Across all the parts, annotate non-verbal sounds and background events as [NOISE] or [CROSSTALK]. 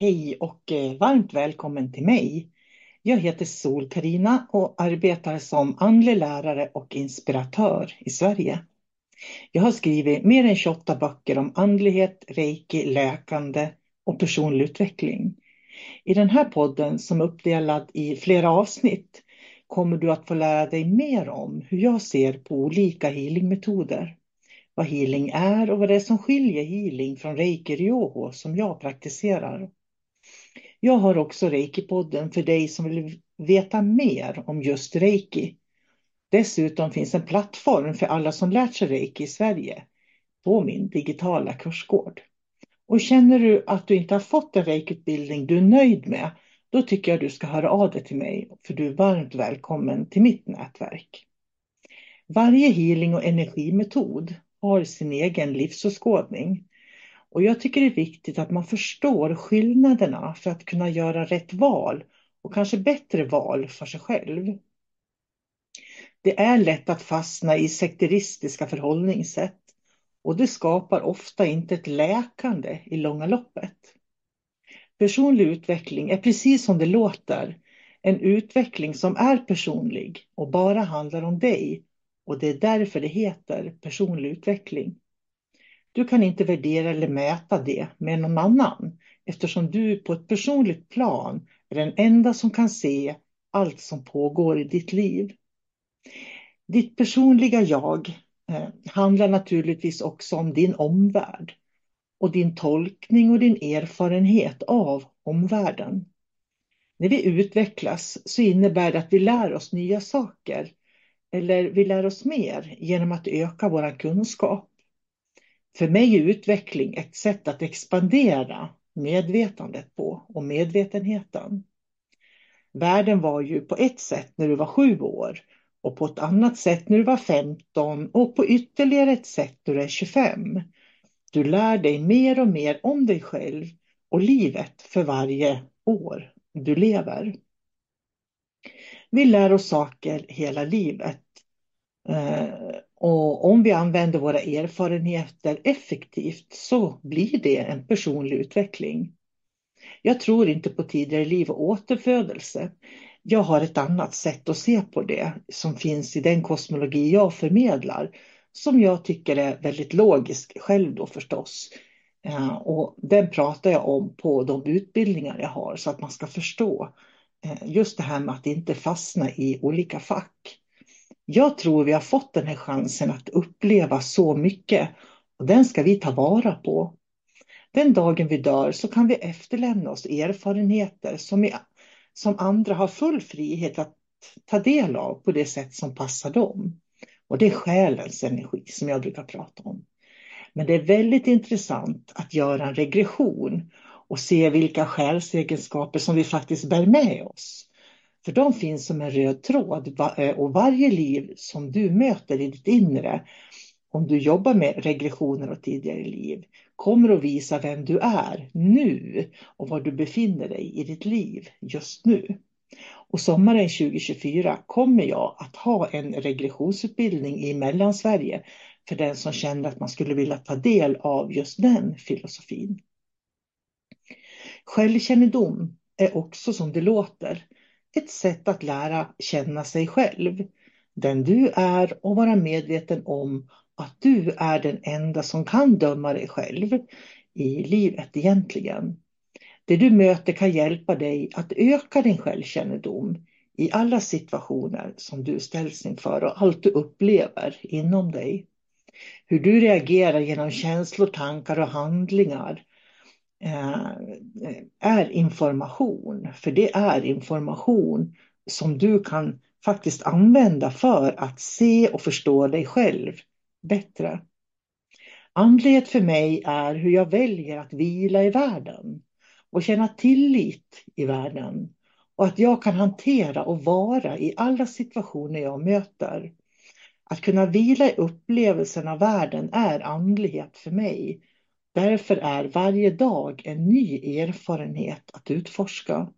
Hej och eh, varmt välkommen till mig. Jag heter sol karina och arbetar som andlig lärare och inspiratör i Sverige. Jag har skrivit mer än 28 böcker om andlighet, reiki, läkande och personlig utveckling. I den här podden som är uppdelad i flera avsnitt kommer du att få lära dig mer om hur jag ser på olika healingmetoder. Vad healing är och vad det är som skiljer healing från reiki ryoho som jag praktiserar. Jag har också Reiki-podden för dig som vill veta mer om just Reiki. Dessutom finns en plattform för alla som lärt sig Reiki i Sverige på min digitala kursgård. Och känner du att du inte har fått en Reiki-utbildning du är nöjd med, då tycker jag du ska höra av dig till mig, för du är varmt välkommen till mitt nätverk. Varje healing och energimetod har sin egen livsåskådning och jag tycker det är viktigt att man förstår skillnaderna för att kunna göra rätt val och kanske bättre val för sig själv. Det är lätt att fastna i sekteristiska förhållningssätt och det skapar ofta inte ett läkande i långa loppet. Personlig utveckling är precis som det låter, en utveckling som är personlig och bara handlar om dig och det är därför det heter personlig utveckling. Du kan inte värdera eller mäta det med någon annan eftersom du på ett personligt plan är den enda som kan se allt som pågår i ditt liv. Ditt personliga jag eh, handlar naturligtvis också om din omvärld och din tolkning och din erfarenhet av omvärlden. När vi utvecklas så innebär det att vi lär oss nya saker eller vi lär oss mer genom att öka vår kunskap. För mig är utveckling ett sätt att expandera medvetandet på och medvetenheten. Världen var ju på ett sätt när du var sju år och på ett annat sätt när du var 15 och på ytterligare ett sätt när du är 25. Du lär dig mer och mer om dig själv och livet för varje år du lever. Vi lär oss saker hela livet. Eh, och om vi använder våra erfarenheter effektivt så blir det en personlig utveckling. Jag tror inte på tidigare liv och återfödelse. Jag har ett annat sätt att se på det som finns i den kosmologi jag förmedlar som jag tycker är väldigt logisk själv då förstås. Eh, och den pratar jag om på de utbildningar jag har så att man ska förstå eh, just det här med att inte fastna i olika fack. Jag tror vi har fått den här chansen att uppleva så mycket och den ska vi ta vara på. Den dagen vi dör så kan vi efterlämna oss erfarenheter som, i, som andra har full frihet att ta del av på det sätt som passar dem. Och det är själens energi som jag brukar prata om. Men det är väldigt intressant att göra en regression och se vilka själsegenskaper som vi faktiskt bär med oss. För de finns som en röd tråd eh, och varje liv som du möter i ditt inre, om du jobbar med regressioner och tidigare liv, kommer att visa vem du är nu och var du befinner dig i ditt liv just nu. Och sommaren 2024 kommer jag att ha en regressionsutbildning i Mellansverige för den som känner att man skulle vilja ta del av just den filosofin. Självkännedom är också som det låter ett sätt att lära känna sig själv, den du är och vara medveten om att du är den enda som kan döma dig själv i livet egentligen. Det du möter kan hjälpa dig att öka din självkännedom i alla situationer som du ställs inför och allt du upplever inom dig. Hur du reagerar genom känslor, tankar och handlingar Eh, är information. För det är information som du kan faktiskt använda för att se och förstå dig själv bättre. Andlighet för mig är hur jag väljer att vila i världen och känna tillit i världen och att jag kan hantera och vara i alla situationer jag möter. Att kunna vila i upplevelsen av världen är andlighet för mig. Därför är varje dag en ny erfarenhet att utforska.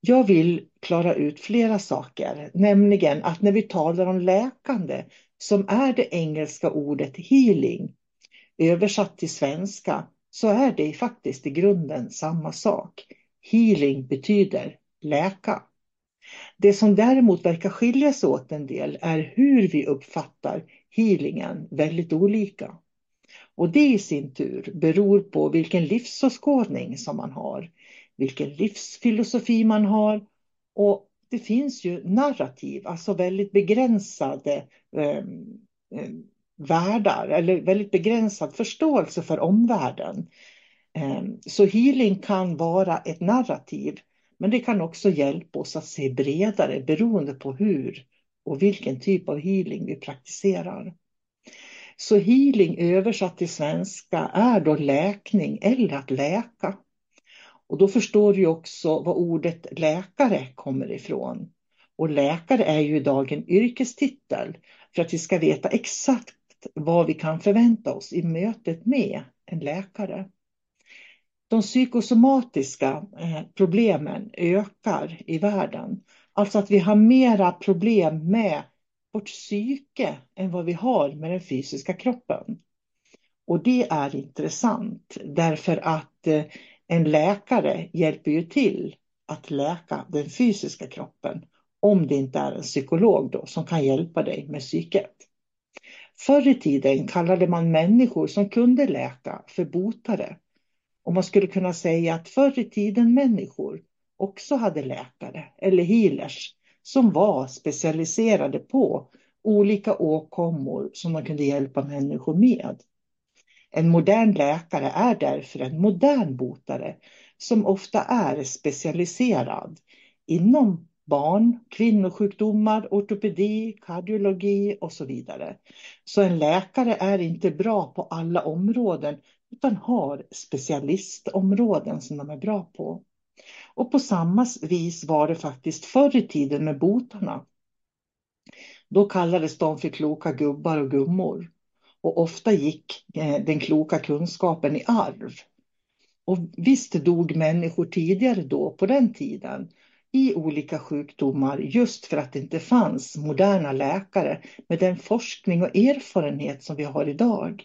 Jag vill klara ut flera saker, nämligen att när vi talar om läkande som är det engelska ordet healing, översatt till svenska så är det faktiskt i grunden samma sak. Healing betyder läka. Det som däremot verkar skilja sig åt en del är hur vi uppfattar healingen väldigt olika. Och det i sin tur beror på vilken livsåskådning som man har, vilken livsfilosofi man har och det finns ju narrativ, alltså väldigt begränsade eh, världar eller väldigt begränsad förståelse för omvärlden. Eh, så healing kan vara ett narrativ, men det kan också hjälpa oss att se bredare beroende på hur och vilken typ av healing vi praktiserar. Så healing översatt till svenska är då läkning eller att läka. Och då förstår vi också var ordet läkare kommer ifrån. Och läkare är ju idag en yrkestitel för att vi ska veta exakt vad vi kan förvänta oss i mötet med en läkare. De psykosomatiska eh, problemen ökar i världen. Alltså att vi har mera problem med vårt psyke än vad vi har med den fysiska kroppen. Och det är intressant därför att eh, en läkare hjälper ju till att läka den fysiska kroppen om det inte är en psykolog då som kan hjälpa dig med psyket. Förr i tiden kallade man människor som kunde läka för botare. Och man skulle kunna säga att förr i tiden människor också hade läkare eller healers som var specialiserade på olika åkommor som man kunde hjälpa människor med. En modern läkare är därför en modern botare som ofta är specialiserad inom barn, kvinnosjukdomar, ortopedi, kardiologi och så vidare. Så en läkare är inte bra på alla områden utan har specialistområden som de är bra på. Och på samma vis var det faktiskt förr i tiden med botarna. Då kallades de för kloka gubbar och gummor. Och ofta gick eh, den kloka kunskapen i arv. Och visst dog människor tidigare då på den tiden i olika sjukdomar just för att det inte fanns moderna läkare med den forskning och erfarenhet som vi har idag.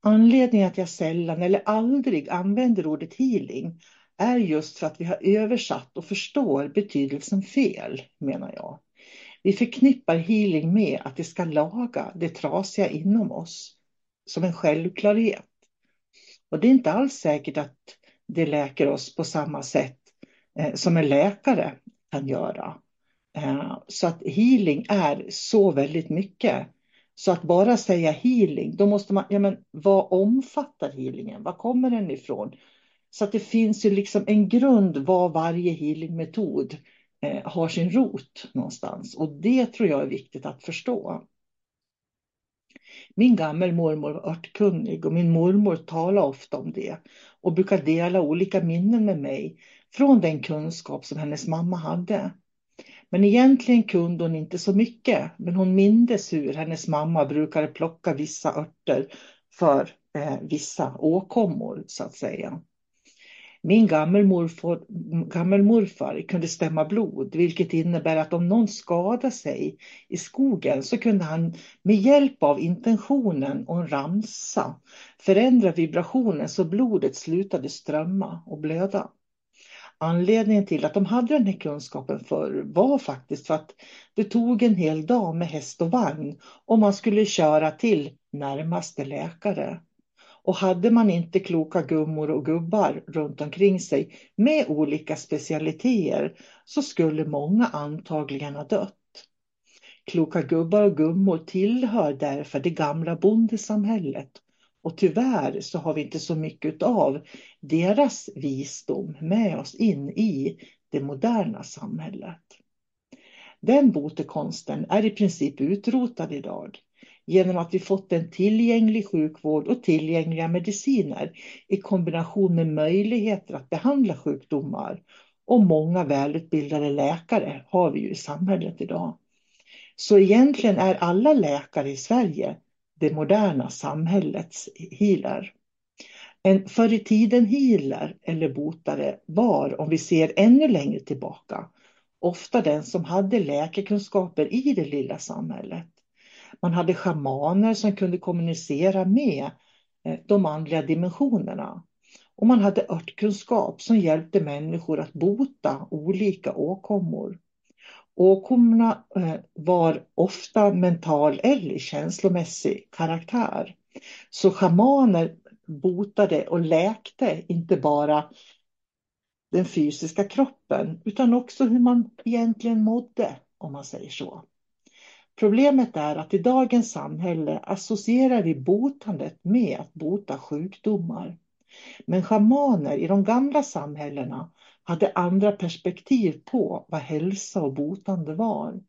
Anledningen att jag sällan eller aldrig använder ordet healing är just för att vi har översatt och förstår betydelsen fel, menar jag. Vi förknippar healing med att det ska laga det trasiga inom oss, som en självklarhet. Och det är inte alls säkert att det läker oss på samma sätt eh, som en läkare kan göra. Eh, så att healing är så väldigt mycket. Så att bara säga healing, då måste man, ja men vad omfattar healingen? Var kommer den ifrån? Så att det finns ju liksom en grund var varje healingmetod eh, har sin rot någonstans. Och det tror jag är viktigt att förstå. Min gammelmormor var örtkunnig och min mormor talade ofta om det och brukar dela olika minnen med mig från den kunskap som hennes mamma hade. Men egentligen kunde hon inte så mycket, men hon mindes hur hennes mamma brukade plocka vissa örter för eh, vissa åkommor så att säga. Min gammelmorfar, gammelmorfar kunde stämma blod, vilket innebär att om någon skadade sig i skogen så kunde han med hjälp av intentionen och en ramsa förändra vibrationen så blodet slutade strömma och blöda. Anledningen till att de hade den här kunskapen förr var faktiskt för att det tog en hel dag med häst och vagn om man skulle köra till närmaste läkare. Och hade man inte kloka gummor och gubbar runt omkring sig med olika specialiteter så skulle många antagligen ha dött. Kloka gubbar och gummor tillhör därför det gamla bondesamhället och tyvärr så har vi inte så mycket av deras visdom med oss in i det moderna samhället. Den botekonsten är i princip utrotad idag genom att vi fått en tillgänglig sjukvård och tillgängliga mediciner i kombination med möjligheter att behandla sjukdomar. Och många välutbildade läkare har vi ju i samhället idag. Så egentligen är alla läkare i Sverige det moderna samhällets healer. En förr i tiden healer eller botare var, om vi ser ännu längre tillbaka, ofta den som hade läkekunskaper i det lilla samhället. Man hade schamaner som kunde kommunicera med eh, de andliga dimensionerna. Och man hade örtkunskap som hjälpte människor att bota olika åkommor. Åkommorna eh, var ofta mental eller känslomässig karaktär. Så schamaner botade och läkte inte bara den fysiska kroppen utan också hur man egentligen mådde, om man säger så. Problemet är att i dagens samhälle associerar vi botandet med att bota sjukdomar. Men schamaner i de gamla samhällena hade andra perspektiv på vad hälsa och botande var.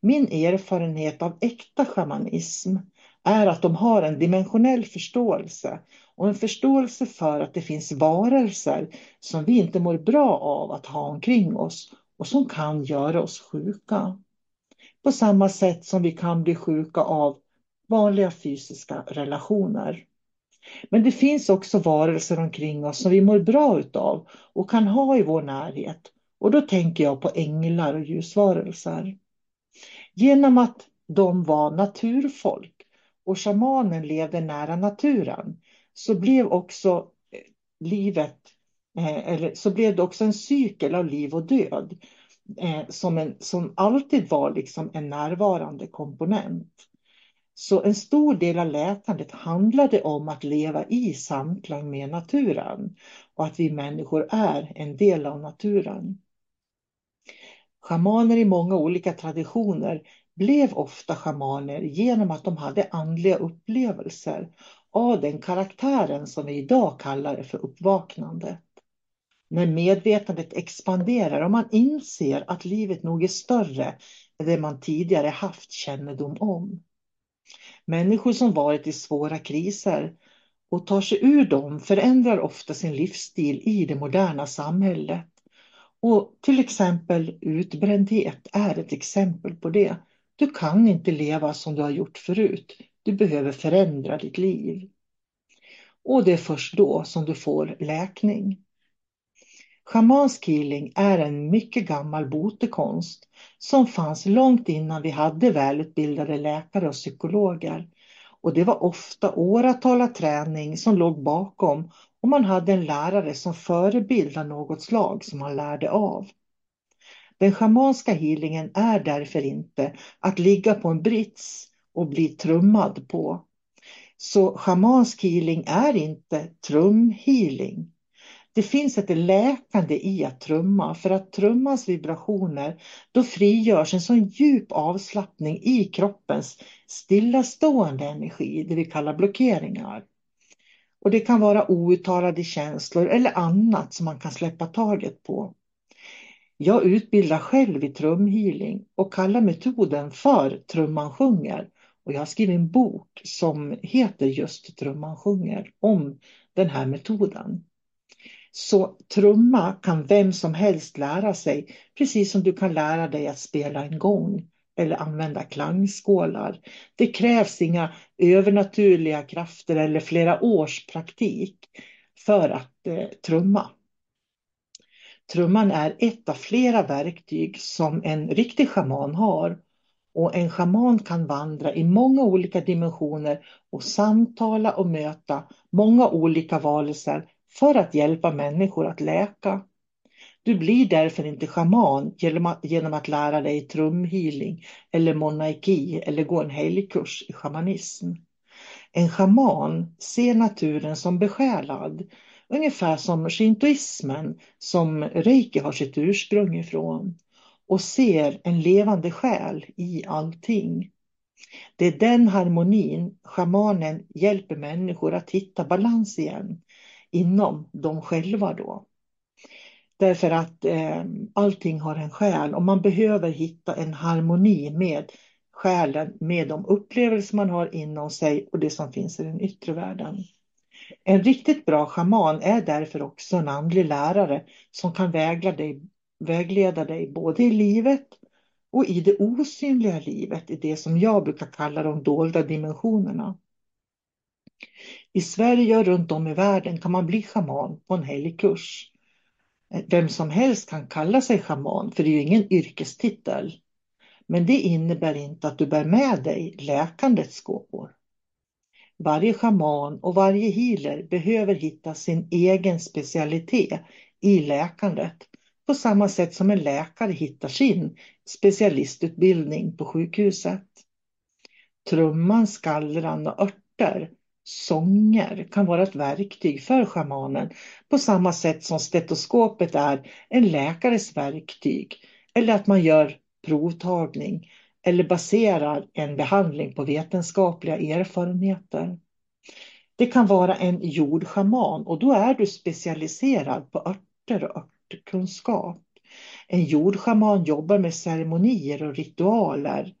Min erfarenhet av äkta shamanism är att de har en dimensionell förståelse och en förståelse för att det finns varelser som vi inte mår bra av att ha omkring oss och som kan göra oss sjuka. På samma sätt som vi kan bli sjuka av vanliga fysiska relationer. Men det finns också varelser omkring oss som vi mår bra utav och kan ha i vår närhet. Och då tänker jag på änglar och ljusvarelser. Genom att de var naturfolk och shamanen levde nära naturen så blev också eh, livet, eh, eller så blev det också en cykel av liv och död eh, som, en, som alltid var liksom en närvarande komponent. Så en stor del av läkandet handlade om att leva i samklang med naturen och att vi människor är en del av naturen. Schamaner i många olika traditioner blev ofta schamaner genom att de hade andliga upplevelser av den karaktären som vi idag kallar för uppvaknandet. När medvetandet expanderar och man inser att livet nog är större än det man tidigare haft kännedom om. Människor som varit i svåra kriser och tar sig ur dem förändrar ofta sin livsstil i det moderna samhället. Och till exempel utbrändhet är ett exempel på det. Du kan inte leva som du har gjort förut. Du behöver förändra ditt liv. Och det är först då som du får läkning. Schamansk healing är en mycket gammal botekonst som fanns långt innan vi hade välutbildade läkare och psykologer. Och det var ofta åratal av träning som låg bakom och man hade en lärare som förebild av något slag som man lärde av. Den schamanska healingen är därför inte att ligga på en brits och bli trummad på. Så schamansk healing är inte trumhealing. Det finns ett läkande i att trumma för att trummans vibrationer då frigörs en sån djup avslappning i kroppens stillastående energi, det vi kallar blockeringar. Och det kan vara outtalade känslor eller annat som man kan släppa taget på. Jag utbildar själv i trumhealing och kallar metoden för Trumman sjunger. Och jag har skrivit en bok som heter just Trumman sjunger om den här metoden. Så trumma kan vem som helst lära sig, precis som du kan lära dig att spela en gång eller använda klangskålar. Det krävs inga övernaturliga krafter eller flera års praktik för att eh, trumma. Trumman är ett av flera verktyg som en riktig schaman har och en schaman kan vandra i många olika dimensioner och samtala och möta många olika varelser för att hjälpa människor att läka. Du blir därför inte schaman genom att lära dig trumhealing eller monaiki eller gå en helgkurs i shamanism. En schaman ser naturen som besjälad, ungefär som shintoismen som reiki har sitt ursprung ifrån och ser en levande själ i allting. Det är den harmonin schamanen hjälper människor att hitta balans igen inom dem själva då. Därför att eh, allting har en själ och man behöver hitta en harmoni med själen, med de upplevelser man har inom sig och det som finns i den yttre världen. En riktigt bra schaman är därför också en andlig lärare som kan dig, vägleda dig både i livet och i det osynliga livet, i det som jag brukar kalla de dolda dimensionerna. I Sverige och runt om i världen kan man bli schaman på en helgkurs. Eh, vem som helst kan kalla sig schaman, för det är ju ingen yrkestitel. Men det innebär inte att du bär med dig läkandets gåvor. Varje schaman och varje healer behöver hitta sin egen specialitet i läkandet på samma sätt som en läkare hittar sin specialistutbildning på sjukhuset. Trumman, skallran och örter, sånger kan vara ett verktyg för schamanen på samma sätt som stetoskopet är en läkares verktyg eller att man gör provtagning eller baserar en behandling på vetenskapliga erfarenheter. Det kan vara en jordschaman och då är du specialiserad på örter och örtkunskap. En jordschaman jobbar med ceremonier och ritualer.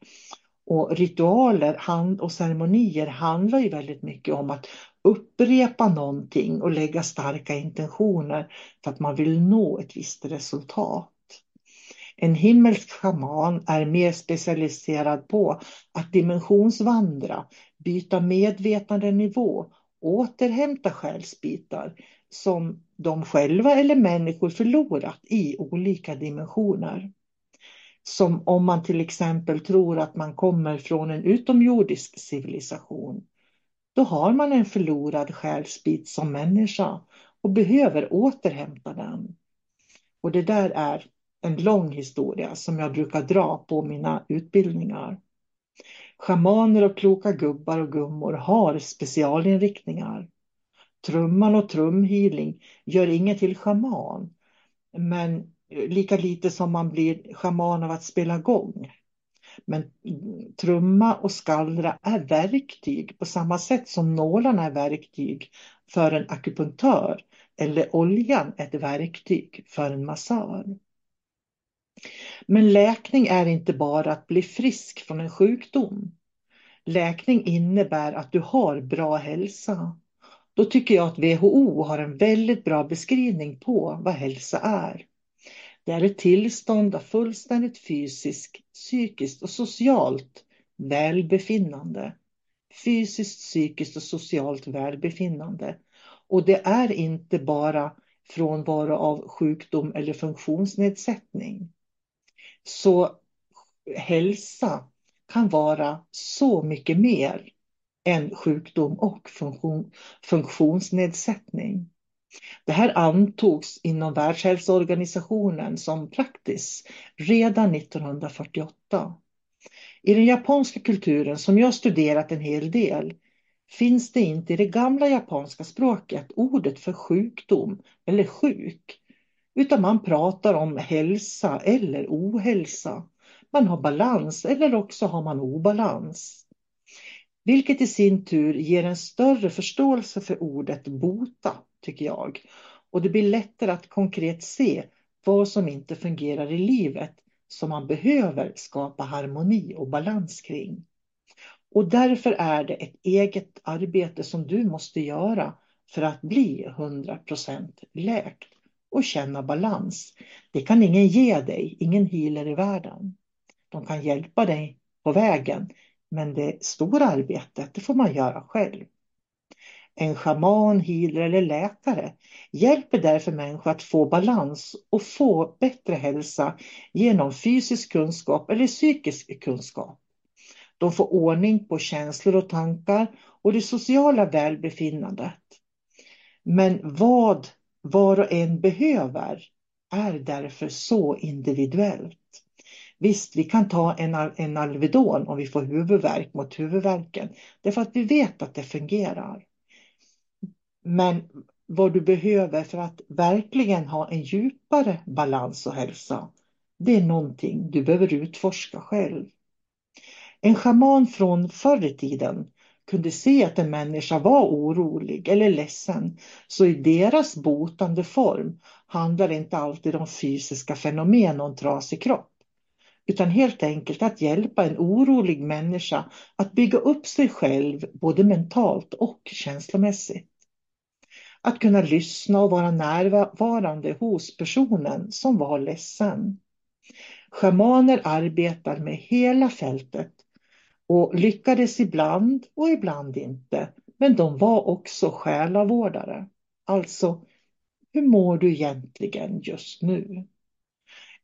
Och ritualer och ceremonier handlar ju väldigt mycket om att upprepa någonting och lägga starka intentioner för att man vill nå ett visst resultat. En himmelsk schaman är mer specialiserad på att dimensionsvandra, byta medvetandenivå, återhämta själsbitar som de själva eller människor förlorat i olika dimensioner. Som om man till exempel tror att man kommer från en utomjordisk civilisation. Då har man en förlorad själsbit som människa och behöver återhämta den. Och det där är en lång historia som jag brukar dra på mina utbildningar. Schamaner och kloka gubbar och gummor har specialinriktningar. Trumman och trumhealing gör ingen till schaman. Men Eh, lika lite som man blir schaman av att spela gång. Men trumma och skallra är verktyg på samma sätt som nålarna är verktyg för en akupunktör eller oljan är ett verktyg för en massör. Men läkning är inte bara att bli frisk från en sjukdom. Läkning innebär att du har bra hälsa. Då tycker jag att WHO har en väldigt bra beskrivning på vad hälsa är. Det är ett tillstånd av fullständigt fysiskt, psykiskt och socialt välbefinnande. Fysiskt, psykiskt och socialt välbefinnande. Och det är inte bara frånvaro av sjukdom eller funktionsnedsättning. Så hälsa kan vara så mycket mer än sjukdom och funktion, funktionsnedsättning. Det här antogs inom Världshälsoorganisationen som praktis redan 1948. I den japanska kulturen, som jag studerat en hel del, finns det inte i det gamla japanska språket ordet för sjukdom eller sjuk, utan man pratar om hälsa eller ohälsa. Man har balans eller också har man obalans. Vilket i sin tur ger en större förståelse för ordet bota, tycker jag. Och det blir lättare att konkret se vad som inte fungerar i livet som man behöver skapa harmoni och balans kring. Och därför är det ett eget arbete som du måste göra för att bli 100% läkt och känna balans. Det kan ingen ge dig, ingen healer i världen. De kan hjälpa dig på vägen, men det stora arbetet, det får man göra själv. En shaman, healer eller läkare hjälper därför människor att få balans och få bättre hälsa genom fysisk kunskap eller psykisk kunskap. De får ordning på känslor och tankar och det sociala välbefinnandet. Men vad var och en behöver är därför så individuellt. Visst, vi kan ta en, en Alvedon om vi får huvudvärk mot huvudvärken, därför att vi vet att det fungerar. Men vad du behöver för att verkligen ha en djupare balans och hälsa, det är någonting du behöver utforska själv. En schaman från förr i tiden kunde se att en människa var orolig eller ledsen, så i deras botande form handlar det inte alltid om fysiska fenomen och en trasig kropp, utan helt enkelt att hjälpa en orolig människa att bygga upp sig själv både mentalt och känslomässigt. Att kunna lyssna och vara närvarande hos personen som var ledsen. Schamaner arbetar med hela fältet och lyckades ibland och ibland inte. Men de var också själavårdare. Alltså, hur mår du egentligen just nu?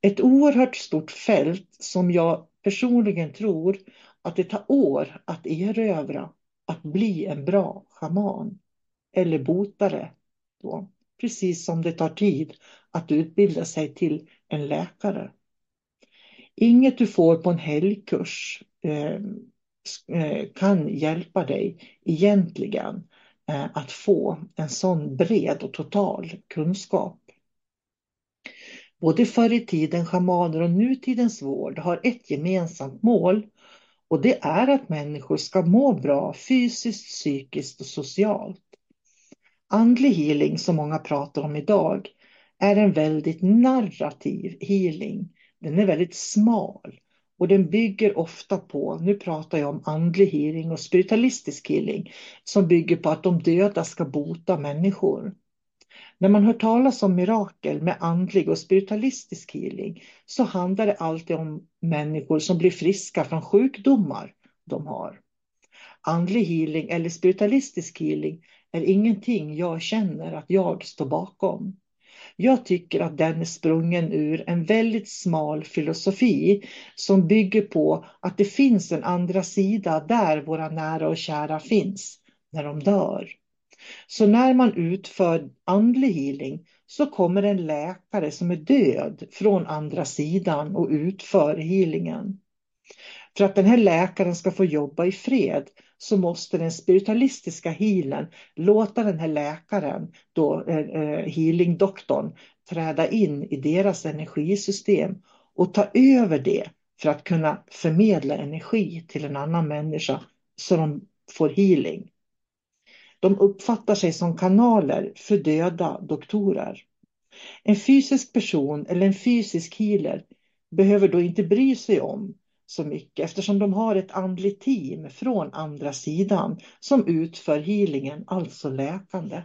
Ett oerhört stort fält som jag personligen tror att det tar år att erövra, att bli en bra schaman eller botare. Då. Precis som det tar tid att utbilda sig till en läkare. Inget du får på en helgkurs eh, eh, kan hjälpa dig egentligen eh, att få en sån bred och total kunskap. Både förr i tiden schamaner och nutidens vård har ett gemensamt mål och det är att människor ska må bra fysiskt, psykiskt och socialt. Andlig healing som många pratar om idag är en väldigt narrativ healing. Den är väldigt smal och den bygger ofta på, nu pratar jag om andlig healing och spiritualistisk healing, som bygger på att de döda ska bota människor. När man hör talas om mirakel med andlig och spiritualistisk healing så handlar det alltid om människor som blir friska från sjukdomar de har. Andlig healing eller spiritualistisk healing är ingenting jag känner att jag står bakom. Jag tycker att den är sprungen ur en väldigt smal filosofi som bygger på att det finns en andra sida där våra nära och kära finns när de dör. Så när man utför andlig healing så kommer en läkare som är död från andra sidan och utför healingen. För att den här läkaren ska få jobba i fred så måste den spiritualistiska healen låta den här läkaren, då, eh, eh, healingdoktorn, träda in i deras energisystem och ta över det för att kunna förmedla energi till en annan människa så de får healing. De uppfattar sig som kanaler för döda doktorer. En fysisk person eller en fysisk healer behöver då inte bry sig om så mycket eftersom de har ett andligt team från andra sidan som utför healingen, alltså läkande.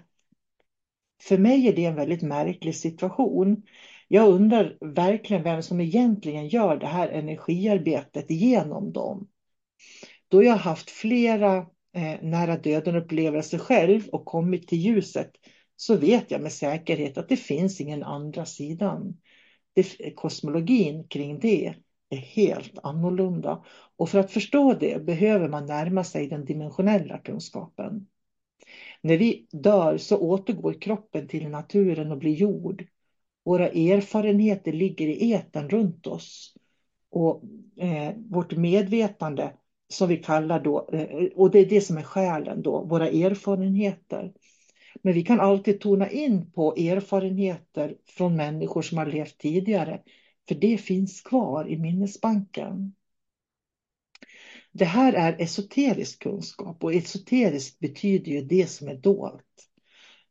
För mig är det en väldigt märklig situation. Jag undrar verkligen vem som egentligen gör det här energiarbetet genom dem. Då jag haft flera eh, nära döden upplevelser själv och kommit till ljuset så vet jag med säkerhet att det finns ingen andra sidan. Det, kosmologin kring det är helt annorlunda. Och för att förstå det behöver man närma sig den dimensionella kunskapen. När vi dör så återgår kroppen till naturen och blir jord. Våra erfarenheter ligger i eten runt oss. Och eh, vårt medvetande som vi kallar då, eh, och det är det som är själen då, våra erfarenheter. Men vi kan alltid tona in på erfarenheter från människor som har levt tidigare för det finns kvar i minnesbanken. Det här är esoterisk kunskap och esoteriskt betyder ju det som är dolt.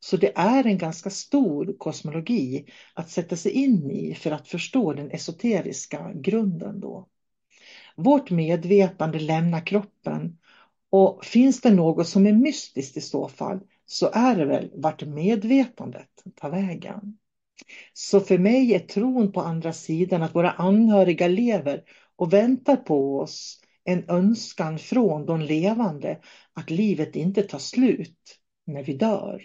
Så det är en ganska stor kosmologi att sätta sig in i för att förstå den esoteriska grunden då. Vårt medvetande lämnar kroppen och finns det något som är mystiskt i så fall så är det väl vart medvetandet tar vägen. Så för mig är tron på andra sidan att våra anhöriga lever och väntar på oss en önskan från de levande att livet inte tar slut när vi dör.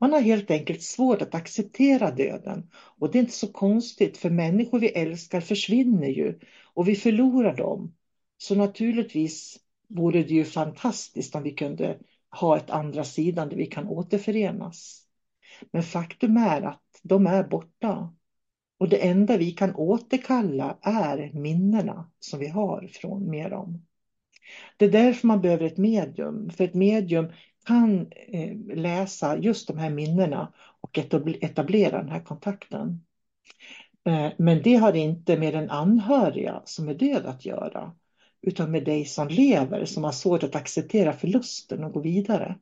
Man har helt enkelt svårt att acceptera döden och det är inte så konstigt för människor vi älskar försvinner ju och vi förlorar dem. Så naturligtvis vore det ju fantastiskt om vi kunde ha ett andra sidan där vi kan återförenas. Men faktum är att de är borta. Och det enda vi kan återkalla är minnena som vi har från med dem. Det är därför man behöver ett medium. För ett medium kan eh, läsa just de här minnena och etablera den här kontakten. Eh, men det har inte med den anhöriga som är död att göra utan med dig som lever som har svårt att acceptera förlusten och gå vidare.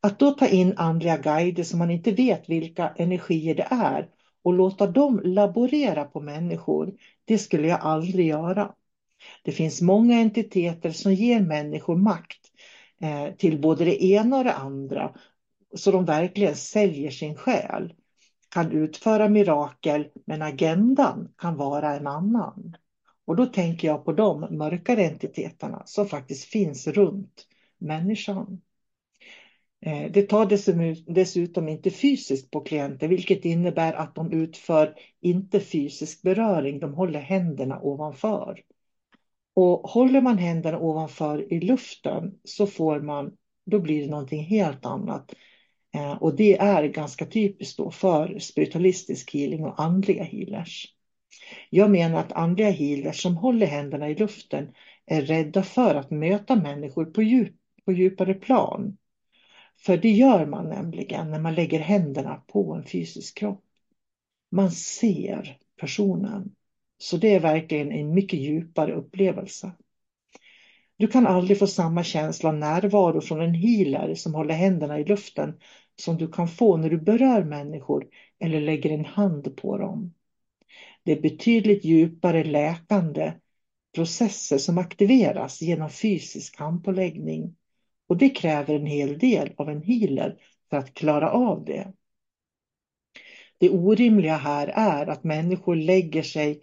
Att då ta in andliga guider som man inte vet vilka energier det är och låta dem laborera på människor, det skulle jag aldrig göra. Det finns många entiteter som ger människor makt eh, till både det ena och det andra så de verkligen säljer sin själ. Kan utföra mirakel men agendan kan vara en annan. Och då tänker jag på de mörkare entiteterna som faktiskt finns runt människan. Eh, det tar dessutom inte fysiskt på klienter, vilket innebär att de utför inte fysisk beröring, de håller händerna ovanför. Och håller man händerna ovanför i luften så får man, då blir det någonting helt annat. Eh, och det är ganska typiskt då för spiritualistisk healing och andliga healers. Jag menar att andliga healers som håller händerna i luften är rädda för att möta människor på, djup, på djupare plan. För det gör man nämligen när man lägger händerna på en fysisk kropp. Man ser personen. Så det är verkligen en mycket djupare upplevelse. Du kan aldrig få samma känsla av närvaro från en healer som håller händerna i luften som du kan få när du berör människor eller lägger en hand på dem. Det är betydligt djupare läkande processer som aktiveras genom fysisk handpåläggning och det kräver en hel del av en healer för att klara av det. Det orimliga här är att människor lägger sig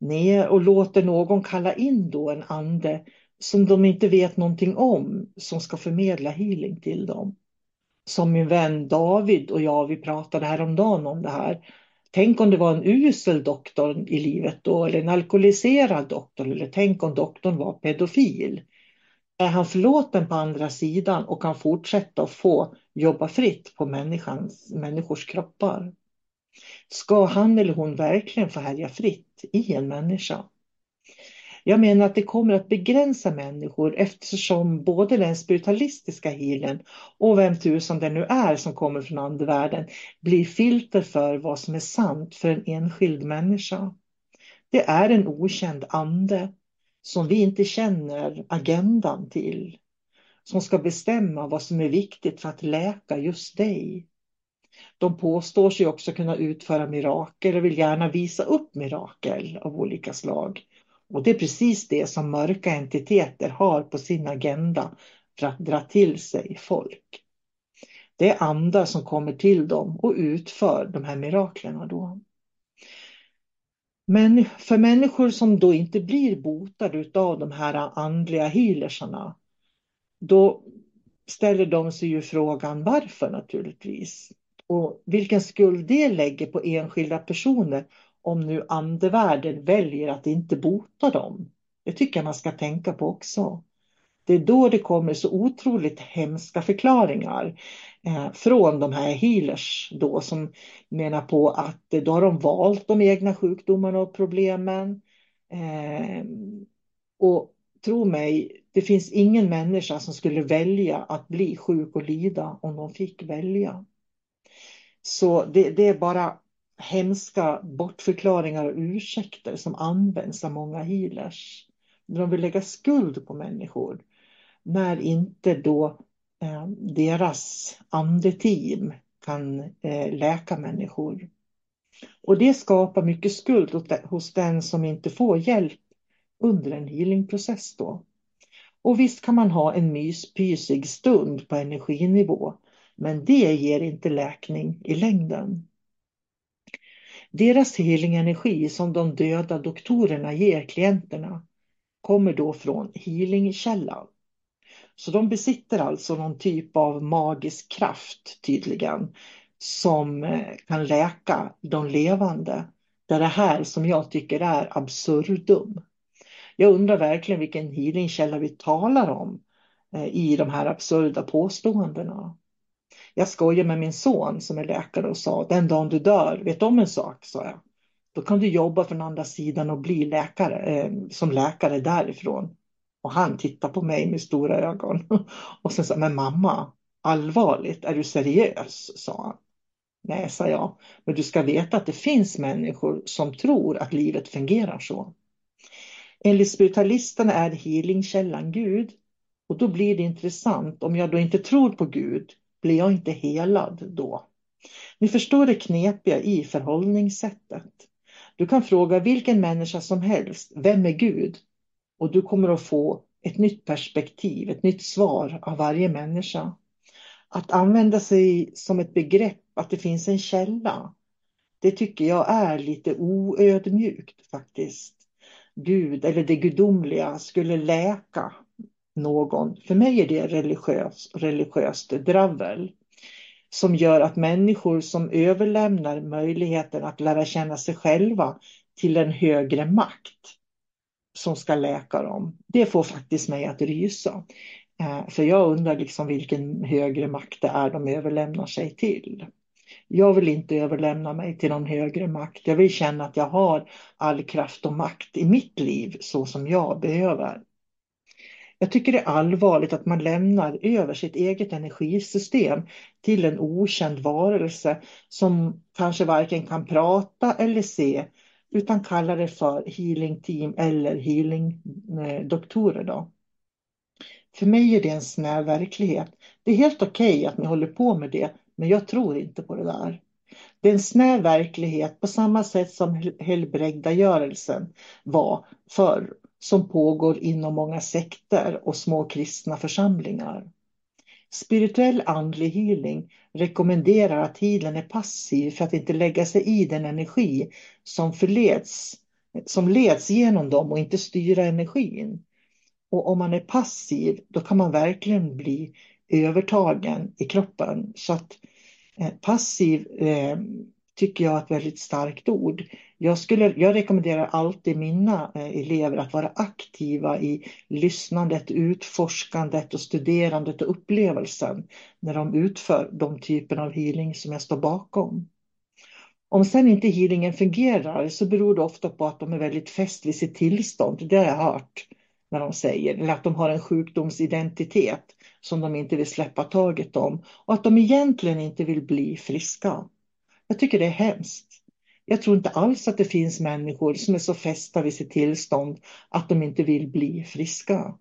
ner och låter någon kalla in då en ande som de inte vet någonting om som ska förmedla healing till dem. Som min vän David och jag, vi pratade häromdagen om det här. Tänk om det var en usel doktor i livet då, eller en alkoholiserad doktor, eller tänk om doktorn var pedofil. Är han förlåten på andra sidan och kan fortsätta att få jobba fritt på människans, människors kroppar? Ska han eller hon verkligen få härja fritt i en människa? Jag menar att det kommer att begränsa människor eftersom både den spiritualistiska healen och vem tusan det nu är som kommer från andevärlden blir filter för vad som är sant för en enskild människa. Det är en okänd ande som vi inte känner agendan till. Som ska bestämma vad som är viktigt för att läka just dig. De påstår sig också kunna utföra mirakel och vill gärna visa upp mirakel av olika slag. Och det är precis det som mörka entiteter har på sin agenda för att dra till sig folk. Det är andar som kommer till dem och utför de här miraklerna då. Men för människor som då inte blir botade av de här andliga healersarna, då ställer de sig ju frågan varför naturligtvis. Och vilken skuld det lägger på enskilda personer om nu andevärlden väljer att inte bota dem. Det tycker jag man ska tänka på också. Det är då det kommer så otroligt hemska förklaringar eh, från de här healers då som menar på att eh, då har de valt de egna sjukdomarna och problemen. Eh, och tro mig, det finns ingen människa som skulle välja att bli sjuk och lida om de fick välja. Så det, det är bara hemska bortförklaringar och ursäkter som används av många healers. De vill lägga skuld på människor när inte då eh, deras andeteam kan eh, läka människor. Och det skapar mycket skuld hos den som inte får hjälp under en healingprocess då. Och visst kan man ha en myspysig stund på energinivå, men det ger inte läkning i längden. Deras healingenergi som de döda doktorerna ger klienterna kommer då från healingkällan. Så de besitter alltså någon typ av magisk kraft tydligen som eh, kan läka de levande. Det är det här som jag tycker är absurdum. Jag undrar verkligen vilken healingkälla vi talar om eh, i de här absurda påståendena. Jag skojar med min son som är läkare och sa den dagen du dör, vet om en sak, sa jag. Då kan du jobba från andra sidan och bli läkare, eh, som läkare därifrån. Och han tittade på mig med stora ögon. [LAUGHS] Och sen sa men mamma, allvarligt, är du seriös? sa han. Nej, sa jag, men du ska veta att det finns människor som tror att livet fungerar så. Enligt spiritualisterna är healingkällan Gud och då blir det intressant om jag då inte tror på Gud, blir jag inte helad då? Ni förstår det knepiga i förhållningssättet. Du kan fråga vilken människa som helst, vem är Gud? Och du kommer att få ett nytt perspektiv, ett nytt svar av varje människa. Att använda sig som ett begrepp att det finns en källa, det tycker jag är lite oödmjukt faktiskt. Gud eller det gudomliga skulle läka någon. För mig är det religiös, religiöst dravel som gör att människor som överlämnar möjligheten att lära känna sig själva till en högre makt som ska läka dem. Det får faktiskt mig att rysa. Eh, för jag undrar liksom vilken högre makt det är de överlämnar sig till. Jag vill inte överlämna mig till någon högre makt. Jag vill känna att jag har all kraft och makt i mitt liv så som jag behöver. Jag tycker det är allvarligt att man lämnar över sitt eget energisystem till en okänd varelse som kanske varken kan prata eller se utan kallar det för healing team eller healing eh, doktorer. Då. För mig är det en snäv verklighet. Det är helt okej okay att ni håller på med det, men jag tror inte på det där. Det är en snäv verklighet på samma sätt som helbrägdagörelsen var förr, som pågår inom många sekter och små kristna församlingar. Spirituell andlig healing rekommenderar att healern är passiv för att inte lägga sig i den energi som förleds, som leds genom dem och inte styra energin. Och om man är passiv, då kan man verkligen bli övertagen i kroppen. Så att eh, passiv eh, tycker jag är ett väldigt starkt ord. Jag, skulle, jag rekommenderar alltid mina eh, elever att vara aktiva i lyssnandet, utforskandet och studerandet och upplevelsen när de utför de typen av healing som jag står bakom. Om sen inte healingen fungerar så beror det ofta på att de är väldigt fäst vid sitt tillstånd. Det har jag hört när de säger. Eller att de har en sjukdomsidentitet som de inte vill släppa taget om. Och att de egentligen inte vill bli friska. Jag tycker det är hemskt. Jag tror inte alls att det finns människor som är så fästa vid sitt tillstånd att de inte vill bli friska.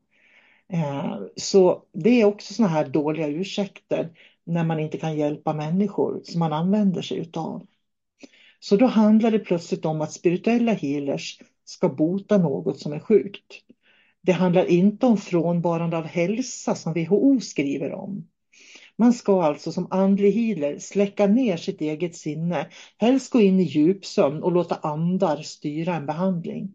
Eh, så det är också såna här dåliga ursäkter när man inte kan hjälpa människor som man använder sig utav. Så då handlar det plötsligt om att spirituella healers ska bota något som är sjukt. Det handlar inte om frånvarande av hälsa som WHO skriver om. Man ska alltså som andlig healer släcka ner sitt eget sinne, helst gå in i djupsömn och låta andar styra en behandling.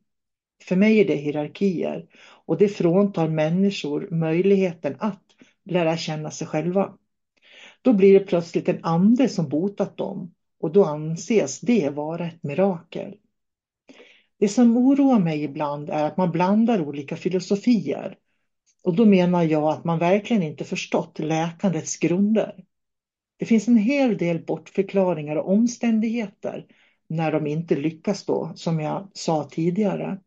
För mig är det hierarkier och det fråntar människor möjligheten att lära känna sig själva. Då blir det plötsligt en ande som botat dem och då anses det vara ett mirakel. Det som oroar mig ibland är att man blandar olika filosofier och då menar jag att man verkligen inte förstått läkandets grunder. Det finns en hel del bortförklaringar och omständigheter när de inte lyckas då, som jag sa tidigare.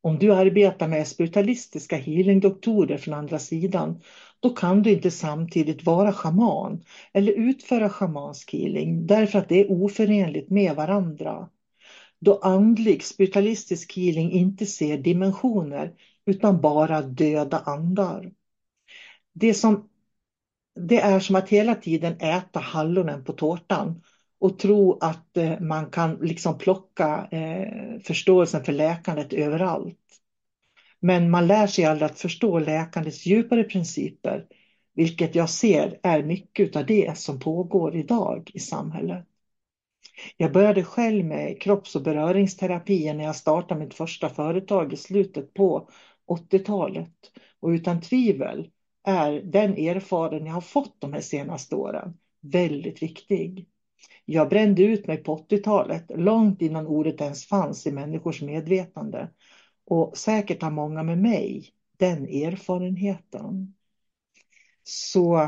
Om du arbetar med spiritualistiska healingdoktorer från andra sidan, då kan du inte samtidigt vara schaman eller utföra schamansk healing därför att det är oförenligt med varandra. Då andlig spiritualistisk healing inte ser dimensioner utan bara döda andar. Det, som, det är som att hela tiden äta hallonen på tårtan och tro att eh, man kan liksom plocka eh, förståelsen för läkandet överallt. Men man lär sig aldrig att förstå läkandets djupare principer, vilket jag ser är mycket av det som pågår idag i samhället. Jag började själv med kropps och beröringsterapi när jag startade mitt första företag i slutet på 80-talet. Och utan tvivel är den erfarenhet jag har fått de här senaste åren väldigt viktig. Jag brände ut mig på 80-talet, långt innan ordet ens fanns i människors medvetande. Och säkert har många med mig den erfarenheten. Så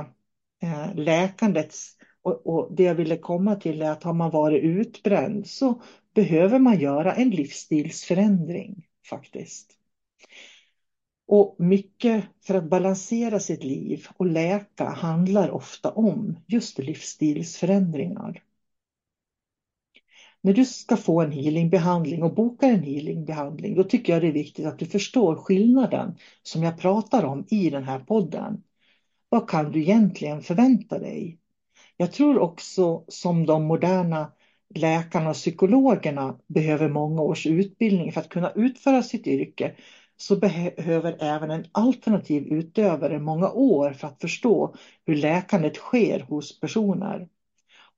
eh, läkandets, och, och det jag ville komma till är att har man varit utbränd så behöver man göra en livsstilsförändring faktiskt. Och mycket för att balansera sitt liv och läka handlar ofta om just livsstilsförändringar. När du ska få en healingbehandling och bokar en healingbehandling, då tycker jag det är viktigt att du förstår skillnaden som jag pratar om i den här podden. Vad kan du egentligen förvänta dig? Jag tror också som de moderna läkarna och psykologerna behöver många års utbildning för att kunna utföra sitt yrke så behöver även en alternativ utövare många år för att förstå hur läkandet sker hos personer.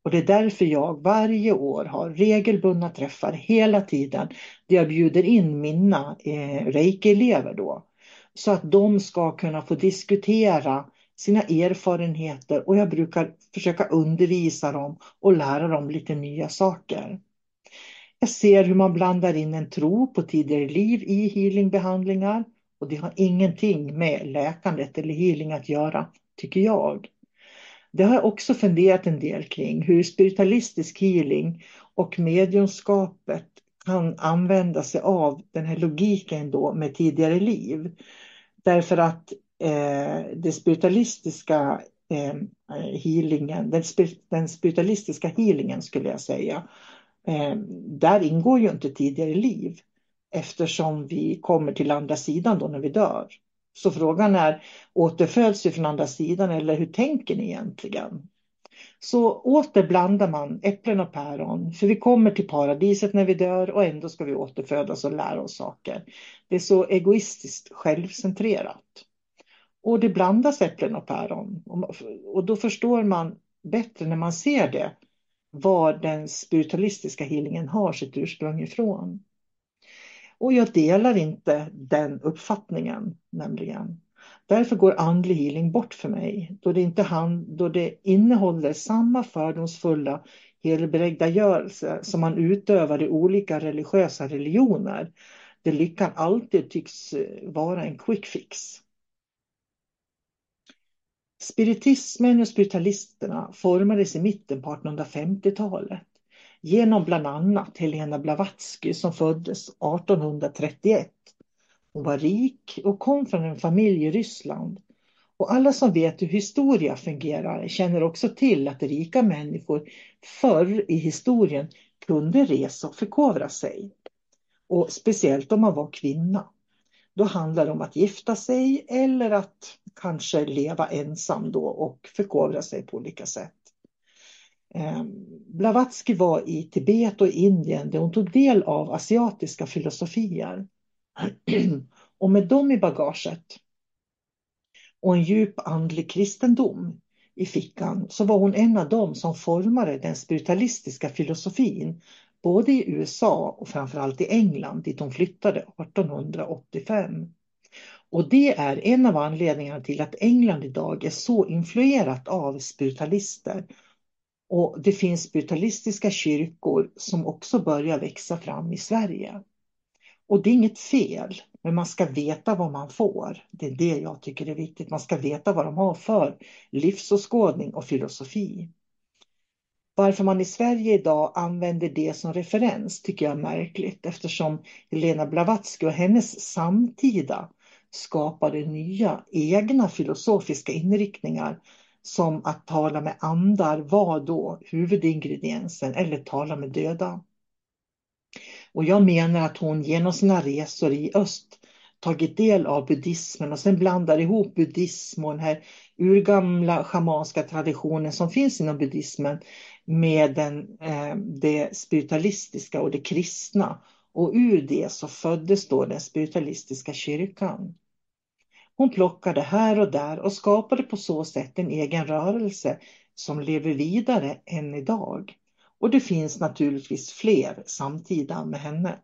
Och det är därför jag varje år har regelbundna träffar hela tiden där jag bjuder in mina eh, reiki-elever då. Så att de ska kunna få diskutera sina erfarenheter och jag brukar försöka undervisa dem och lära dem lite nya saker. Jag ser hur man blandar in en tro på tidigare liv i healingbehandlingar och det har ingenting med läkandet eller healing att göra, tycker jag. Det har jag också funderat en del kring, hur spiritualistisk healing och mediumskapet kan använda sig av den här logiken då med tidigare liv. Därför att eh, det spiritualistiska eh, healingen, den, den spiritualistiska healingen skulle jag säga, eh, Eh, där ingår ju inte tidigare liv eftersom vi kommer till andra sidan då när vi dör. Så frågan är, återföds vi från andra sidan eller hur tänker ni egentligen? Så åter blandar man äpplen och päron, för vi kommer till paradiset när vi dör och ändå ska vi återfödas och lära oss saker. Det är så egoistiskt självcentrerat. Och det blandas äpplen och päron. Och då förstår man bättre när man ser det, var den spiritualistiska healingen har sitt ursprung ifrån. Och jag delar inte den uppfattningen nämligen. Därför går andlig healing bort för mig, då det, inte hand, då det innehåller samma fördomsfulla helbrägdagörelse som man utövar i olika religiösa religioner, där lyckan alltid tycks vara en quick fix. Spiritismen och spiritualisterna formades i mitten på 1850-talet genom bland annat Helena Blavatsky som föddes 1831. Hon var rik och kom från en familj i Ryssland. Och alla som vet hur historia fungerar känner också till att rika människor förr i historien kunde resa och förkovra sig. Och speciellt om man var kvinna. Då handlar det om att gifta sig eller att kanske leva ensam då och förkovra sig på olika sätt. Ehm, Blavatsky var i Tibet och Indien där hon tog del av asiatiska filosofier. [CLEARS THROAT] Och med dem i bagaget och en djup andlig kristendom i fickan så var hon en av dem som formade den spiritualistiska filosofin både i USA och framförallt i England dit hon flyttade 1885. Och det är en av anledningarna till att England idag är så influerat av spiritualister och det finns spiritualistiska kyrkor som också börjar växa fram i Sverige. Och det är inget fel, men man ska veta vad man får. Det är det jag tycker är viktigt. Man ska veta vad de har för livsåskådning och filosofi. Varför man i Sverige idag använder det som referens tycker jag är märkligt eftersom Helena Blavatsky och hennes samtida skapade nya egna filosofiska inriktningar som att tala med andar var då huvudingrediensen eller tala med döda. Och jag menar att hon genom sina resor i öst tagit del av buddhismen och sen blandar ihop buddhism och den här urgamla schamanska traditionen som finns inom buddhismen med den, eh, det spiritualistiska och det kristna. Och ur det så föddes då den spiritualistiska kyrkan. Hon plockade här och där och skapade på så sätt en egen rörelse som lever vidare än idag. Och det finns naturligtvis fler samtida med henne.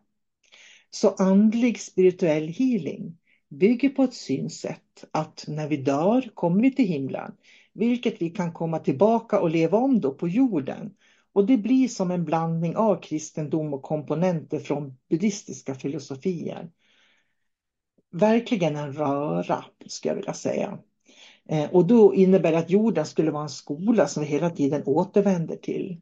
Så andlig spirituell healing, bygger på ett synsätt att när vi dör kommer vi till himlen, vilket vi kan komma tillbaka och leva om då på jorden. Och det blir som en blandning av kristendom och komponenter från buddhistiska filosofier. Verkligen en röra, skulle jag vilja säga. Eh, och då innebär det att jorden skulle vara en skola som vi hela tiden återvänder till.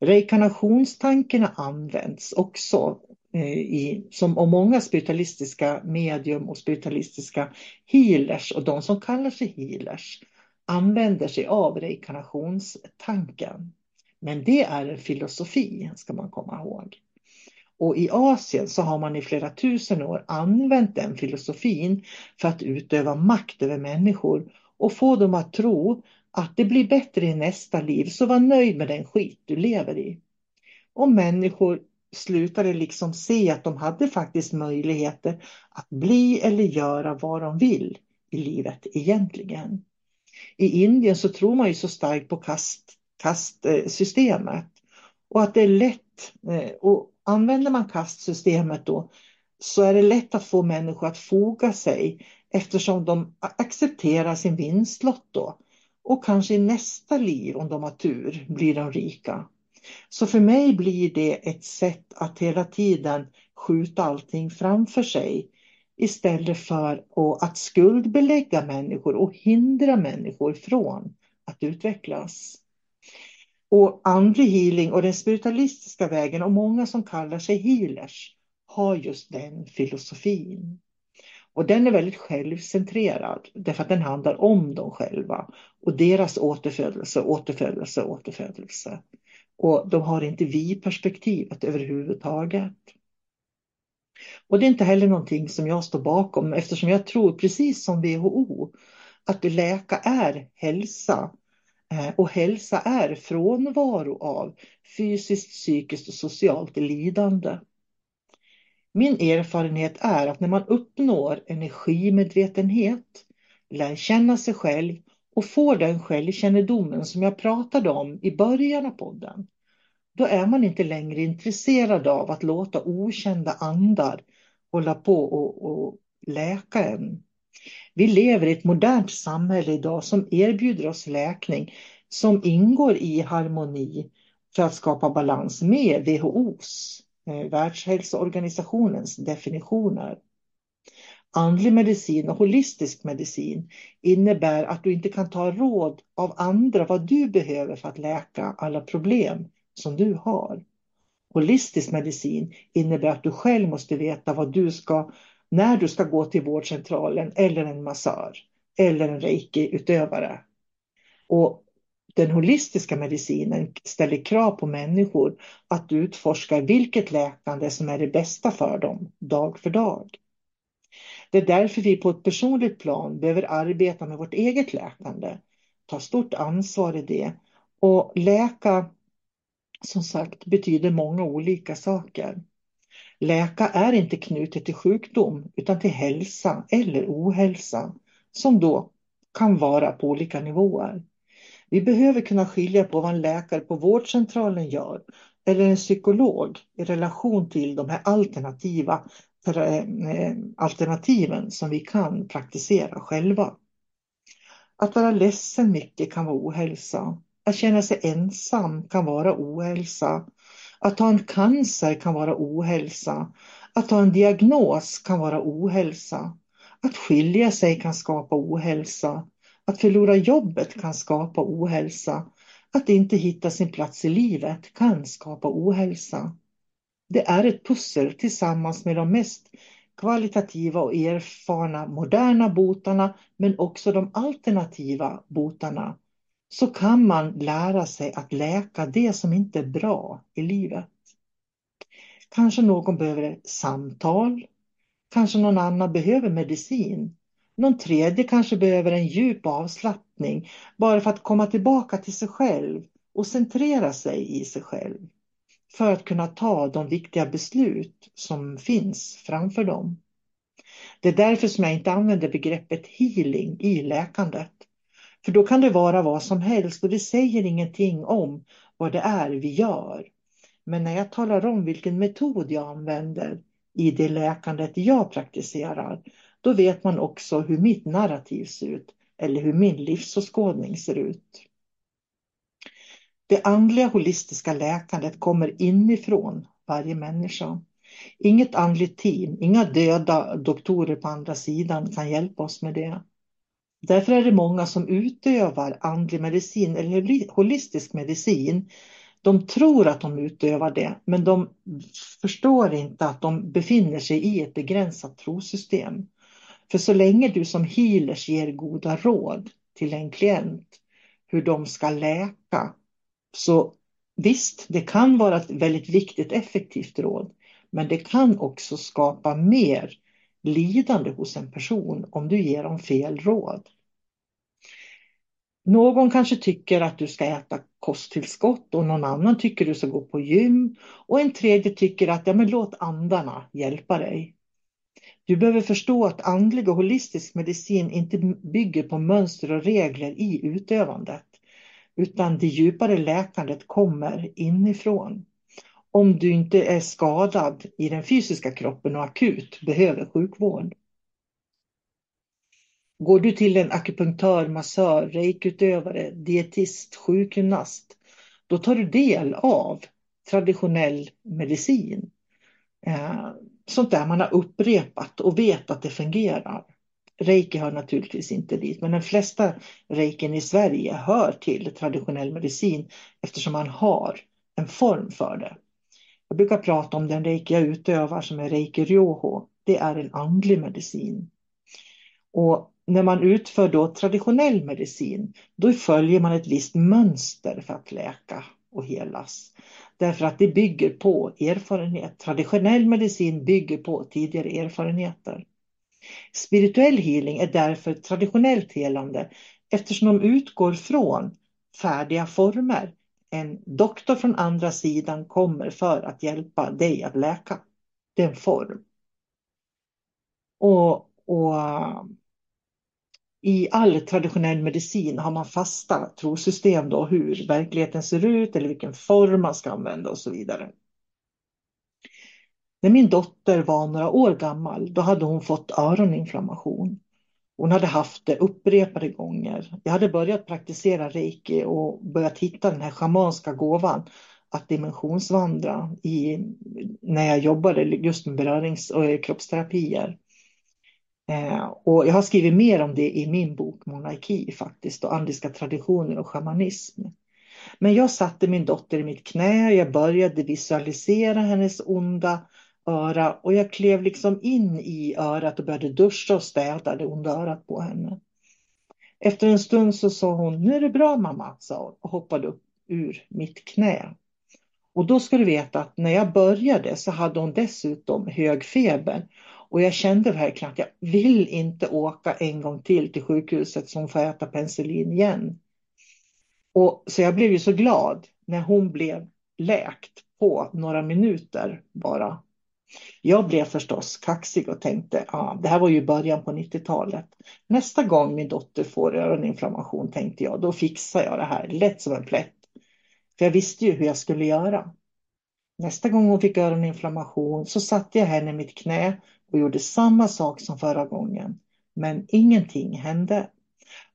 Reinkarnationstankarna används också eh, i, som och många spiritualistiska medium och spiritualistiska healers och de som kallar sig healers använder sig av reinkarnationstanken. Men det är en filosofi, ska man komma ihåg. Och i Asien så har man i flera tusen år använt den filosofin för att utöva makt över människor och få dem att tro att det blir bättre i nästa liv, så var nöjd med den skit du lever i. Och människor slutade liksom se att de hade faktiskt möjligheter att bli eller göra vad de vill i livet egentligen. I Indien så tror man ju så starkt på kast, kastsystemet och att det är lätt, eh, och använder man kastsystemet då så är det lätt att få människor att foga sig eftersom de accepterar sin vinstlott då. Och kanske i nästa liv, om de har tur, blir de rika. Så för mig blir det ett sätt att hela tiden skjuta allting framför sig istället för att skuldbelägga människor och hindra människor från att utvecklas. Och andlig healing och den spiritualistiska vägen och många som kallar sig healers har just den filosofin. Och den är väldigt självcentrerad därför att den handlar om dem själva och deras återfödelse, återfödelse, återfödelse. Och de har inte vi-perspektivet överhuvudtaget. Och det är inte heller någonting som jag står bakom eftersom jag tror precis som WHO att läka är hälsa eh, och hälsa är frånvaro av fysiskt, psykiskt och socialt lidande. Min erfarenhet är att när man uppnår energimedvetenhet, lär känna sig själv och får den självkännedomen som jag pratade om i början av podden, då är man inte längre intresserad av att låta okända andar hålla på och, och läka en. Vi lever i ett modernt samhälle idag som erbjuder oss läkning som ingår i harmoni för att skapa balans med WHOs eh, Världshälsoorganisationens definitioner. Andlig medicin och holistisk medicin innebär att du inte kan ta råd av andra vad du behöver för att läka alla problem som du har. Holistisk medicin innebär att du själv måste veta vad du ska, när du ska gå till vårdcentralen eller en massör eller en reiki-utövare. Och den holistiska medicinen ställer krav på människor att utforska vilket läkande som är det bästa för dem dag för dag. Det är därför vi på ett personligt plan behöver arbeta med vårt eget läkande, ta stort ansvar i det och läka som sagt betyder många olika saker. Läka är inte knutet till sjukdom utan till hälsa eller ohälsa som då kan vara på olika nivåer. Vi behöver kunna skilja på vad en läkare på vårdcentralen gör eller en psykolog i relation till de här alternativa eh, alternativen som vi kan praktisera själva. Att vara ledsen mycket kan vara ohälsa. Att känna sig ensam kan vara ohälsa. Att ha en cancer kan vara ohälsa. Att ha en diagnos kan vara ohälsa. Att skilja sig kan skapa ohälsa. Att förlora jobbet kan skapa ohälsa. Att inte hitta sin plats i livet kan skapa ohälsa. Det är ett pussel tillsammans med de mest kvalitativa och erfarna moderna botarna men också de alternativa botarna så kan man lära sig att läka det som inte är bra i livet. Kanske någon behöver samtal, kanske någon annan behöver medicin någon tredje kanske behöver en djup avslappning bara för att komma tillbaka till sig själv och centrera sig i sig själv. För att kunna ta de viktiga beslut som finns framför dem. Det är därför som jag inte använder begreppet healing i läkandet. För då kan det vara vad som helst och det säger ingenting om vad det är vi gör. Men när jag talar om vilken metod jag använder i det läkandet jag praktiserar då vet man också hur mitt narrativ ser ut eller hur min livsåskådning ser ut. Det andliga holistiska läkandet kommer inifrån varje människa. Inget andligt team, inga döda doktorer på andra sidan kan hjälpa oss med det. Därför är det många som utövar andlig medicin eller holistisk medicin. De tror att de utövar det, men de förstår inte att de befinner sig i ett begränsat trosystem. För så länge du som healers ger goda råd till en klient hur de ska läka, så visst, det kan vara ett väldigt viktigt effektivt råd, men det kan också skapa mer lidande hos en person om du ger dem fel råd. Någon kanske tycker att du ska äta kosttillskott och någon annan tycker du ska gå på gym och en tredje tycker att ja, men låt andarna hjälpa dig. Du behöver förstå att andlig och holistisk medicin inte bygger på mönster och regler i utövandet utan det djupare läkandet kommer inifrån. Om du inte är skadad i den fysiska kroppen och akut behöver sjukvård. Går du till en akupunktör, massör, reikutövare, dietist, sjukgymnast, då tar du del av traditionell medicin. Eh, sånt där man har upprepat och vet att det fungerar. Reiki hör naturligtvis inte dit, men de flesta reikin i Sverige hör till traditionell medicin eftersom man har en form för det. Jag brukar prata om den reiki jag utövar som är reiki ryoho. Det är en andlig medicin. Och när man utför då traditionell medicin, då följer man ett visst mönster för att läka och helas. Därför att det bygger på erfarenhet. Traditionell medicin bygger på tidigare erfarenheter. Spirituell healing är därför traditionellt helande eftersom de utgår från färdiga former. En doktor från andra sidan kommer för att hjälpa dig att läka. Det är en form. Och, och i all traditionell medicin har man fasta trosystem då hur verkligheten ser ut eller vilken form man ska använda och så vidare. När min dotter var några år gammal då hade hon fått öroninflammation. Hon hade haft det upprepade gånger. Jag hade börjat praktisera reiki och börjat hitta den här schamanska gåvan att dimensionsvandra i, när jag jobbade just med berörings och kroppsterapier. Eh, och jag har skrivit mer om det i min bok Monarki faktiskt och andiska traditioner och shamanism. Men jag satte min dotter i mitt knä, jag började visualisera hennes onda öra och jag klev liksom in i örat och började duscha och städa det onda örat på henne. Efter en stund så sa hon, nu är det bra mamma, sa hon och hoppade upp ur mitt knä. Och då ska du veta att när jag började så hade hon dessutom hög feber och jag kände verkligen att jag vill inte åka en gång till till sjukhuset som får äta penicillin igen. Och, så jag blev ju så glad när hon blev läkt på några minuter bara. Jag blev förstås kaxig och tänkte, ah, det här var ju början på 90-talet. Nästa gång min dotter får öroninflammation tänkte jag, då fixar jag det här lätt som en plätt. För jag visste ju hur jag skulle göra. Nästa gång hon fick öroninflammation så satte jag henne i mitt knä och gjorde samma sak som förra gången. Men ingenting hände.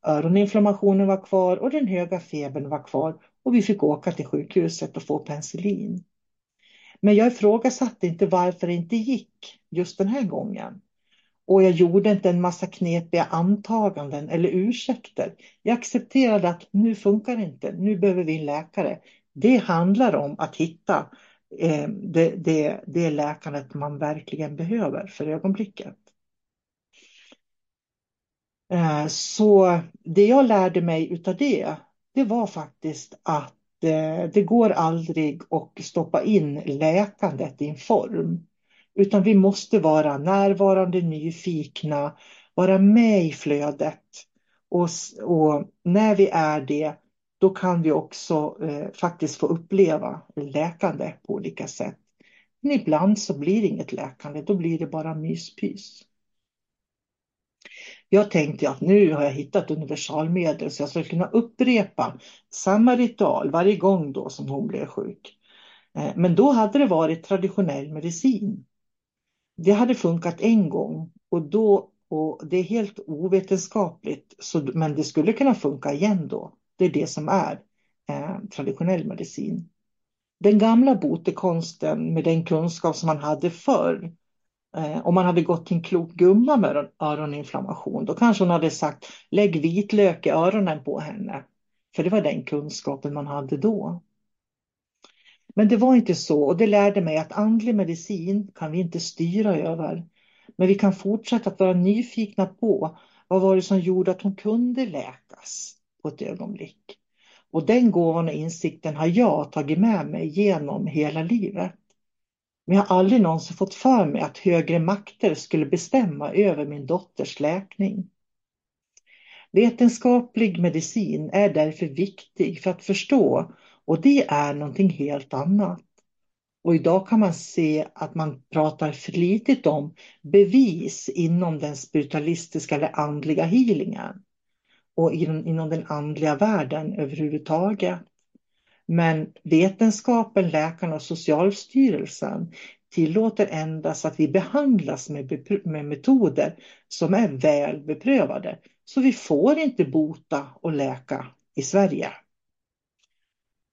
Öroninflammationen var kvar och den höga febern var kvar och vi fick åka till sjukhuset och få penicillin. Men jag ifrågasatte inte varför det inte gick just den här gången. Och jag gjorde inte en massa knepiga antaganden eller ursäkter. Jag accepterade att nu funkar det inte, nu behöver vi en läkare. Det handlar om att hitta eh, det, det, det läkandet man verkligen behöver för ögonblicket. Eh, så det jag lärde mig utav det, det var faktiskt att Eh, det går aldrig att stoppa in läkandet i en form. Utan vi måste vara närvarande, nyfikna, vara med i flödet. Och, och när vi är det, då kan vi också eh, faktiskt få uppleva läkande på olika sätt. Men ibland så blir det inget läkande, då blir det bara myspys. Jag tänkte att nu har jag hittat universalmedel så jag skulle kunna upprepa samma ritual varje gång då som hon blev sjuk. Eh, men då hade det varit traditionell medicin. Det hade funkat en gång och då Och det är helt ovetenskapligt, så, men det skulle kunna funka igen då. Det är det som är eh, traditionell medicin. Den gamla botekonsten med den kunskap som man hade förr, Eh, om man hade gått till en klok gumma med öroninflammation, då kanske hon hade sagt lägg vitlök i öronen på henne. För det var den kunskapen man hade då. Men det var inte så och det lärde mig att andlig medicin kan vi inte styra över. Men vi kan fortsätta att vara nyfikna på vad var det som gjorde att hon kunde läkas på ett ögonblick. Och den gåvan och insikten har jag tagit med mig genom hela livet. Men jag har aldrig någonsin fått för mig att högre makter skulle bestämma över min dotters läkning. Vetenskaplig medicin är därför viktig för att förstå och det är någonting helt annat. Och idag kan man se att man pratar flitigt om bevis inom den spiritualistiska eller andliga healingen och inom den andliga världen överhuvudtaget. Men vetenskapen, läkarna och Socialstyrelsen tillåter endast att vi behandlas med, med metoder som är väl beprövade. Så vi får inte bota och läka i Sverige.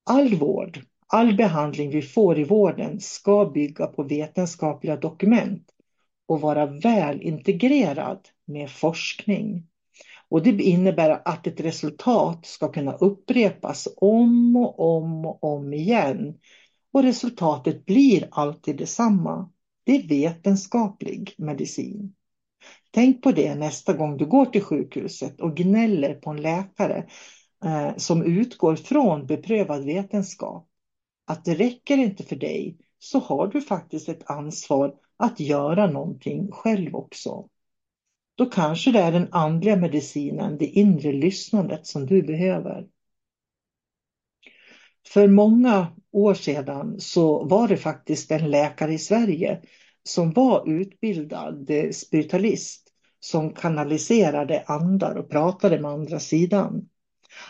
All vård, all behandling vi får i vården ska bygga på vetenskapliga dokument och vara väl integrerad med forskning. Och det innebär att ett resultat ska kunna upprepas om och om och om igen. Och resultatet blir alltid detsamma. Det är vetenskaplig medicin. Tänk på det nästa gång du går till sjukhuset och gnäller på en läkare eh, som utgår från beprövad vetenskap. Att det räcker inte för dig så har du faktiskt ett ansvar att göra någonting själv också. Då kanske det är den andliga medicinen, det inre lyssnandet som du behöver. För många år sedan så var det faktiskt en läkare i Sverige som var utbildad spiritualist som kanaliserade andar och pratade med andra sidan.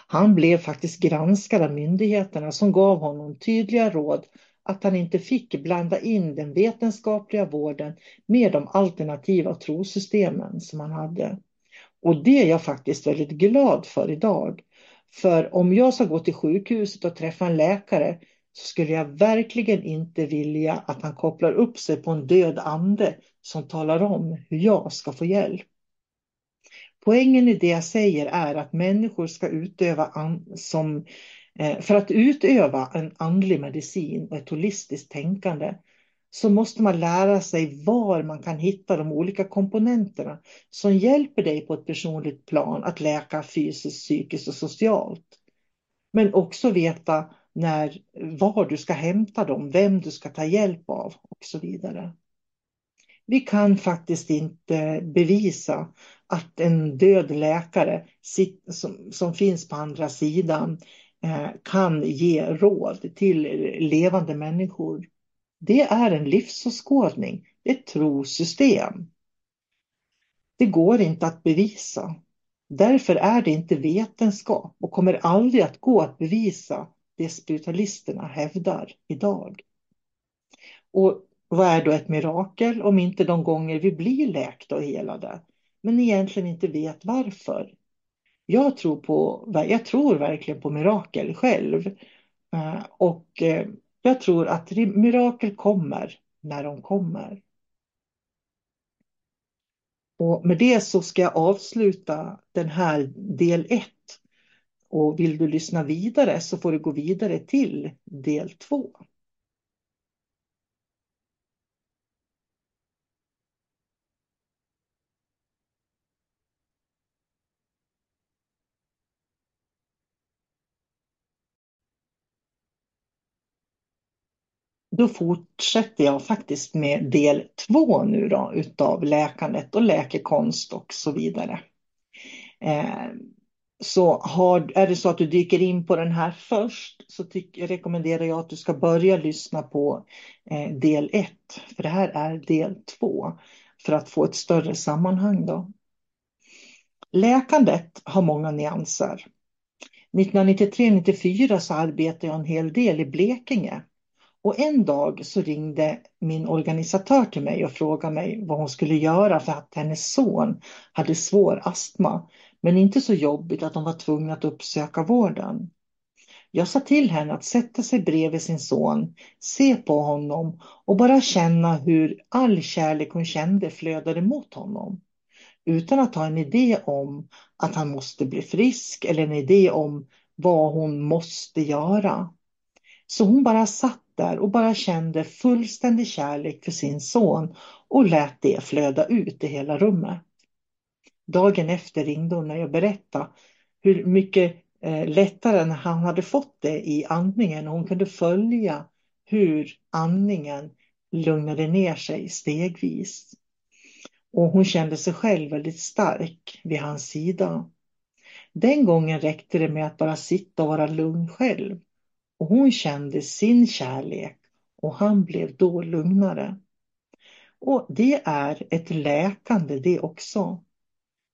Han blev faktiskt granskad av myndigheterna som gav honom tydliga råd att han inte fick blanda in den vetenskapliga vården med de alternativa trosystemen som han hade. Och det är jag faktiskt väldigt glad för idag. För om jag ska gå till sjukhuset och träffa en läkare så skulle jag verkligen inte vilja att han kopplar upp sig på en död ande som talar om hur jag ska få hjälp. Poängen i det jag säger är att människor ska utöva som Eh, för att utöva en andlig medicin och ett holistiskt tänkande så måste man lära sig var man kan hitta de olika komponenterna som hjälper dig på ett personligt plan att läka fysiskt, psykiskt och socialt. Men också veta när, var du ska hämta dem, vem du ska ta hjälp av och så vidare. Vi kan faktiskt inte bevisa att en död läkare som finns på andra sidan Eh, kan ge råd till levande människor. Det är en livsåskådning, ett trosystem. Det går inte att bevisa. Därför är det inte vetenskap och kommer aldrig att gå att bevisa det spiritualisterna hävdar idag. Och vad är då ett mirakel om inte de gånger vi blir läkta och helade, men egentligen inte vet varför? Jag tror, på, jag tror verkligen på mirakel själv. Eh, och eh, jag tror att mirakel kommer när de kommer. Och med det så ska jag avsluta den här del 1. Och vill du lyssna vidare så får du gå vidare till del 2. Då fortsätter jag faktiskt med del två nu då utav läkandet och läkekonst och så vidare. Eh, så har, är det så att du dyker in på den här först så tyck, rekommenderar jag att du ska börja lyssna på eh, del ett. För det här är del två. För att få ett större sammanhang då. Läkandet har många nyanser. 1993-94 så arbetade jag en hel del i Blekinge och en dag så ringde min organisatör till mig och frågade mig vad hon skulle göra för att hennes son hade svår astma, men inte så jobbigt att de var tvungna att uppsöka vården. Jag sa till henne att sätta sig bredvid sin son, se på honom och bara känna hur all kärlek hon kände flödade mot honom. Utan att ha en idé om att han måste bli frisk eller en idé om vad hon måste göra. Så hon bara satt där och bara kände fullständig kärlek för sin son och lät det flöda ut i hela rummet. Dagen efter ringde hon när jag berättade hur mycket eh, lättare än han hade fått det i andningen och hon kunde följa hur andningen lugnade ner sig stegvis. Och hon kände sig själv väldigt stark vid hans sida. Den gången räckte det med att bara sitta och vara lugn själv. Och hon kände sin kärlek och han blev då lugnare. Och det är ett läkande det också.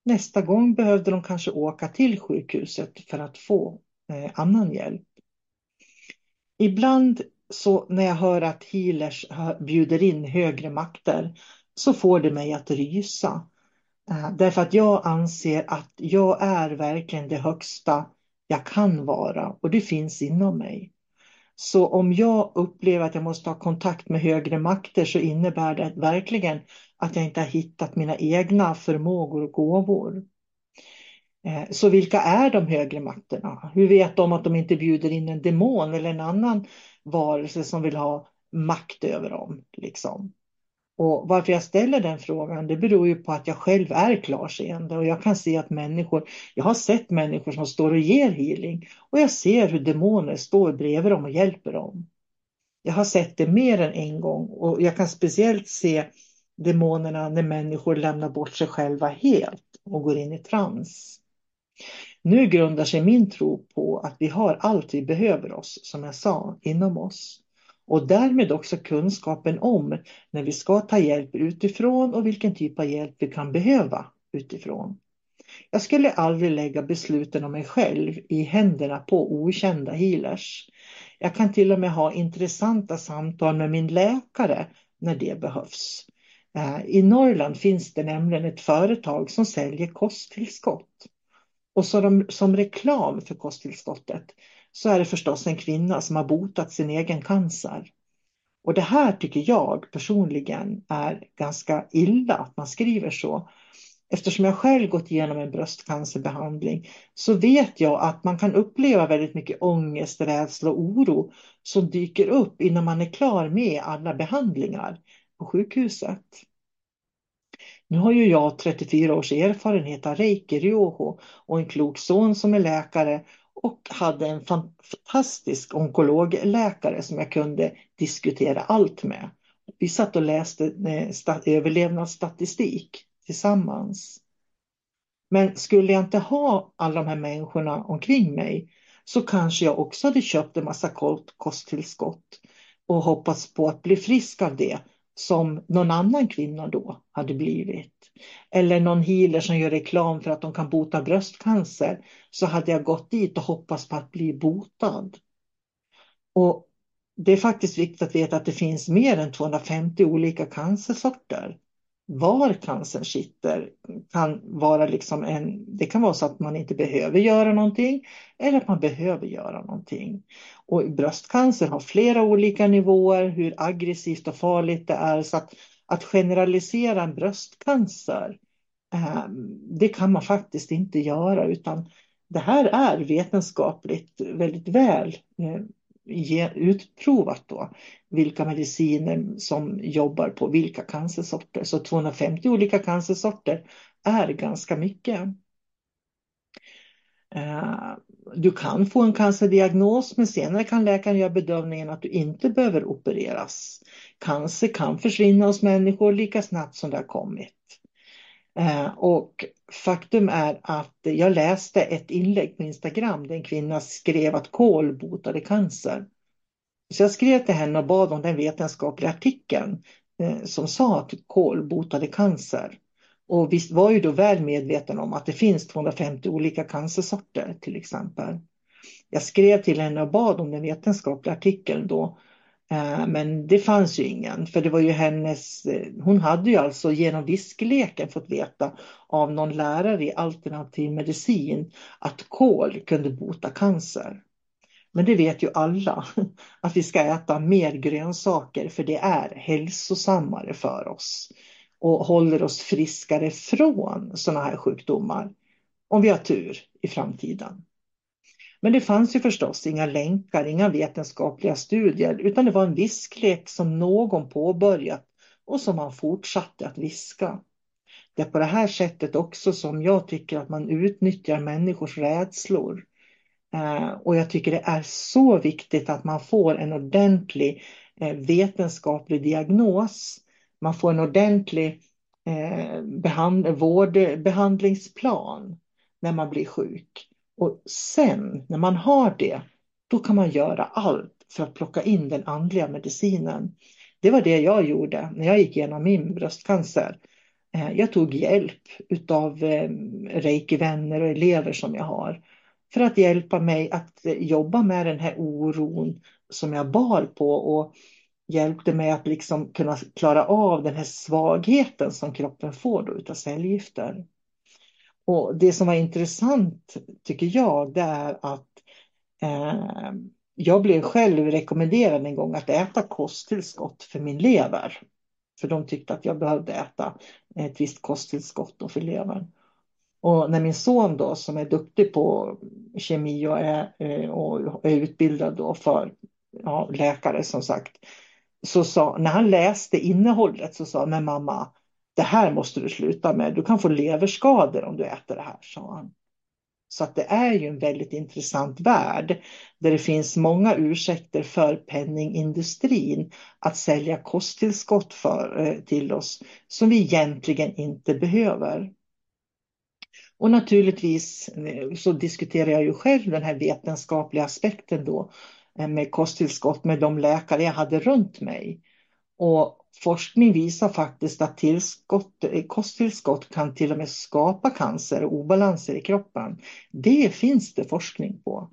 Nästa gång behövde de kanske åka till sjukhuset för att få eh, annan hjälp. Ibland så när jag hör att healers bjuder in högre makter så får det mig att rysa. Eh, därför att jag anser att jag är verkligen det högsta jag kan vara och det finns inom mig. Så om jag upplever att jag måste ha kontakt med högre makter så innebär det verkligen att jag inte har hittat mina egna förmågor och gåvor. Eh, så vilka är de högre makterna? Hur vet de att de inte bjuder in en demon eller en annan varelse som vill ha makt över dem? Liksom? Och varför jag ställer den frågan, det beror ju på att jag själv är klarseende och jag kan se att människor, jag har sett människor som står och ger healing och jag ser hur demoner står bredvid dem och hjälper dem. Jag har sett det mer än en gång och jag kan speciellt se demonerna när människor lämnar bort sig själva helt och går in i trans. Nu grundar sig min tro på att vi har allt vi behöver oss, som jag sa, inom oss och därmed också kunskapen om när vi ska ta hjälp utifrån och vilken typ av hjälp vi kan behöva utifrån. Jag skulle aldrig lägga besluten om mig själv i händerna på okända healers. Jag kan till och med ha intressanta samtal med min läkare när det behövs. Eh, I Norrland finns det nämligen ett företag som säljer kosttillskott. Och så de, som reklam för kosttillskottet så är det förstås en kvinna som har botat sin egen cancer. Och det här tycker jag personligen är ganska illa att man skriver så. Eftersom jag själv gått igenom en bröstcancerbehandling så vet jag att man kan uppleva väldigt mycket ångest, rädsla och oro som dyker upp innan man är klar med alla behandlingar på sjukhuset. Nu har ju jag 34 års erfarenhet av reiki, ryoho och en klok son som är läkare och hade en fantastisk onkologläkare som jag kunde diskutera allt med. Vi satt och läste eh, överlevnadsstatistik tillsammans. Men skulle jag inte ha alla de här människorna omkring mig så kanske jag också hade köpt en massa kosttillskott och hoppats på att bli frisk av det som någon annan kvinna då hade blivit. Eller någon healer som gör reklam för att de kan bota bröstcancer. Så hade jag gått dit och hoppats på att bli botad. Och det är faktiskt viktigt att veta att det finns mer än 250 olika cancersorter var cancern sitter kan vara liksom en, det kan vara så att man inte behöver göra någonting eller att man behöver göra någonting. Och bröstcancer har flera olika nivåer, hur aggressivt och farligt det är. Så att, att generalisera en bröstcancer, eh, det kan man faktiskt inte göra utan det här är vetenskapligt väldigt väl eh, utprovat då vilka mediciner som jobbar på vilka cancersorter. Så 250 olika cancersorter är ganska mycket. Eh, du kan få en cancerdiagnos men senare kan läkaren göra bedömningen att du inte behöver opereras. Cancer kan försvinna hos människor lika snabbt som det har kommit. Eh, och faktum är att jag läste ett inlägg på Instagram där en kvinna skrev att kol botade cancer. Så jag skrev till henne och bad om den vetenskapliga artikeln eh, som sa att kol botade cancer. Och visst var ju då väl medveten om att det finns 250 olika cancersorter till exempel. Jag skrev till henne och bad om den vetenskapliga artikeln då Eh, Eh, men det fanns ju ingen, för det var ju hennes, eh, hon hade ju alltså genom viskleken fått veta av någon lärare i alternativ medicin att kol kunde bota cancer. Men det vet ju alla, [LAUGHS] att vi ska äta mer grönsaker för det är hälsosammare för oss och håller oss friskare från sådana här sjukdomar om vi har tur i framtiden. Men det fanns ju förstås inga länkar, inga vetenskapliga studier, utan det var en visklek som någon påbörjat och som man fortsatte att viska. Det är på det här sättet också som jag tycker att man utnyttjar människors rädslor. Eh, och jag tycker det är så viktigt att man får en ordentlig eh, vetenskaplig diagnos. Man får en ordentlig eh, behand vårdbehandlingsplan när man blir sjuk. Och sen när man har det, då kan man göra allt för att plocka in den andliga medicinen. Det var det jag gjorde när jag gick igenom min bröstcancer. Eh, jag tog hjälp av reikivänner eh, reiki-vänner och elever som jag har för att hjälpa mig att eh, jobba med den här oron som jag bar på och hjälpte mig att liksom kunna klara av den här svagheten som kroppen får då utav cellgifter. Och det som var intressant tycker jag det är att eh, jag blev själv rekommenderad en gång att äta kosttillskott för min lever. För de tyckte att jag behövde äta ett visst kosttillskott för levern. Och när min son då som är duktig på kemi och är, eh, och är utbildad då för ja, läkare som sagt. Så sa, när han läste innehållet så sa men mamma det här måste du sluta med. Du kan få leverskador om du äter det här, sa han. Så att det är ju en väldigt intressant värld där det finns många ursäkter för penningindustrin att sälja kosttillskott för, eh, till oss som vi egentligen inte behöver. Och naturligtvis eh, så diskuterar jag ju själv den här vetenskapliga aspekten då eh, med kosttillskott med de läkare jag hade runt mig. Och forskning visar faktiskt att tillskott, kosttillskott kan till och med skapa cancer och obalanser i kroppen. Det finns det forskning på.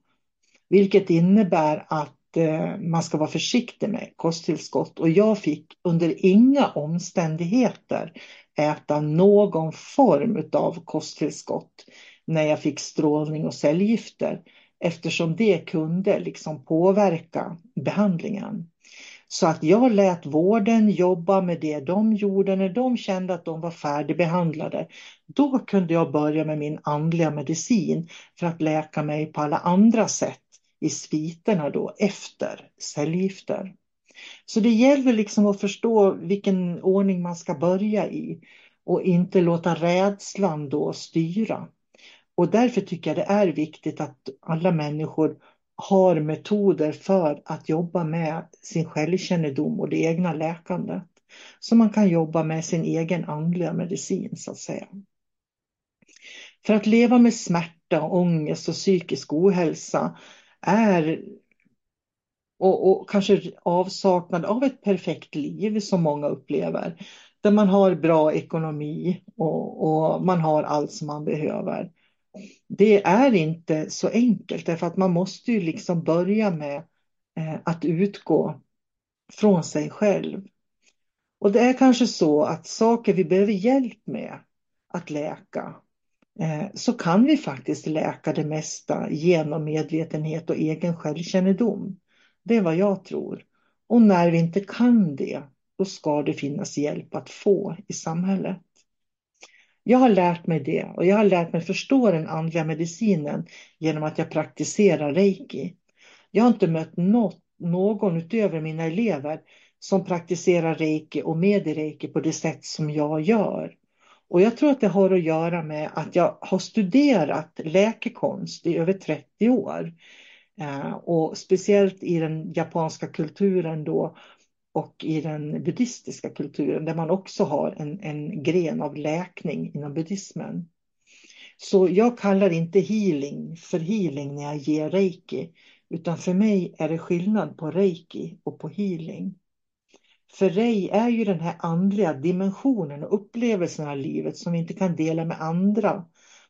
Vilket innebär att eh, man ska vara försiktig med kosttillskott och jag fick under inga omständigheter äta någon form av kosttillskott när jag fick strålning och cellgifter eftersom det kunde liksom påverka behandlingen. Så att jag lät vården jobba med det de gjorde när de kände att de var färdigbehandlade. Då kunde jag börja med min andliga medicin för att läka mig på alla andra sätt i sviterna då efter cellgifter. Så det gäller liksom att förstå vilken ordning man ska börja i och inte låta rädslan då styra. Och därför tycker jag det är viktigt att alla människor har metoder för att jobba med sin självkännedom och det egna läkandet. Så man kan jobba med sin egen andliga medicin så att säga. För att leva med smärta, ångest och psykisk ohälsa är och, och kanske avsaknad av ett perfekt liv som många upplever. Där man har bra ekonomi och, och, man har allt som man behöver. Det är inte så enkelt därför att man måste ju liksom börja med eh, att utgå från sig själv. Och det är kanske så att saker vi behöver hjälp med att läka eh, så kan vi faktiskt läka det mesta genom medvetenhet och egen självkännedom. Det är vad jag tror. Och när vi inte kan det, då ska det finnas hjälp att få i samhället. Jag har lärt mig det och jag har lärt mig förstå den andliga medicinen genom att jag praktiserar reiki. Jag har inte mött något, någon utöver mina elever som praktiserar reiki och med reiki på det sätt som jag gör. Och jag tror att det har att göra med att jag har studerat läkekonst i över 30 år. Eh, och speciellt i den japanska kulturen då och i den buddhistiska kulturen där man också har en, en gren av läkning inom buddhismen. Så jag kallar inte healing för healing när jag ger reiki, utan för mig är det skillnad på reiki och på healing. För rei är ju den här andliga dimensionen och upplevelsen av livet som vi inte kan dela med andra.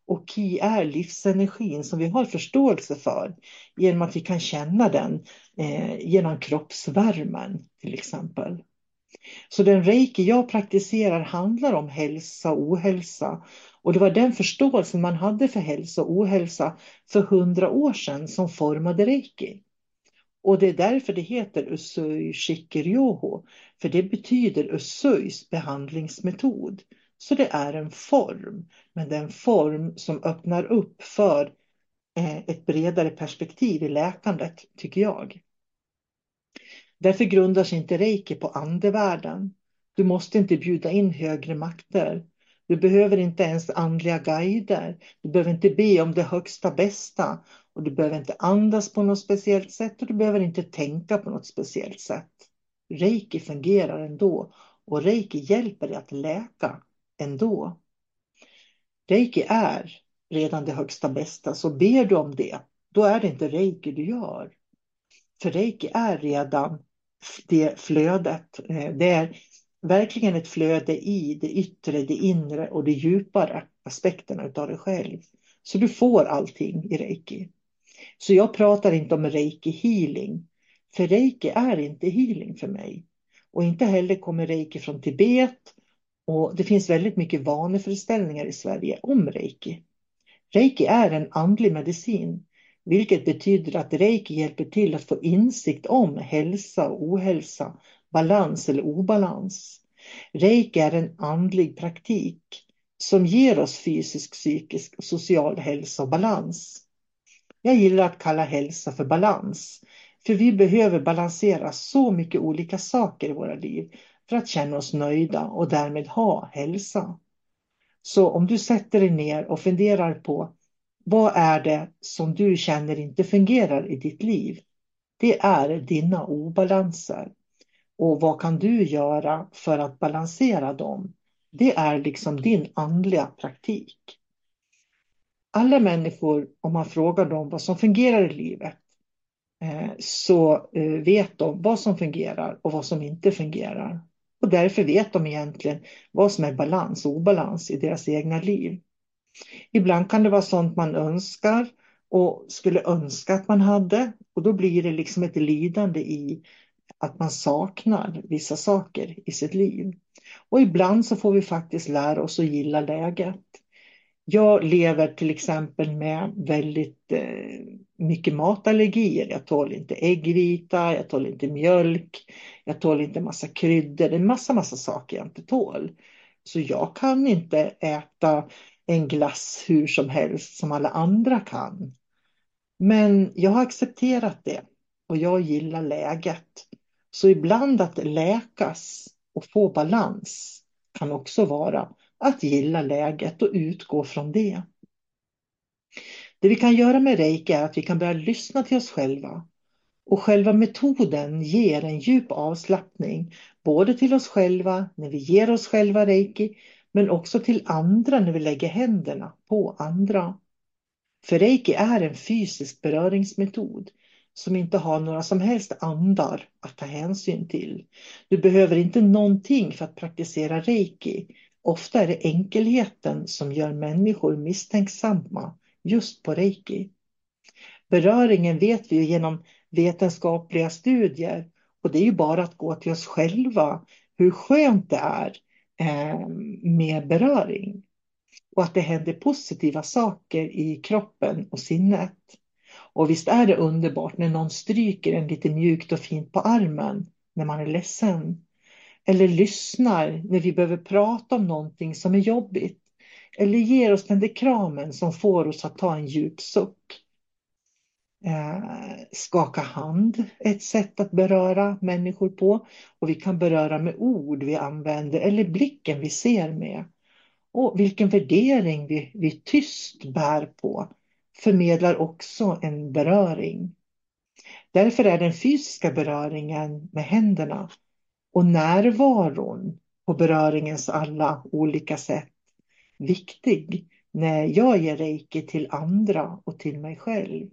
Och ki är livsenergin som vi har förståelse för genom att vi kan känna den eh, genom kroppsvärmen till exempel. Så den reiki jag praktiserar handlar om hälsa och ohälsa. Och det var den förståelsen man hade för hälsa och ohälsa för hundra år sedan som formade reiki. Och det är därför det heter Usui Shikiryoho, för det betyder Usuis behandlingsmetod. Så det är en form, men det är en form som öppnar upp för eh, ett bredare perspektiv i läkandet, tycker jag. Därför grundar sig inte reiki på andevärlden. Du måste inte bjuda in högre makter. Du behöver inte ens andliga guider. Du behöver inte be om det högsta bästa. Och du behöver inte andas på något speciellt sätt och du behöver inte tänka på något speciellt sätt. Reiki fungerar ändå och reiki hjälper dig att läka ändå. Reiki är redan det högsta bästa, så ber du om det, då är det inte reiki du gör. För reiki är redan det flödet. Eh, det är verkligen ett flöde i det yttre, det inre och det djupare aspekterna av dig själv. Så du får allting i reiki. Så jag pratar inte om reiki healing. För reiki är inte healing för mig. Och inte heller kommer reiki från Tibet. Och det finns väldigt mycket vaneföreställningar i Sverige om reiki. Reiki är en andlig medicin. Vilket betyder att reiki hjälper till att få insikt om hälsa och ohälsa, balans eller obalans. Reiki är en andlig praktik som ger oss fysisk, psykisk och social hälsa och balans. Jag gillar att kalla hälsa för balans. För vi behöver balansera så mycket olika saker i våra liv för att känna oss nöjda och därmed ha hälsa. Så om du sätter dig ner och funderar på vad är det som du känner inte fungerar i ditt liv? Det är dina obalanser. Och vad kan du göra för att balansera dem? Det är liksom din andliga praktik alla människor, om man frågar dem vad som fungerar i livet, eh, så eh, vet de vad som fungerar och vad som inte fungerar. Och därför vet de egentligen vad som är balans och obalans i deras egna liv. Ibland kan det vara sånt man önskar och skulle önska att man hade och då blir det liksom ett lidande i att man saknar vissa saker i sitt liv. Och ibland så får vi faktiskt lära oss att gilla läget. Jag lever till exempel med väldigt eh, mycket matallergier. Jag tål inte äggvita, jag tål inte mjölk, jag tål inte massa kryddor. Det är massa, massa saker jag inte tål. Så jag kan inte äta en glass hur som helst som alla andra kan. Men jag har accepterat det och jag gillar läget. Så ibland att läkas och få balans kan också vara att gilla läget och utgå från det. Det vi kan göra med reiki är att vi kan börja lyssna till oss själva. Och själva metoden ger en djup avslappning, både till oss själva när vi ger oss själva reiki, men också till andra när vi lägger händerna på andra. För reiki är en fysisk beröringsmetod som inte har några som helst andar att ta hänsyn till. Du behöver inte någonting för att praktisera reiki, Ofta är det enkelheten som gör människor misstänksamma just på reiki. Beröringen vet vi genom vetenskapliga studier och det är ju bara att gå till oss själva hur skönt det är eh, med beröring och att det händer positiva saker i kroppen och sinnet. Och visst är det underbart när någon stryker en lite mjukt och fint på armen när man är ledsen. Eller lyssnar när vi behöver prata om någonting som är jobbigt. Eller ger oss den där kramen som får oss att ta en djup suck. Eh, skaka hand är ett sätt att beröra människor på. Och vi kan beröra med ord vi använder eller blicken vi ser med. Och vilken värdering vi, vi tyst bär på förmedlar också en beröring. Därför är den fysiska beröringen med händerna och närvaron på beröringens alla olika sätt viktig när jag ger reiki till andra och till mig själv.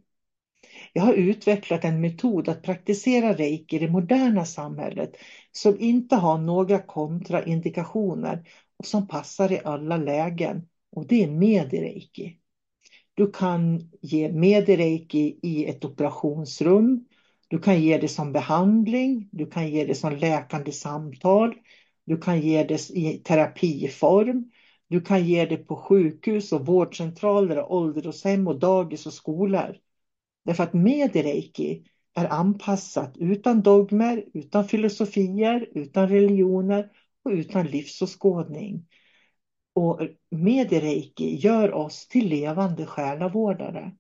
Jag har utvecklat en metod att praktisera reiki i det moderna samhället som inte har några kontraindikationer och som passar i alla lägen och det är med i reiki. Du kan ge med reiki i ett operationsrum. Du kan ge det som behandling. Du kan ge det som läkande samtal. Du kan ge det i terapiform. Du kan ge det på sjukhus och vårdcentraler, och ålderdomshem och dagis och skolor. Därför att med reiki är anpassat utan dogmer, utan filosofier, utan religioner och utan livsåskådning. Och med reiki gör oss till levande själavårdare.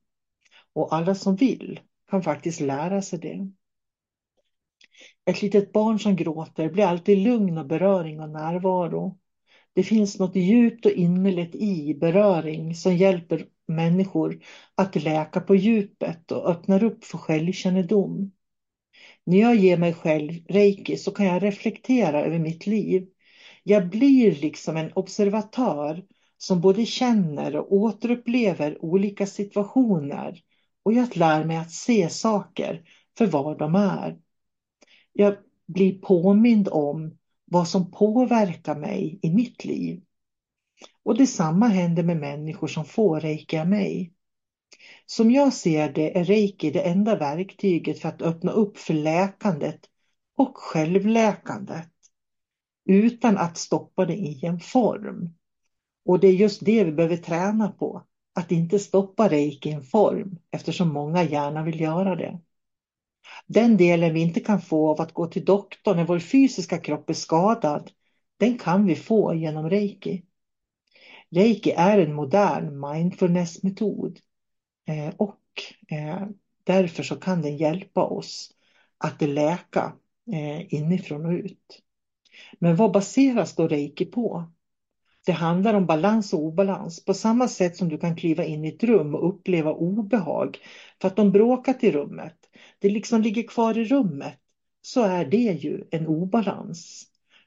Och alla som vill kan faktiskt lära sig det. Ett litet barn som gråter blir alltid lugn av beröring och närvaro. Det finns något djupt och innerligt i beröring som hjälper människor att läka på djupet och öppnar upp för självkännedom. När jag ger mig själv reiki så kan jag reflektera över mitt liv. Jag blir liksom en observatör som både känner och återupplever olika situationer och jag lär mig att se saker för vad de är. Jag blir påmind om vad som påverkar mig i mitt liv. Och detsamma händer med människor som får reiki av mig. Som jag ser det är reiki det enda verktyget för att öppna upp för läkandet och självläkandet utan att stoppa det i en form. Och det är just det vi behöver träna på, att inte stoppa reiki i en form eftersom många gärna vill göra det. Den delen vi inte kan få av att gå till doktorn när vår fysiska kropp är skadad, den kan vi få genom reiki. Reiki är en modern mindfulnessmetod eh, och eh, därför så kan den hjälpa oss att läka eh, inifrån och ut. Men vad baseras då reiki på? Det handlar om balans och obalans på samma sätt som du kan kliva in i ett rum och uppleva obehag för att de bråkat i rummet. Det liksom ligger kvar i rummet. Så är det ju en obalans.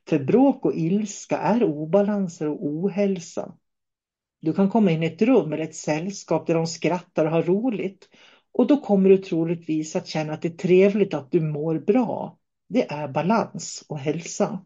För bråk och ilska är obalanser och ohälsa. Du kan komma in i ett rum eller ett sällskap där de skrattar och har roligt och då kommer du troligtvis att känna att det är trevligt att du mår bra. Det är balans och hälsa.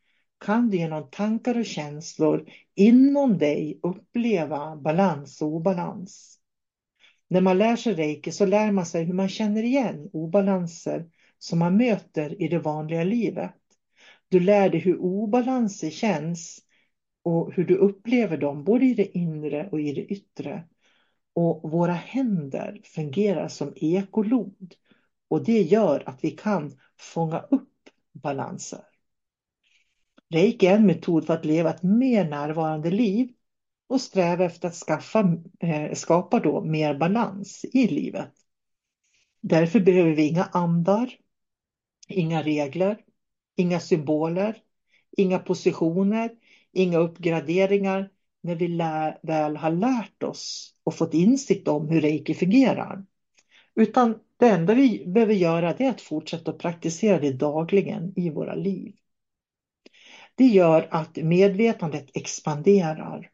kan du genom tankar och känslor inom dig uppleva balans och obalans. När man lär sig reiki så lär man sig hur man känner igen obalanser som man möter i det vanliga livet. Du lär dig hur obalanser känns och hur du upplever dem, både i det inre och i det yttre. Och våra händer fungerar som ekolod och det gör att vi kan fånga upp balanser. Reiki är en metod för att leva ett mer närvarande liv och sträva efter att skaffa, eh, skapa då mer balans i livet. Därför behöver vi inga andar, inga regler, inga symboler, inga positioner, inga uppgraderingar när vi lär, väl har lärt oss och fått insikt om hur reiki fungerar. Utan det enda vi behöver göra är att fortsätta att praktisera det dagligen i våra liv. Det gör att medvetandet expanderar.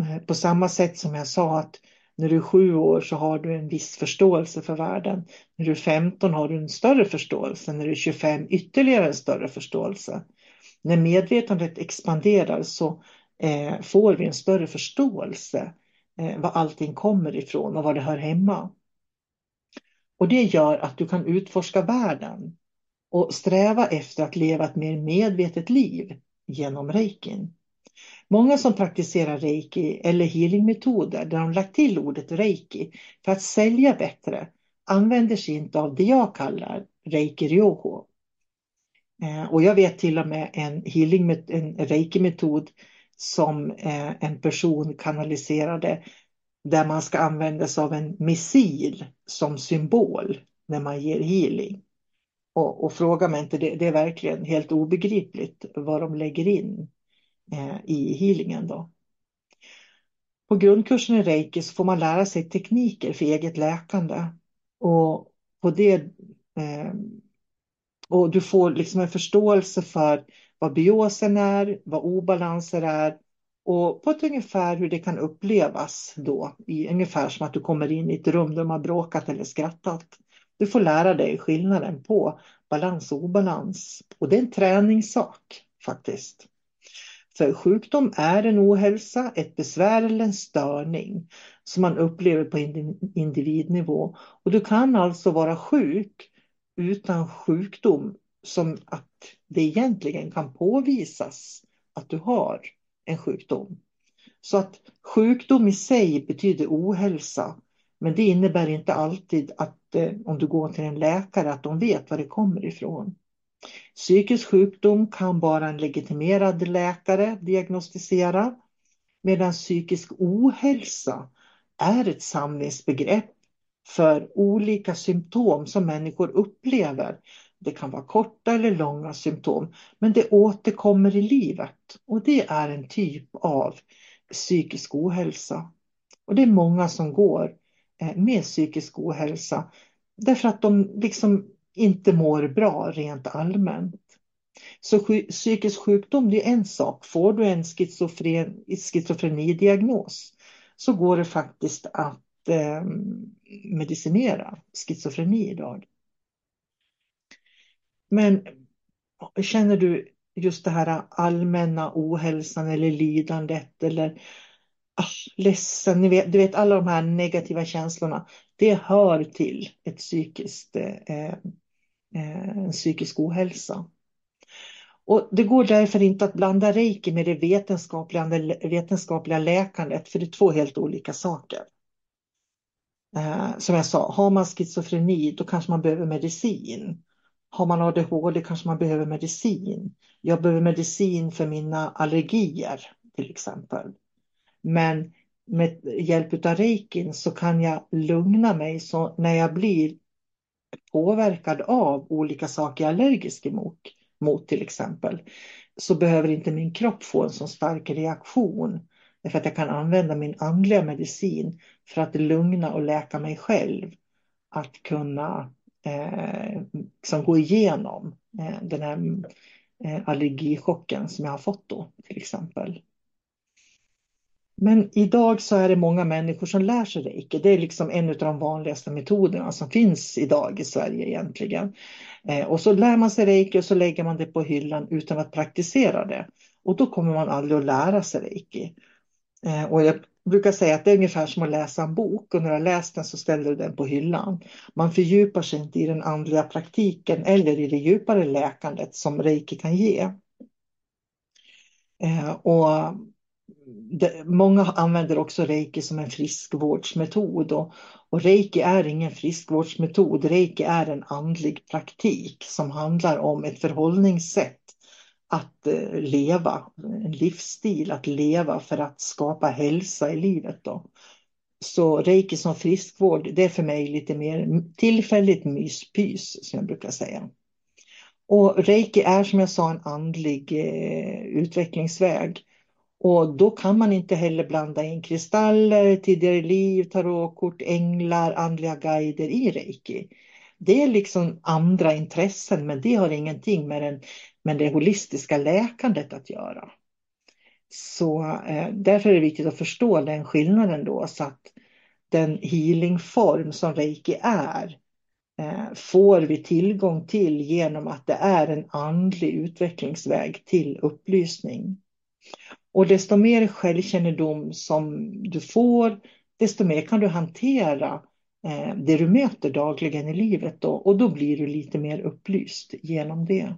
Eh, på samma sätt som jag sa att när du är sju år så har du en viss förståelse för världen. När du är 15 har du en större förståelse. När du är 25 ytterligare en större förståelse. När medvetandet expanderar så eh, får vi en större förståelse eh, var allting kommer ifrån och var det hör hemma. Och det gör att du kan utforska världen och sträva efter att leva ett mer medvetet liv genom reikin. Många som praktiserar reiki eller healingmetoder där de lagt till ordet reiki för att sälja bättre använder sig inte av det jag kallar reiki ryoho. Eh, och jag vet till och med en healing, en reiki-metod som eh, en person kanaliserade där man ska använda sig av en missil som symbol när man ger healing. Och, och fråga mig inte, det, det, är verkligen helt obegripligt vad de lägger in eh, i healingen då. På grundkursen i reiki så får man lära sig tekniker för eget läkande. Och på det eh, och du får liksom en förståelse för vad biosen är, vad obalanser är och på ett ungefär hur det kan upplevas då, i ungefär som att du kommer in i ett rum där de har bråkat eller skrattat. Du får lära dig skillnaden på balans och obalans. Och det är en träningssak faktiskt. För sjukdom är en ohälsa, ett besvär eller en störning som man upplever på individnivå. Och du kan alltså vara sjuk utan sjukdom som att det egentligen kan påvisas att du har en sjukdom. Så att sjukdom i sig betyder ohälsa. Men det innebär inte alltid att eh, om du går till en läkare att de vet var det kommer ifrån. Psykisk sjukdom kan bara en legitimerad läkare diagnostisera. Medan psykisk ohälsa är ett samlingsbegrepp för olika symptom som människor upplever det kan vara korta eller långa symptom, men det återkommer i livet och det är en typ av psykisk ohälsa. Och det är många som går Eh, med psykisk ohälsa därför att de liksom inte mår bra rent allmänt. Så psykisk sjukdom det är en sak. Får du en schizofren, schizofrenidiagnos så går det faktiskt att eh, medicinera schizofreni idag. Men känner du just det här allmänna ohälsan eller lidandet eller ah, ledsen, ni vet, du vet alla de här negativa känslorna. Det hör till ett psykiskt, eh, eh, eh en psykisk ohälsa. Och Det går därför inte att blanda reiki med det vetenskapliga, vetenskapliga läkandet, för det är två helt olika saker. Eh, som jag sa, har man schizofreni då kanske man behöver medicin. Har man ADHD kanske man behöver medicin. Jag behöver medicin för mina allergier till exempel. Men med hjälp av reikin så kan jag lugna mig så när jag blir påverkad av olika saker jag är allergisk emot, mot till exempel, så behöver inte min kropp få en så stark reaktion. Därför att jag kan använda min andliga medicin för att lugna och läka mig själv. Att kunna eh, liksom gå igenom eh, den här eh, allergichocken som jag har fått då till exempel. Men idag så är det många människor som lär sig reiki. Det är liksom en av de vanligaste metoderna som finns idag i Sverige egentligen. Eh, och så lär man sig reiki och så lägger man det på hyllan utan att praktisera det. Och då kommer man aldrig att lära sig reiki. Eh, och jag brukar säga att det är ungefär som att läsa en bok och när du har läst den så ställer du den på hyllan. Man fördjupar sig inte i den andliga praktiken eller i det djupare läkandet som reiki kan ge. Eh, och det, många använder också reiki som en friskvårdsmetod och, och reiki är ingen friskvårdsmetod. Reiki är en andlig praktik som handlar om ett förhållningssätt att eh, leva, en livsstil att leva för att skapa hälsa i livet. Då. Så reiki som friskvård, det är för mig lite mer tillfälligt myspys som jag brukar säga. Och reiki är som jag sa en andlig eh, utvecklingsväg. Och då kan man inte heller blanda in kristaller, tidigare liv, tarotkort, änglar, andliga guider i reiki. Det är liksom andra intressen men det har ingenting med, den, med det holistiska läkandet att göra. Så eh, därför är det viktigt att förstå den skillnaden då så att den healingform som reiki är eh, får vi tillgång till genom att det är en andlig utvecklingsväg till upplysning. Och desto mer självkännedom som du får, desto mer kan du hantera eh, det du möter dagligen i livet då, och då blir du lite mer upplyst genom det.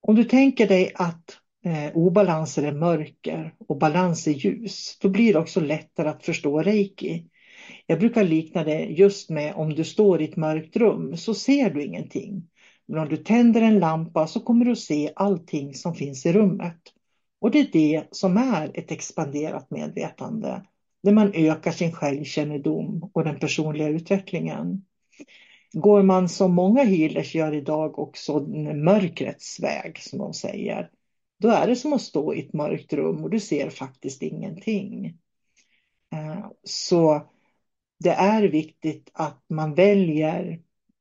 Om du tänker dig att eh, obalanser är mörker och balans är ljus, då blir det också lättare att förstå reiki. Jag brukar likna det just med om du står i ett mörkt rum så ser du ingenting. Men om du tänder en lampa så kommer du se allting som finns i rummet. Och det är det som är ett expanderat medvetande. När man ökar sin självkännedom och den personliga utvecklingen. Går man som många healers gör idag också mörkrets väg som de säger. Då är det som att stå i ett mörkt rum och du ser faktiskt ingenting. Eh, så det är viktigt att man väljer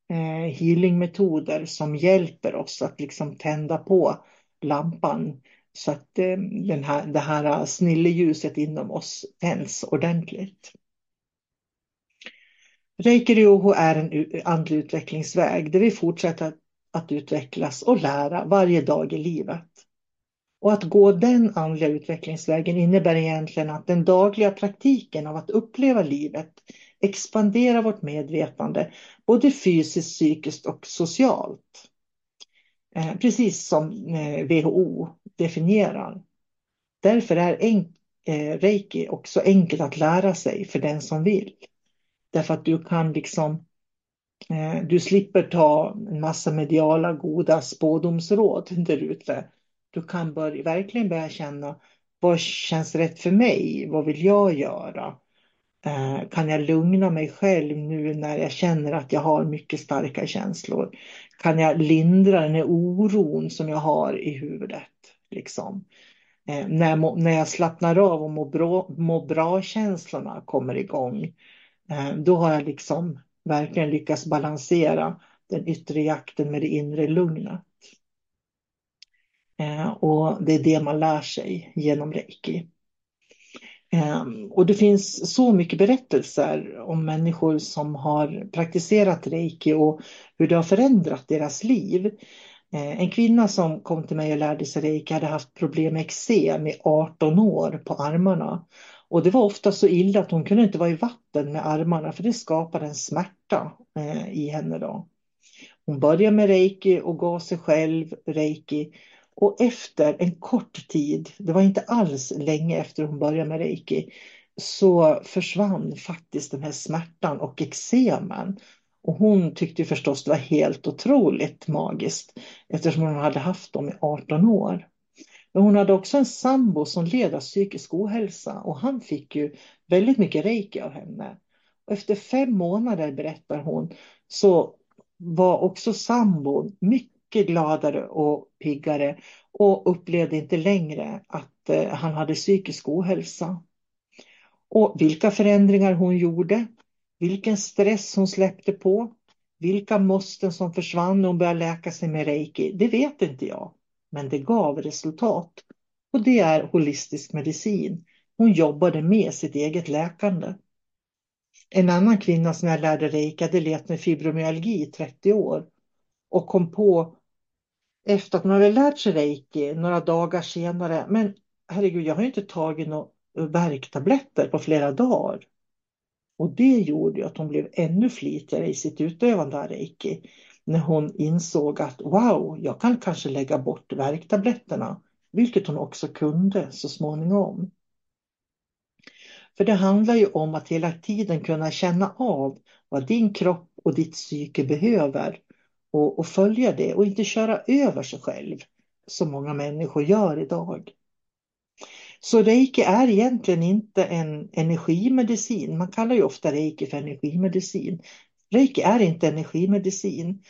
eh, healingmetoder som hjälper oss att liksom tända på lampan så att eh, den här, det här eh, snilleljuset inom oss tänds ordentligt. Reiki Ryoho är en andlig utvecklingsväg där vi fortsätter att utvecklas och lära varje dag i livet. Och att gå den andliga utvecklingsvägen innebär egentligen att den dagliga praktiken av att uppleva livet expanderar vårt medvetande både fysiskt, psykiskt och socialt. Eh, precis som WHO definierar. Därför är en, eh, reiki också enkelt att lära sig för den som vill. Därför att du kan liksom eh, du slipper ta en massa mediala goda spådomsråd där ute. Du kan börja, verkligen börja känna vad känns rätt för mig? Vad vill jag göra? Eh, kan jag lugna mig själv nu när jag känner att jag har mycket starka känslor? Kan jag lindra den här oron som jag har i huvudet? Liksom. Eh, när, jag, när jag slappnar av och mår bra, mår bra-känslorna kommer igång, eh, då har jag liksom verkligen lyckats balansera den yttre jakten med det inre lugnet. Eh, och det är det man lär sig genom reiki. Ehm, och det finns så mycket berättelser om människor som har praktiserat reiki och hur det har förändrat deras liv. Eh, en kvinna som kom till mig och lärde sig reiki hade haft problem med eksem i 18 år på armarna. Och det var ofta så illa att hon kunde inte vara i vatten med armarna för det skapade en smärta eh, i henne. Då. Hon började med reiki och gav sig själv reiki och efter en kort tid, det var inte alls länge efter hon började med reiki, så försvann faktiskt den här smärtan och eksemen. Och hon tyckte förstås det var helt otroligt magiskt eftersom hon hade haft dem i 18 år. Men hon hade också en sambo som led av psykisk ohälsa och han fick ju väldigt mycket reiki av henne. Och efter fem månader, berättar hon, så var också sambon mycket gladare och piggare och upplevde inte längre att eh, han hade psykisk ohälsa. Och vilka förändringar hon gjorde, vilken stress hon släppte på, vilka måsten som försvann när hon började läka sig med reiki, det vet inte jag. Men det gav resultat. Och det är holistisk medicin. Hon jobbade med sitt eget läkande. En annan kvinna som jag lärde reiki hade levt med fibromyalgi i 30 år och kom på efter att man hade lärt sig reiki några dagar senare, men herregud, jag har inte tagit några värktabletter på flera dagar. Och det gjorde att hon blev ännu flitigare i sitt utövande av reiki. När hon insåg att wow, jag kan kanske lägga bort värktabletterna. Vilket hon också kunde så småningom. För det handlar ju om att hela tiden kunna känna av vad din kropp och ditt psyke behöver och, och följa det och inte köra över sig själv som många människor gör idag. Så reiki är egentligen inte en energimedicin. Man kallar ju ofta reiki för energimedicin. Reiki är inte energimedicin.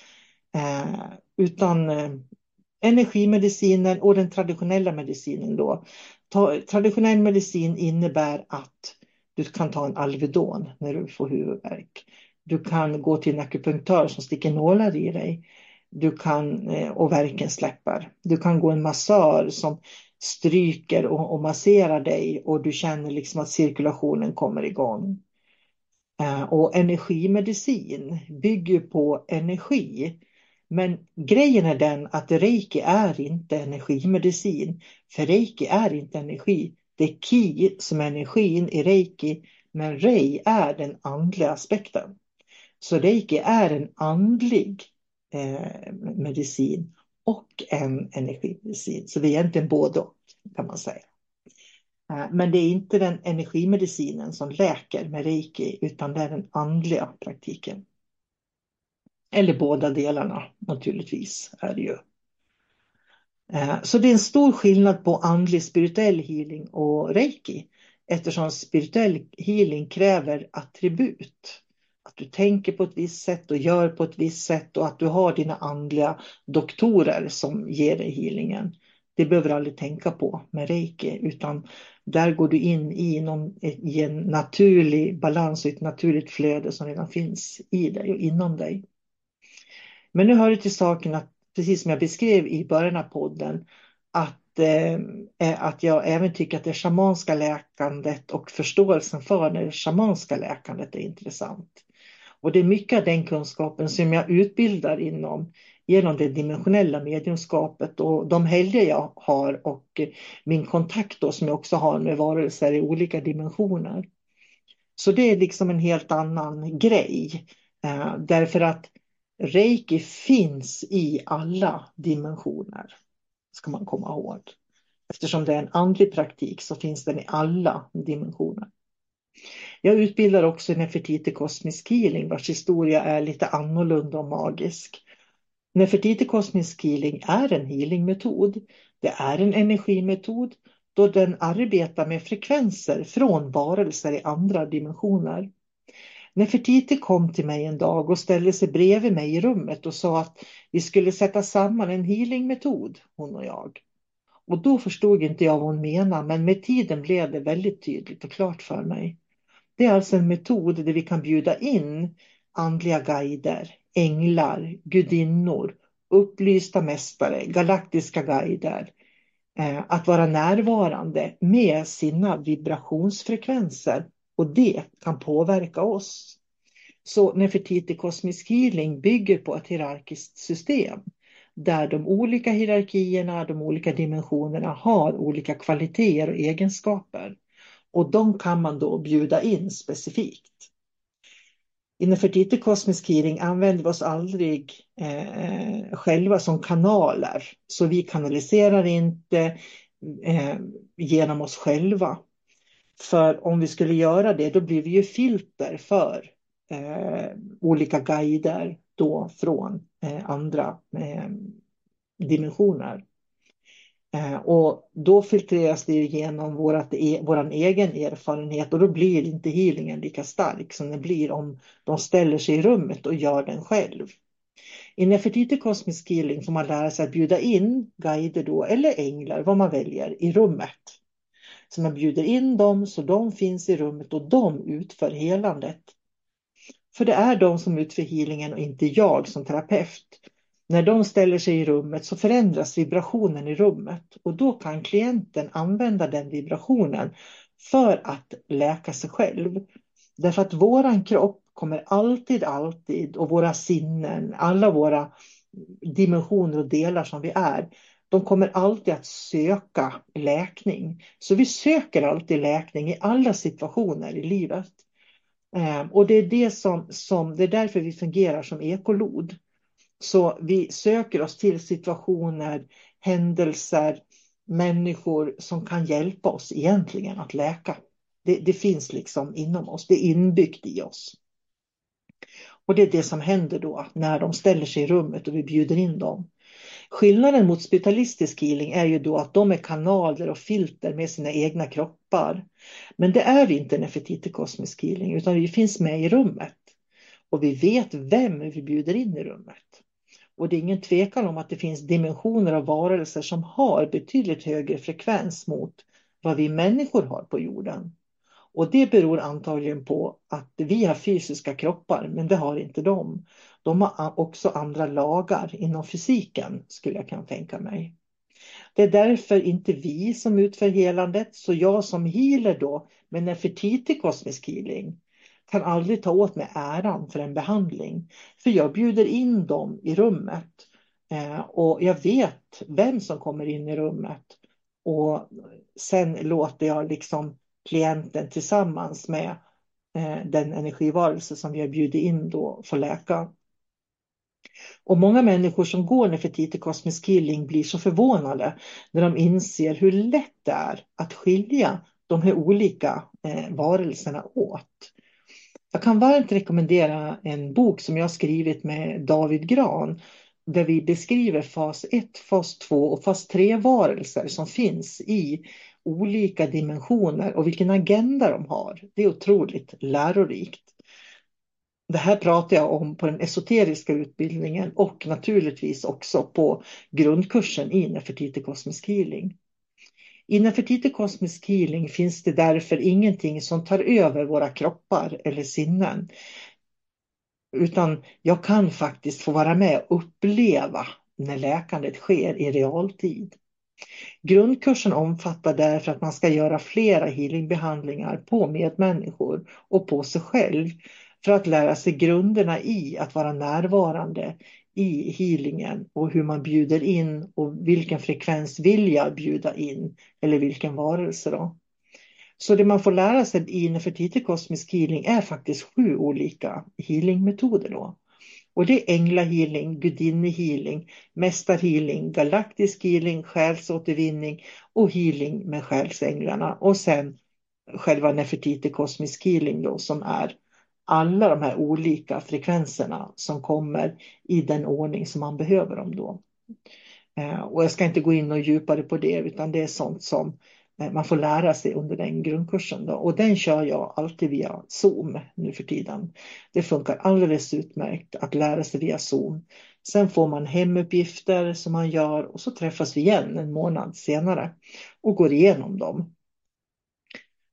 Eh, utan eh, energimedicinen och den traditionella medicinen då. Traditionell medicin innebär att du kan ta en Alvedon när du får huvudvärk. Du kan gå till en akupunktör som sticker nålar i dig. Du kan, eh, och värken släpper. Du kan gå en massör som stryker och, och masserar dig och du känner liksom att cirkulationen kommer igång. Eh, och energimedicin bygger på energi. Men grejen är den att reiki är inte energimedicin. För reiki är inte energi. Det är ki som är energin i reiki. Men rei är den andliga aspekten. Så reiki är en andlig eh, medicin och en energimedicin. Så det är egentligen både och kan man säga. Eh, men det är inte den energimedicinen som läker med reiki utan det är den andliga praktiken. Eller båda delarna naturligtvis är det ju. Eh, så det är en stor skillnad på andlig spirituell healing och reiki eftersom spirituell healing kräver attribut du tänker på ett visst sätt och gör på ett visst sätt och att du har dina andliga doktorer som ger dig healingen. Det behöver du aldrig tänka på med reiki utan där går du in i, någon, i en naturlig balans och ett naturligt flöde som redan finns i dig och inom dig. Men nu hör det till saken att precis som jag beskrev i början av podden att, eh, eh att jag även tycker att det shamanska läkandet och förståelsen för det shamanska läkandet är intressant. Och det är mycket av den kunskapen som jag utbildar inom genom det dimensionella mediumskapet och de helger jag har och min kontakt då som jag också har med varelser i olika dimensioner. Så det är liksom en helt annan grej. Eh, därför att reiki finns i alla dimensioner. Ska man komma ihåg. Eftersom det är en andlig praktik så finns den i alla dimensioner. Jag utbildar också Nefertiti Kosmisk Healing vars historia är lite annorlunda och magisk. Nefertiti Kosmisk Healing är en healingmetod. Det är en energimetod då den arbetar med frekvenser från varelser i andra dimensioner. Nefertiti kom till mig en dag och ställde sig bredvid mig i rummet och sa att vi skulle sätta samman en healingmetod, hon och jag. Och då förstod inte jag vad hon menade, men med tiden blev det väldigt tydligt och klart för mig. Det är alltså en metod där vi kan bjuda in andliga guider, änglar, gudinnor, upplysta mästare, galaktiska guider. Eh, att vara närvarande med sina vibrationsfrekvenser och det kan påverka oss. Så Nefertiti Kosmisk Healing bygger på ett hierarkiskt system där de olika hierarkierna, de olika dimensionerna har olika kvaliteter och egenskaper. Och de kan man då bjuda in specifikt. Inom Nefertiti Cosmic Healing använder vi oss aldrig eh, själva som kanaler. Så vi kanaliserar inte eh, genom oss själva. För om vi skulle göra det då blir vi ju filter för eh, olika guider då från eh, andra eh, dimensioner. Eh, och då filtreras det genom vårat, e, vår egen erfarenhet och då blir inte healingen lika stark som den blir om de ställer sig i rummet och gör den själv. I Nefertiti Kosmisk Healing får man lära sig att bjuda in guider då, eller änglar, vad man väljer, i rummet. Så man bjuder in dem så de finns i rummet och de utför helandet. För det är de som utför healingen och inte jag som terapeut. När de ställer sig i rummet så förändras vibrationen i rummet och då kan klienten använda den vibrationen för att läka sig själv. Därför att våran kropp kommer alltid, alltid och våra sinnen, alla våra dimensioner och delar som vi är, de kommer alltid att söka läkning. Så vi söker alltid läkning i alla situationer i livet. Ehm, och det är, det, som, som, det är därför vi fungerar som ekolod. Så vi söker oss till situationer, händelser, människor som kan hjälpa oss egentligen att läka. Det, det, finns liksom inom oss, det är inbyggt i oss. Och det är det som händer då när de ställer sig i rummet och vi bjuder in dem. Skillnaden mot spitalistisk healing är ju då att de är kanaler och filter med sina egna kroppar. Men det är inte Nefertiti kosmisk healing utan vi finns med i rummet. Och vi vet vem vi bjuder in i rummet. Och det är ingen tvekan om att det finns dimensioner av varelser som har betydligt högre frekvens mot vad vi människor har på jorden. Och det beror antagligen på att vi har fysiska kroppar, men det har inte de. De har också andra lagar inom fysiken, skulle jag kunna tänka mig. Det är därför inte vi som utför helandet, så jag som healer då, med till kosmisk healing, kan aldrig ta åt mig äran för en behandling. För jag bjuder in dem i rummet eh, och jag vet vem som kommer in i rummet. Och sen låter jag liksom klienten tillsammans med eh, den energivarelse som vi har bjudit in då få läka. Och många människor som går Nefertiti kosmisk healing blir så förvånade när de inser hur lätt det är att skilja de här olika eh, varelserna åt. Jag kan varmt rekommendera en bok som jag skrivit med David Gran där vi beskriver fas 1, fas 2 och fas 3 varelser som finns i olika dimensioner och vilken agenda de har. Det är otroligt lärorikt. Det här pratar jag om på den esoteriska utbildningen och naturligtvis också på grundkursen i Nefertiti Cosmic Healing. Inom Nefertiti Kosmisk Healing finns det därför ingenting som tar över våra kroppar eller sinnen. Utan jag kan faktiskt få vara med och uppleva när läkandet sker i realtid. Grundkursen omfattar därför att man ska göra flera healingbehandlingar på medmänniskor och på sig själv för att lära sig grunderna i att vara närvarande i healingen och hur man bjuder in och vilken frekvens vill jag bjuda in eller vilken varelse då. Så det man får lära sig i Nefertiti kosmisk healing är faktiskt sju olika healingmetoder då. Och det är änglahealing, gudinnehealing, mästarhealing, galaktisk healing, själsåtervinning och healing med själsänglarna. Och sen själva Nefertiti kosmisk healing då som är alla de här olika frekvenserna som kommer i den ordning som man behöver dem då. Eh, och jag ska inte gå in och djupare på det utan det är sånt som eh, man får lära sig under den grundkursen. Då. Och den kör jag alltid via Zoom nu för tiden. Det funkar alldeles utmärkt att lära sig via Zoom. Sen får man hemuppgifter som man gör och så träffas vi igen en månad senare och går igenom dem.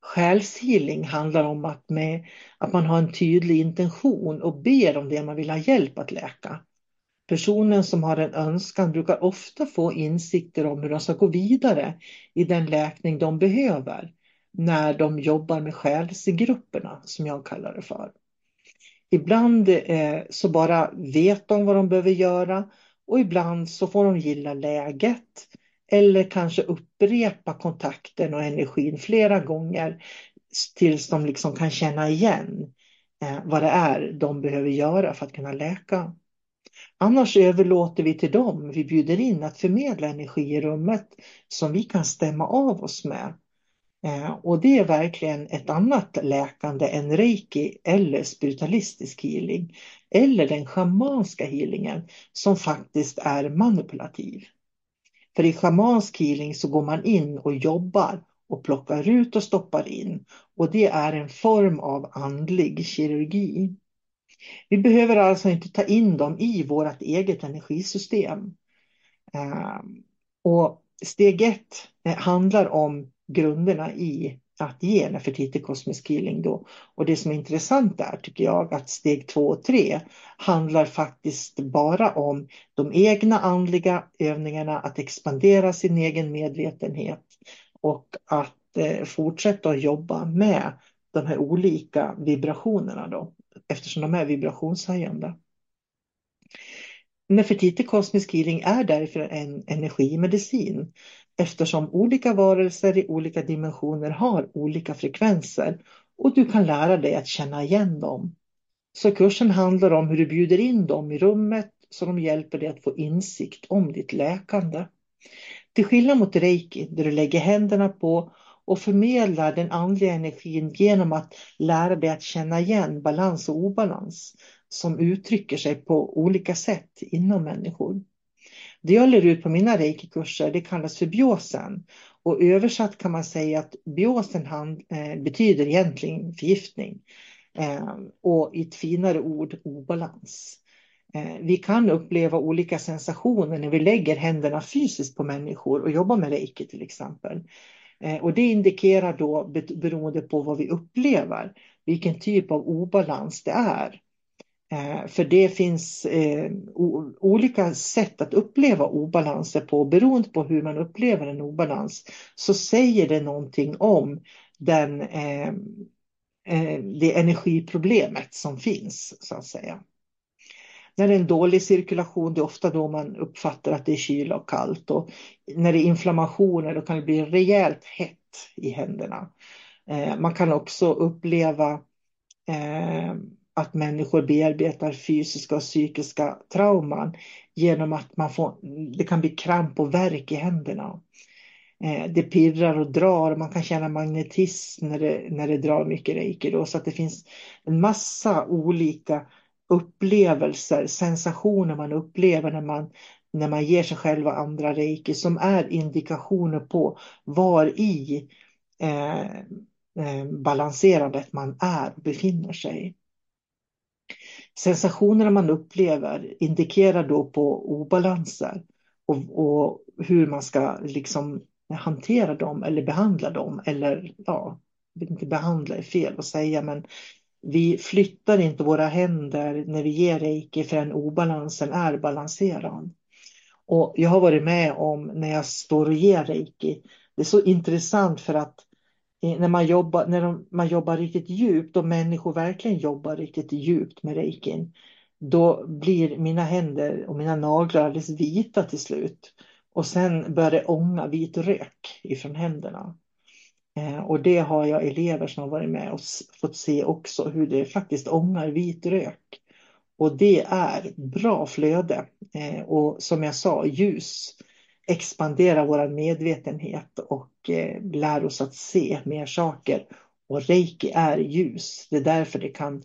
Själshealing handlar om att, med, att man har en tydlig intention och ber om det man vill ha hjälp att läka. Personen som har en önskan brukar ofta få insikter om hur de ska gå vidare i den läkning de behöver när de jobbar med själsgrupperna som jag kallar det för. Ibland eh, så bara vet de vad de behöver göra och ibland så får de gilla läget eller kanske upprepa kontakten och energin flera gånger tills de liksom kan känna igen eh, vad det är de behöver göra för att kunna läka. Annars överlåter vi till dem vi bjuder in att förmedla energi i rummet som vi kan stämma av oss med. Eh, och det är verkligen ett annat läkande än reiki eller spiritualistisk healing eller den schamanska healingen som faktiskt är manipulativ. För i schamansk healing så går man in och jobbar och plockar ut och stoppar in. Och det är en form av andlig kirurgi. Vi behöver alltså inte ta in dem i vårt eget energisystem. Ehm, och steg ett eh, handlar om grunderna i att ge Nefertiti kosmisk healing då. Och det som är intressant där tycker jag att steg två och tre handlar faktiskt bara om de egna andliga övningarna, att expandera sin egen medvetenhet och att eh, fortsätta att jobba med de här olika vibrationerna då, eftersom de är vibrationshöjande. Nefertiti kosmisk healing är därför en energimedicin eftersom olika varelser i olika dimensioner har olika frekvenser och du kan lära dig att känna igen dem. Så kursen handlar om hur du bjuder in dem i rummet så de hjälper dig att få insikt om ditt läkande. Till skillnad mot reiki där du lägger händerna på och förmedlar den andliga energin genom att lära dig att känna igen balans och obalans som uttrycker sig på olika sätt inom människor. Det jag lär ut på mina reikikurser det kallas för biosen och översatt kan man säga att biosen hand, eh, betyder egentligen förgiftning eh, och i ett finare ord obalans. Eh, vi kan uppleva olika sensationer när vi lägger händerna fysiskt på människor och jobbar med reiki till exempel. Eh, och det indikerar då beroende på vad vi upplever, vilken typ av obalans det är. Eh, för det finns eh, olika sätt att uppleva obalanser på. Beroende på hur man upplever en obalans så säger det någonting om den, eh, det energiproblemet som finns så att säga. När det är en dålig cirkulation, det är ofta då man uppfattar att det är kyla och kallt. Och när det är inflammationer, då kan det bli rejält hett i händerna. Man kan också uppleva eh, att människor bearbetar fysiska och psykiska trauman genom att man får, det kan bli kramp och värk i händerna. Eh, det pirrar och drar, man kan känna magnetism när det, när det drar mycket reiki. Då, så att det finns en massa olika upplevelser, sensationer man upplever när man, när man ger sig själv och andra reiki som är indikationer på var i eh, eh, balanserandet man är och befinner sig. Sensationerna man upplever indikerar då på obalanser och, och hur man ska liksom hantera dem eller behandla dem eller ja, inte behandla är fel att säga men vi flyttar inte våra händer när vi ger reiki förrän obalansen är balanserad. Och jag har varit med om när jag står och ger reiki. Det är så intressant för att när man jobbar, när man jobbar riktigt djupt och människor verkligen jobbar riktigt djupt med reikin. Då blir mina händer och mina naglar alldeles vita till slut. Och sen börjar det ånga vit rök ifrån händerna. Eh, och det har jag elever som har varit med och fått se också hur det faktiskt ångar vit rök. Och det är bra flöde. Eh, och som jag sa, ljus expandera vår medvetenhet och eh, lär oss att se mer saker. Och reiki är ljus. Det är därför det kan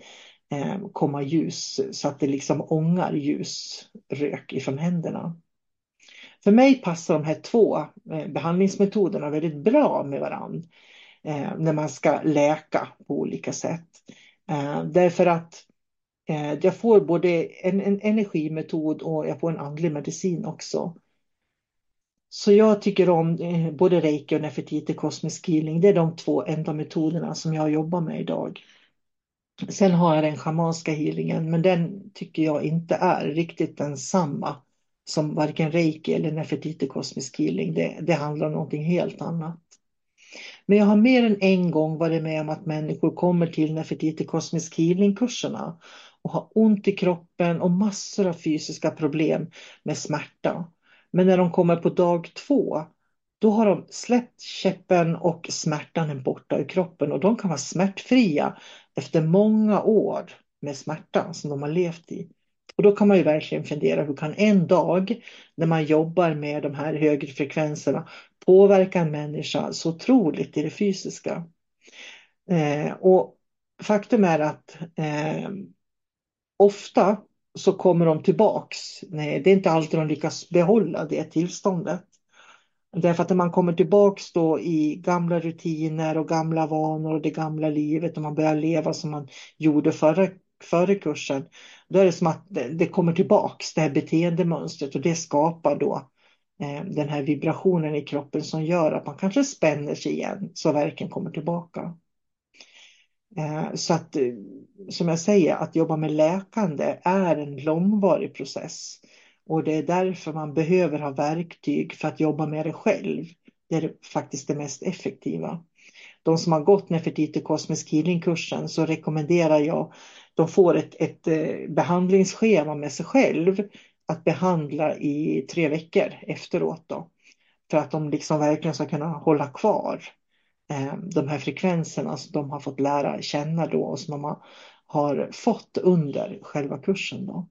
eh, komma ljus så att det liksom ångar ljus, rök ifrån händerna. För mig passar de här två eh, behandlingsmetoderna väldigt bra med varandra eh, när man ska läka på olika sätt. Eh, därför att eh, jag får både en, en energimetod och jag får en andlig medicin också. Så jag tycker om eh, både reiki och nefertiti kosmisk healing. Det är de två enda metoderna som jag jobbar med idag. Sen har jag den schamanska healingen, men den tycker jag inte är riktigt densamma som varken reiki eller nefertiti kosmisk healing. Det, det handlar om någonting helt annat. Men jag har mer än en gång varit med om att människor kommer till nefertiti kosmisk healing-kurserna och har ont i kroppen och massor av fysiska problem med smärta. Men när de kommer på dag två, då har de släppt käppen och smärtan är borta ur kroppen och de kan vara smärtfria efter många år med smärtan som de har levt i. Och då kan man ju verkligen fundera, hur kan en dag när man jobbar med de här högre frekvenserna påverka en människa så otroligt i det fysiska? Eh, och faktum är att eh, ofta så kommer de tillbaks. Nej, det är inte alltid de lyckas behålla det tillståndet. Därför att när man kommer tillbaks då i gamla rutiner och gamla vanor och det gamla livet och man börjar leva som man gjorde förra före kursen, då är det som att det kommer tillbaks, det här beteendemönstret och det skapar då eh, den här vibrationen i kroppen som gör att man kanske spänner sig igen så verken kommer tillbaka. Eh, så att, eh, som jag säger, att jobba med läkande är en långvarig process. Och det är därför man behöver ha verktyg för att jobba med det själv. Det är faktiskt det mest effektiva. De som har gått Nefertiti Kosmisk Healing-kursen så rekommenderar jag de får ett, ett eh, behandlingsschema med sig själv att behandla i tre veckor efteråt då. För att de liksom verkligen ska kunna hålla kvar Eh, de här frekvenserna som de har fått lära känna då och som de har fått under själva kursen då.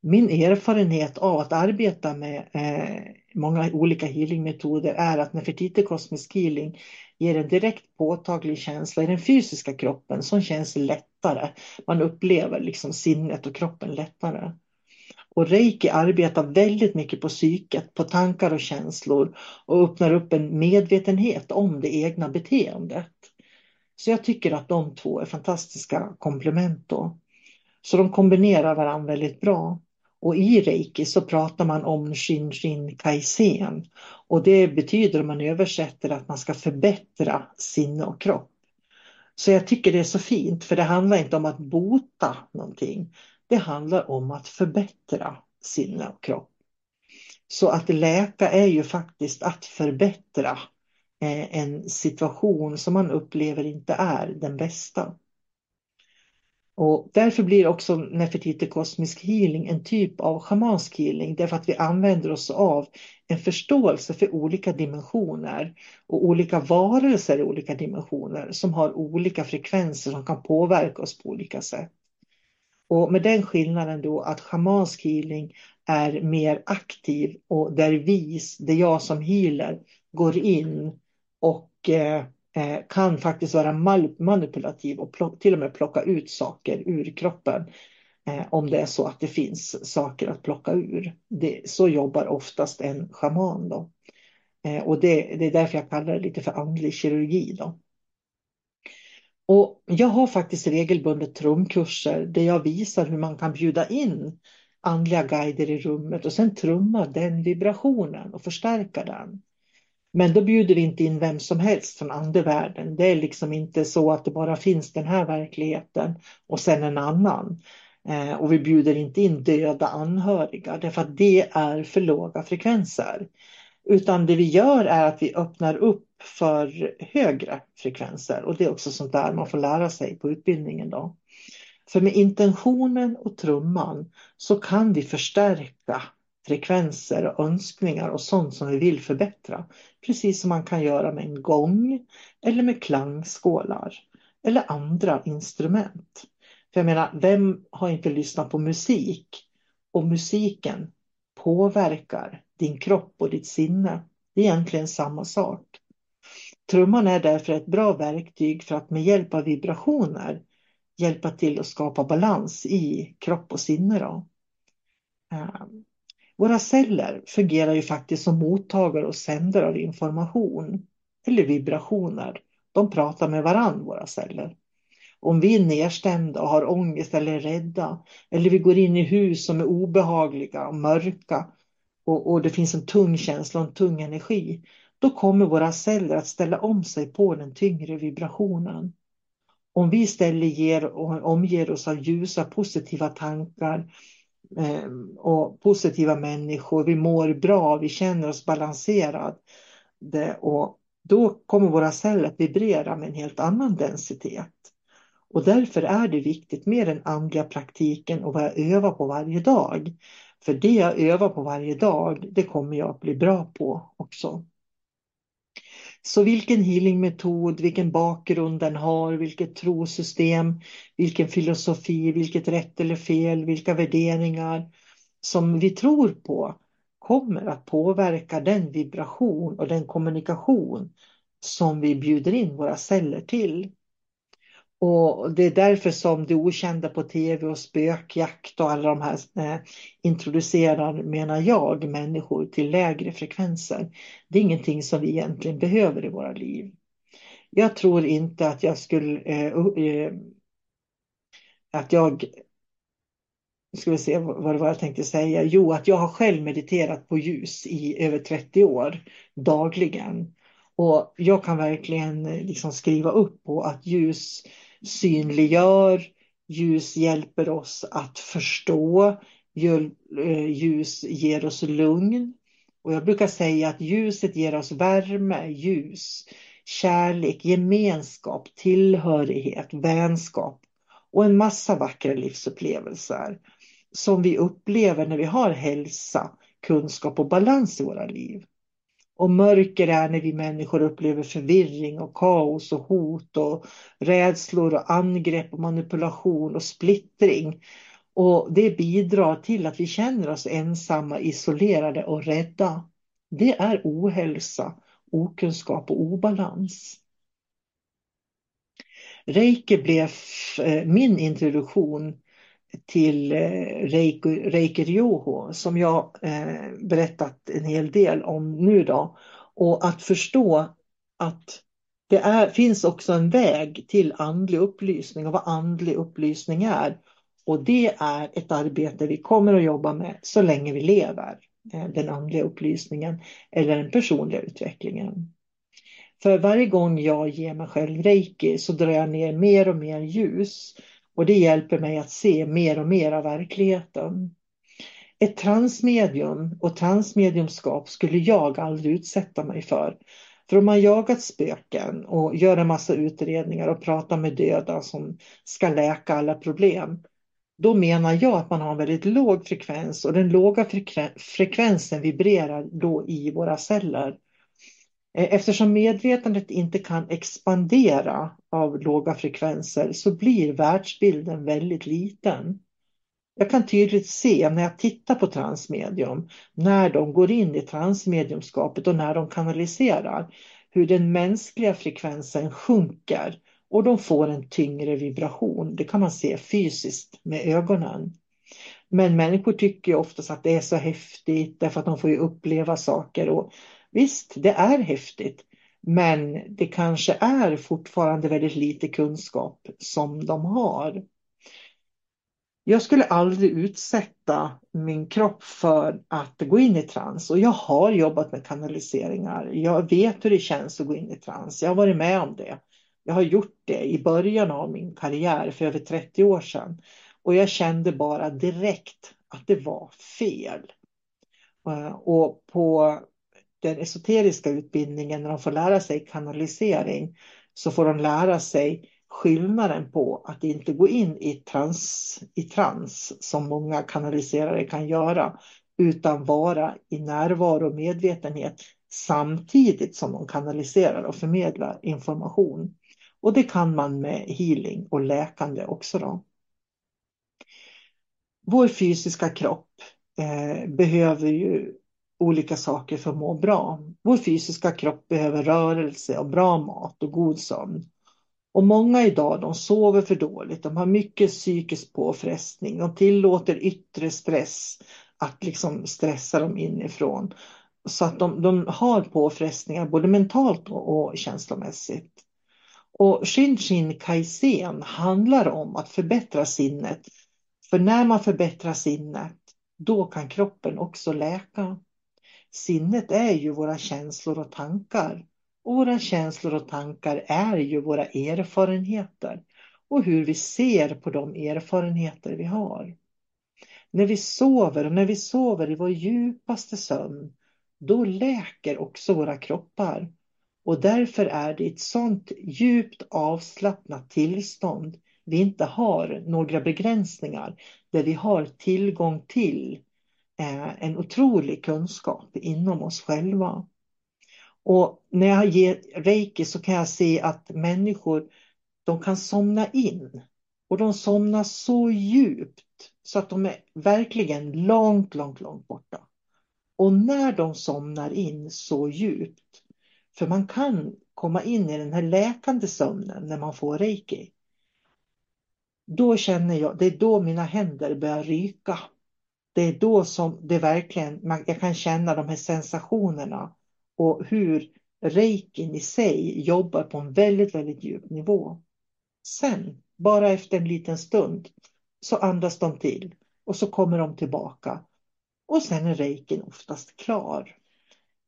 Min erfarenhet av att arbeta med eh, många olika healingmetoder är att Nefertiti kosmisk Healing ger en direkt påtaglig känsla i den fysiska kroppen som känns lättare. Man upplever liksom sinnet och kroppen lättare. Och reiki arbetar väldigt mycket på psyket, på tankar och känslor och öppnar upp en medvetenhet om det egna beteendet. Så jag tycker att de två är fantastiska komplement då. Så de kombinerar varandra väldigt bra. Och i reiki så pratar man om shin shin kaisen. Och det betyder om man översätter att man ska förbättra sinne och kropp. Så jag tycker det är så fint för det handlar inte om att bota någonting. Det handlar om att förbättra sinne och kropp. Så att läka är ju faktiskt att förbättra eh, en situation som man upplever inte är den bästa. Och därför blir också Nefertiti kosmisk healing en typ av schamansk healing därför att vi använder oss av en förståelse för olika dimensioner och olika varelser i olika dimensioner som har olika frekvenser som kan påverka oss på olika sätt. Och med den skillnaden då att schamansk healing är mer aktiv och där vi, det jag som healer, går in och Eh, eh kan faktiskt vara manipulativ och till och med plocka ut saker ur kroppen. Eh, om det är så att det finns saker att plocka ur. Det, så jobbar oftast en schaman. Då. Eh, och det, det, är därför jag kallar det lite för andlig kirurgi. Då. Och jag har faktiskt regelbundet trumkurser där jag visar hur man kan bjuda in andliga guider i rummet och sen trumma den vibrationen och förstärka den. Men då bjuder vi inte in vem som helst från andevärlden. Det är liksom inte så att det bara finns den här verkligheten och sen en annan. Eh, och vi bjuder inte in döda anhöriga därför att det är för låga frekvenser. Utan det vi gör är att vi öppnar upp för högre frekvenser och det är också sånt där man får lära sig på utbildningen. Då. För med intentionen och trumman så kan vi förstärka frekvenser och önskningar och sånt som vi vill förbättra. Precis som man kan göra med en gång eller med klangskålar eller andra instrument. För jag menar, vem har inte lyssnat på musik? Och musiken påverkar din kropp och ditt sinne. Det är egentligen samma sak. Trumman är därför ett bra verktyg för att med hjälp av vibrationer hjälpa till att skapa balans i kropp och sinne. Då. Ehm, våra celler fungerar ju faktiskt som mottagare och sändare av information eller vibrationer. De pratar med varandra, våra celler. Om vi är nedstämda och har ångest eller är rädda eller vi går in i hus som är obehagliga och mörka och, och det finns en tung känsla och en tung energi, då kommer våra celler att ställa om sig på den tyngre vibrationen. Om vi istället ger och omger oss av ljusa positiva tankar Eh, och positiva människor, vi mår bra, vi känner oss balanserade och då kommer våra celler att vibrera med en helt annan densitet. Och därför är det viktigt med den andliga praktiken och vad jag övar på varje dag. För det jag övar på varje dag, det kommer jag att bli bra på också. Så vilken healingmetod, vilken bakgrund den har, vilket trosystem, vilken filosofi, vilket rätt eller fel, vilka värderingar som vi tror på kommer att påverka den vibration och den kommunikation som vi bjuder in våra celler till. Och Det är därför som det okända på tv och spökjakt och alla de här eh, introducerar, menar jag, människor till lägre frekvenser. Det är ingenting som vi egentligen behöver i våra liv. Jag tror inte att jag skulle... Eh, eh, att jag... Ska vi se vad det var jag tänkte säga. Jo, att jag har själv mediterat på ljus i över 30 år dagligen. Och jag kan verkligen eh, liksom skriva upp på att ljus synliggör, ljus hjälper oss att förstå, eh, ljus ger oss lugn. Och jag brukar säga att ljuset ger oss värme, ljus, kärlek, gemenskap, tillhörighet, vänskap och en massa vackra livsupplevelser. som vi upplever när vi har hälsa, kunskap och balans i våra liv. Och mörker är när vi människor upplever förvirring och kaos och hot och rädslor och angrepp och manipulation och splittring. Och det bidrar till att vi känner oss ensamma, isolerade och rädda. Det är ohälsa, okunskap och obalans. Reiki blev eh, min introduktion till Reiker, Reiki som jag eh, berättat en hel del om nu då. Och att förstå att det är, finns också en väg till andlig upplysning och vad andlig upplysning är. Och det är ett arbete vi kommer att jobba med så länge vi lever. Eh, den andliga upplysningen eller den personliga utvecklingen. För varje gång jag ger mig själv reiki så drar jag ner mer och mer ljus och det hjälper mig att se mer och mer av verkligheten. Ett transmedium och transmediumskap skulle jag aldrig utsätta mig för. För om man jagat spöken och gör en massa utredningar och pratar med döda som ska läka alla problem, då menar jag att man har en väldigt låg frekvens och den låga frekvensen vibrerar då i våra celler. Eh, eftersom medvetandet inte kan expandera av låga frekvenser så blir världsbilden väldigt liten. Jag kan tydligt se när jag tittar på transmedium, när de går in i transmediumskapet och när de kanaliserar, hur den mänskliga frekvensen sjunker och de får en tyngre vibration. Det kan man se fysiskt med ögonen. Men människor tycker oftast att det är så häftigt därför att de får ju uppleva saker och Visst, det är häftigt, men det kanske är fortfarande väldigt lite kunskap som de har. Jag skulle aldrig utsätta min kropp för att gå in i trans och jag har jobbat med kanaliseringar. Jag vet hur det känns att gå in i trans. Jag har varit med om det. Jag har gjort det i början av min karriär för över 30 år sedan och jag kände bara direkt att det var fel. Eh, och på den esoteriska utbildningen, när de får lära sig kanalisering, så får de lära sig skillnaden på att inte gå in i trans, i trans som många kanaliserare kan göra, utan vara i närvaro och medvetenhet samtidigt som de kanaliserar och förmedlar information. Och det kan man med healing och läkande också. Då. Vår fysiska kropp eh, behöver ju olika saker för att må bra. Vår fysiska kropp behöver rörelse och bra mat och god sömn. Och många idag de sover för dåligt, de har mycket psykisk påfrestning, de tillåter yttre stress att liksom stressa dem inifrån. Så att de, de har påfrestningar både mentalt och, och känslomässigt. Och Shinshin Kaizen handlar om att förbättra sinnet. För när man förbättrar sinnet, då kan kroppen också läka. Sinnet är ju våra känslor och tankar. Och våra känslor och tankar är ju våra erfarenheter och hur vi ser på de erfarenheter vi har. När vi sover och när vi sover i vår djupaste sömn, då läker också våra kroppar. Och därför är det ett sånt djupt avslappnat tillstånd vi inte har några begränsningar, där vi har tillgång till Eh, en otrolig kunskap inom oss själva. Och när jag ger reiki så kan jag se att människor de kan somna in och de somnar så djupt så att de är verkligen långt, långt, långt borta. Och när de somnar in så djupt, för man kan komma in i den här läkande sömnen när man får reiki. Då känner jag, det är då mina händer börjar ryka det är då som det verkligen, jag kan känna de här sensationerna och hur reikin i sig jobbar på en väldigt, väldigt djup nivå. Sen, bara efter en liten stund, så andas de till och så kommer de tillbaka. Och sen är reikin oftast klar.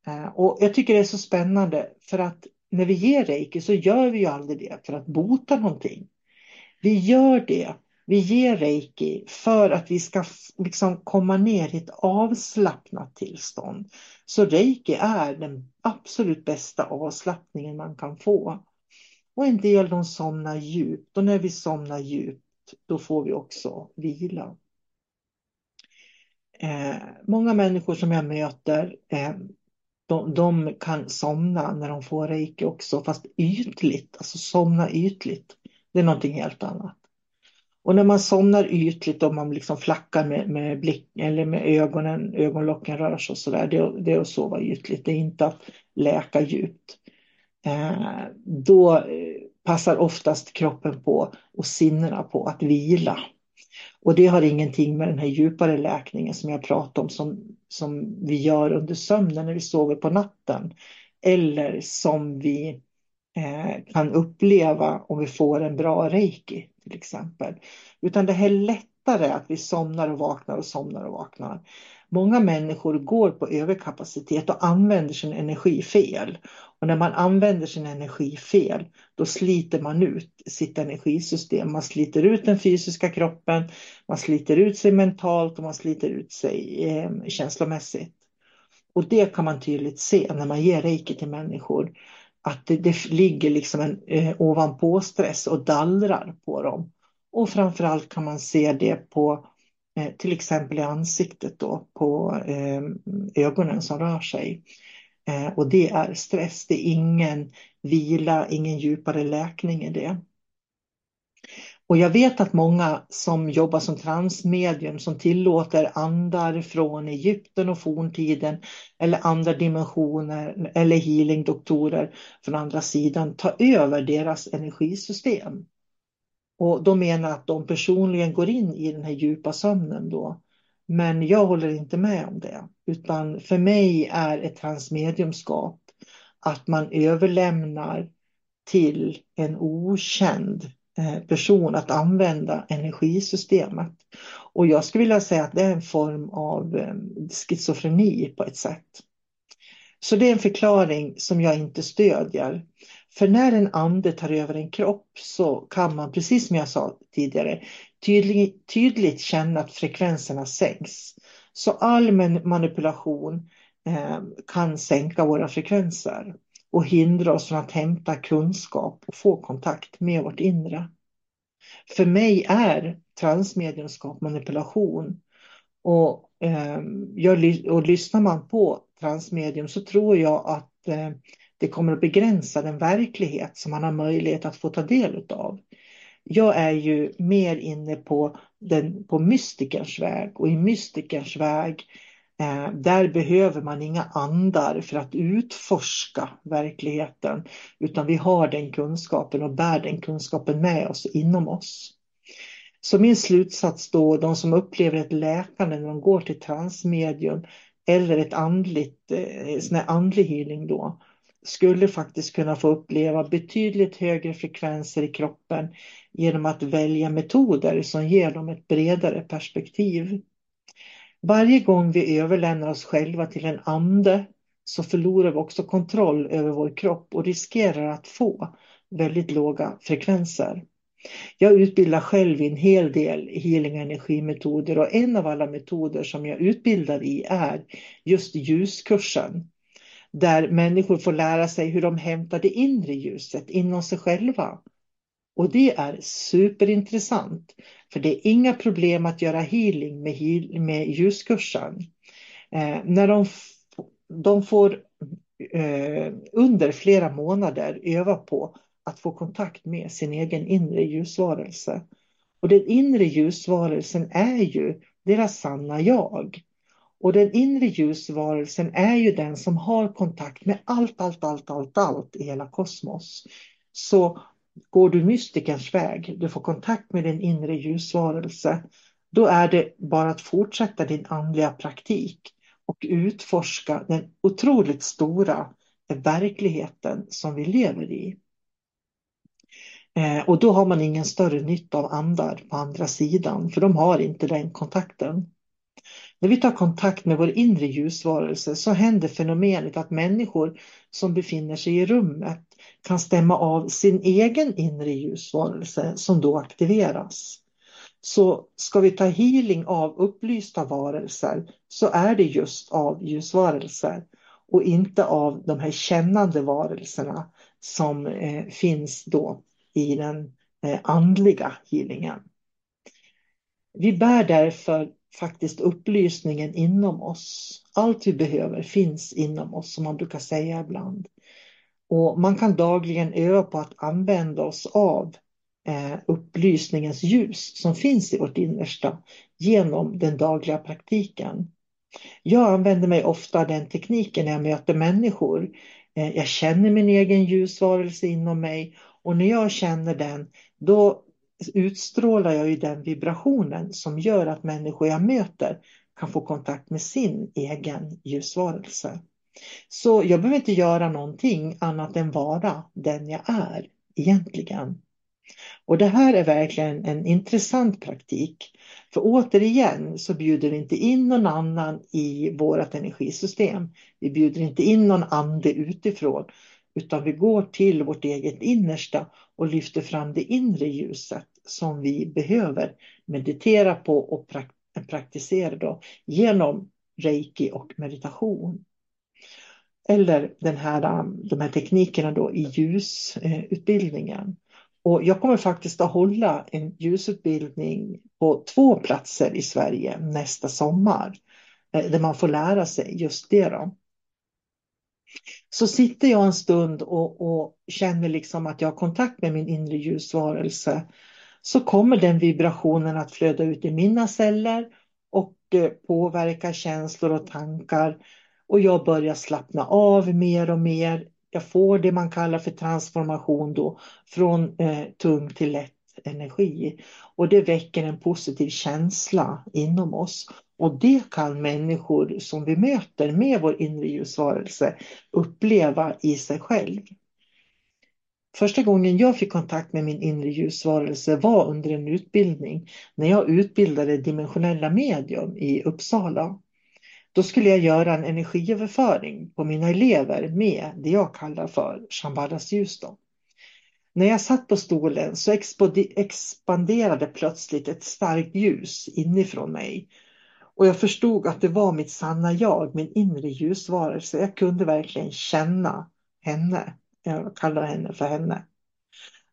Eh, och jag tycker det är så spännande för att när vi ger reiki så gör vi ju aldrig det för att bota någonting. Vi gör det vi ger reiki för att vi ska liksom komma ner i ett avslappnat tillstånd. Så reiki är den absolut bästa avslappningen man kan få. Och en del de somnar djupt och när vi somnar djupt då får vi också vila. Eh, många människor som jag möter, eh, de, de, kan somna när de får reiki också, fast ytligt, alltså somna ytligt. Det är någonting helt annat. Och när man somnar ytligt och man liksom flackar med, med blick eller med ögonen, ögonlocken rör sig och sådär, det, det är att sova ytligt, det är inte att läka djupt. Eh, då eh, passar oftast kroppen på och sinnena på att vila. Och det har ingenting med den här djupare läkningen som jag pratade om som, som vi gör under sömnen när vi sover på natten. Eller som vi eh, kan uppleva om vi får en bra reiki till exempel. Utan det här är lättare att vi somnar och vaknar och somnar och vaknar. Många människor går på överkapacitet och använder sin energi fel. Och när man använder sin energi fel, då sliter man ut sitt energisystem. Man sliter ut den fysiska kroppen, man sliter ut sig mentalt och man sliter ut sig eh, känslomässigt. Och det kan man tydligt se när man ger reiki till människor. Att det, det ligger liksom en eh, ovanpå stress och dallrar på dem. Och framförallt kan man se det på eh, till exempel i ansiktet då, på eh, ögonen som rör sig. Eh, och det är stress, det är ingen vila, ingen djupare läkning i det. Och jag vet att många som jobbar som transmedium som tillåter andar från Egypten och forntiden eller andra dimensioner eller healingdoktorer från andra sidan tar över deras energisystem. Och de menar att de personligen går in i den här djupa sömnen då. Men jag håller inte med om det, utan för mig är ett transmediumskap att man överlämnar till en okänd Eh, person att använda energisystemet. Och jag skulle vilja säga att det är en form av eh, schizofreni på ett sätt. Så det är en förklaring som jag inte stödjer. För när en ande tar över en kropp så kan man, precis som jag sa tidigare, tydligt, tydligt känna att frekvenserna sänks. Så all manipulation eh, kan sänka våra frekvenser och hindra oss från att hämta kunskap och få kontakt med vårt inre. För mig är transmediumskap manipulation. Och, eh, jag, och lyssnar man på transmedium så tror jag att eh, det kommer att begränsa den verklighet som man har möjlighet att få ta del av. Jag är ju mer inne på, den, på mystikerns väg och i mystikerns väg eh, Eh, där behöver man inga andar för att utforska verkligheten utan vi har den kunskapen och bär den kunskapen med oss inom oss. Så min slutsats då, de som upplever ett läkande när de går till transmedium eller ett andligt, eh, sån här andlig healing då, skulle faktiskt kunna få uppleva betydligt högre frekvenser i kroppen genom att välja metoder som ger dem ett bredare perspektiv. Varje gång vi överlämnar oss själva till en ande så förlorar vi också kontroll över vår kropp och riskerar att få väldigt låga frekvenser. Jag utbildar själv i en hel del healing energimetoder och en av alla metoder som jag utbildar i är just ljuskursen där människor får lära sig hur de hämtar det inre ljuset inom sig själva. Och det är superintressant, för det är inga problem att göra healing med, heal med ljuskursen. Eh, när de, de får eh, under flera månader öva på att få kontakt med sin egen inre ljusvarelse. Och den inre ljusvarelsen är ju deras sanna jag. Och den inre ljusvarelsen är ju den som har kontakt med allt, allt, allt, allt, allt i hela kosmos. Så går du mystikerns väg, du får kontakt med din inre ljusvarelse, då är det bara att fortsätta din andliga praktik och utforska den otroligt stora verkligheten som vi lever i. Eh, och då har man ingen större nytta av andar på andra sidan, för de har inte den kontakten. När vi tar kontakt med vår inre ljusvarelse så händer fenomenet att människor som befinner sig i rummet kan stämma av sin egen inre ljusvarelse som då aktiveras. Så ska vi ta healing av upplysta varelser så är det just av ljusvarelser och inte av de här kännande varelserna som eh, finns då i den eh, andliga healingen. Vi bär därför faktiskt upplysningen inom oss. Allt vi behöver finns inom oss som man brukar säga ibland. Och man kan dagligen öva på att använda oss av eh, upplysningens ljus som finns i vårt innersta genom den dagliga praktiken. Jag använder mig ofta av den tekniken när jag möter människor. Eh, jag känner min egen ljusvarelse inom mig och när jag känner den då utstrålar jag ju den vibrationen som gör att människor jag möter kan få kontakt med sin egen ljusvarelse. Så jag behöver inte göra någonting annat än vara den jag är egentligen. Och det här är verkligen en intressant praktik. För återigen så bjuder vi inte in någon annan i vårt energisystem. Vi bjuder inte in någon ande utifrån utan vi går till vårt eget innersta och lyfter fram det inre ljuset som vi behöver meditera på och praktisera då, genom reiki och meditation. Eller den här, um, de här teknikerna då i ljusutbildningen. Och jag kommer faktiskt att hålla en ljusutbildning på två platser i Sverige nästa sommar. Eh, där man får lära sig just det. Då. Så sitter jag en stund och, och känner liksom att jag har kontakt med min inre ljusvarelse så kommer den vibrationen att flöda ut i mina celler och eh, påverka känslor och tankar. Och jag börjar slappna av mer och mer. Jag får det man kallar för transformation då från eh, tung till lätt energi. Och det väcker en positiv känsla inom oss. Och det kan människor som vi möter med vår inre ljusvarelse uppleva i sig själv. Första gången jag fick kontakt med min inre ljusvarelse var under en utbildning när jag utbildade dimensionella medium i Uppsala. Då skulle jag göra en energiöverföring på mina elever med det jag kallar för Shambhalas ljus. Då. När jag satt på stolen så expanderade plötsligt ett starkt ljus inifrån mig. Och jag förstod att det var mitt sanna jag, min inre ljusvarelse. Jag kunde verkligen känna henne. Jag kallar henne för henne.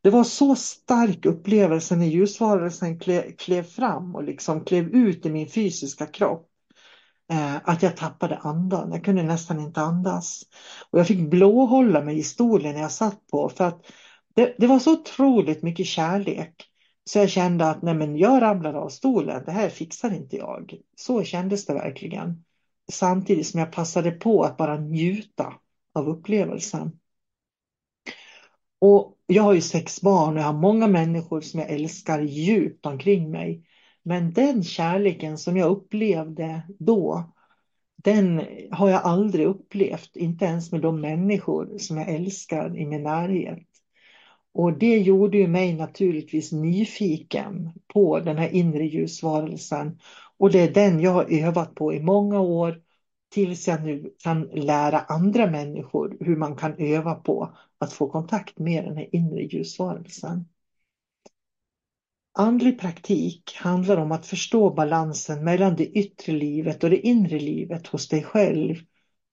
Det var så stark upplevelse när ljusvarelsen klev, klev fram och liksom klev ut i min fysiska kropp. Eh, att jag tappade andan. Jag kunde nästan inte andas. Och jag fick blåhålla mig i stolen jag satt på för att det, det, var så otroligt mycket kärlek. Så jag kände att nej men jag ramlade av stolen, det här fixar inte jag. Så kändes det verkligen. Samtidigt som jag passade på att bara njuta av upplevelsen. Och jag har ju sex barn och jag har många människor som jag älskar djupt omkring mig. Men den kärleken som jag upplevde då, den har jag aldrig upplevt, inte ens med de människor som jag älskar i min närhet. Och det gjorde ju mig naturligtvis nyfiken på den här inre ljusvarelsen. Och det är den jag har övat på i många år tills jag nu kan lära andra människor hur man kan öva på att få kontakt med den här inre ljusvarelsen. Andlig praktik handlar om att förstå balansen mellan det yttre livet och det inre livet hos dig själv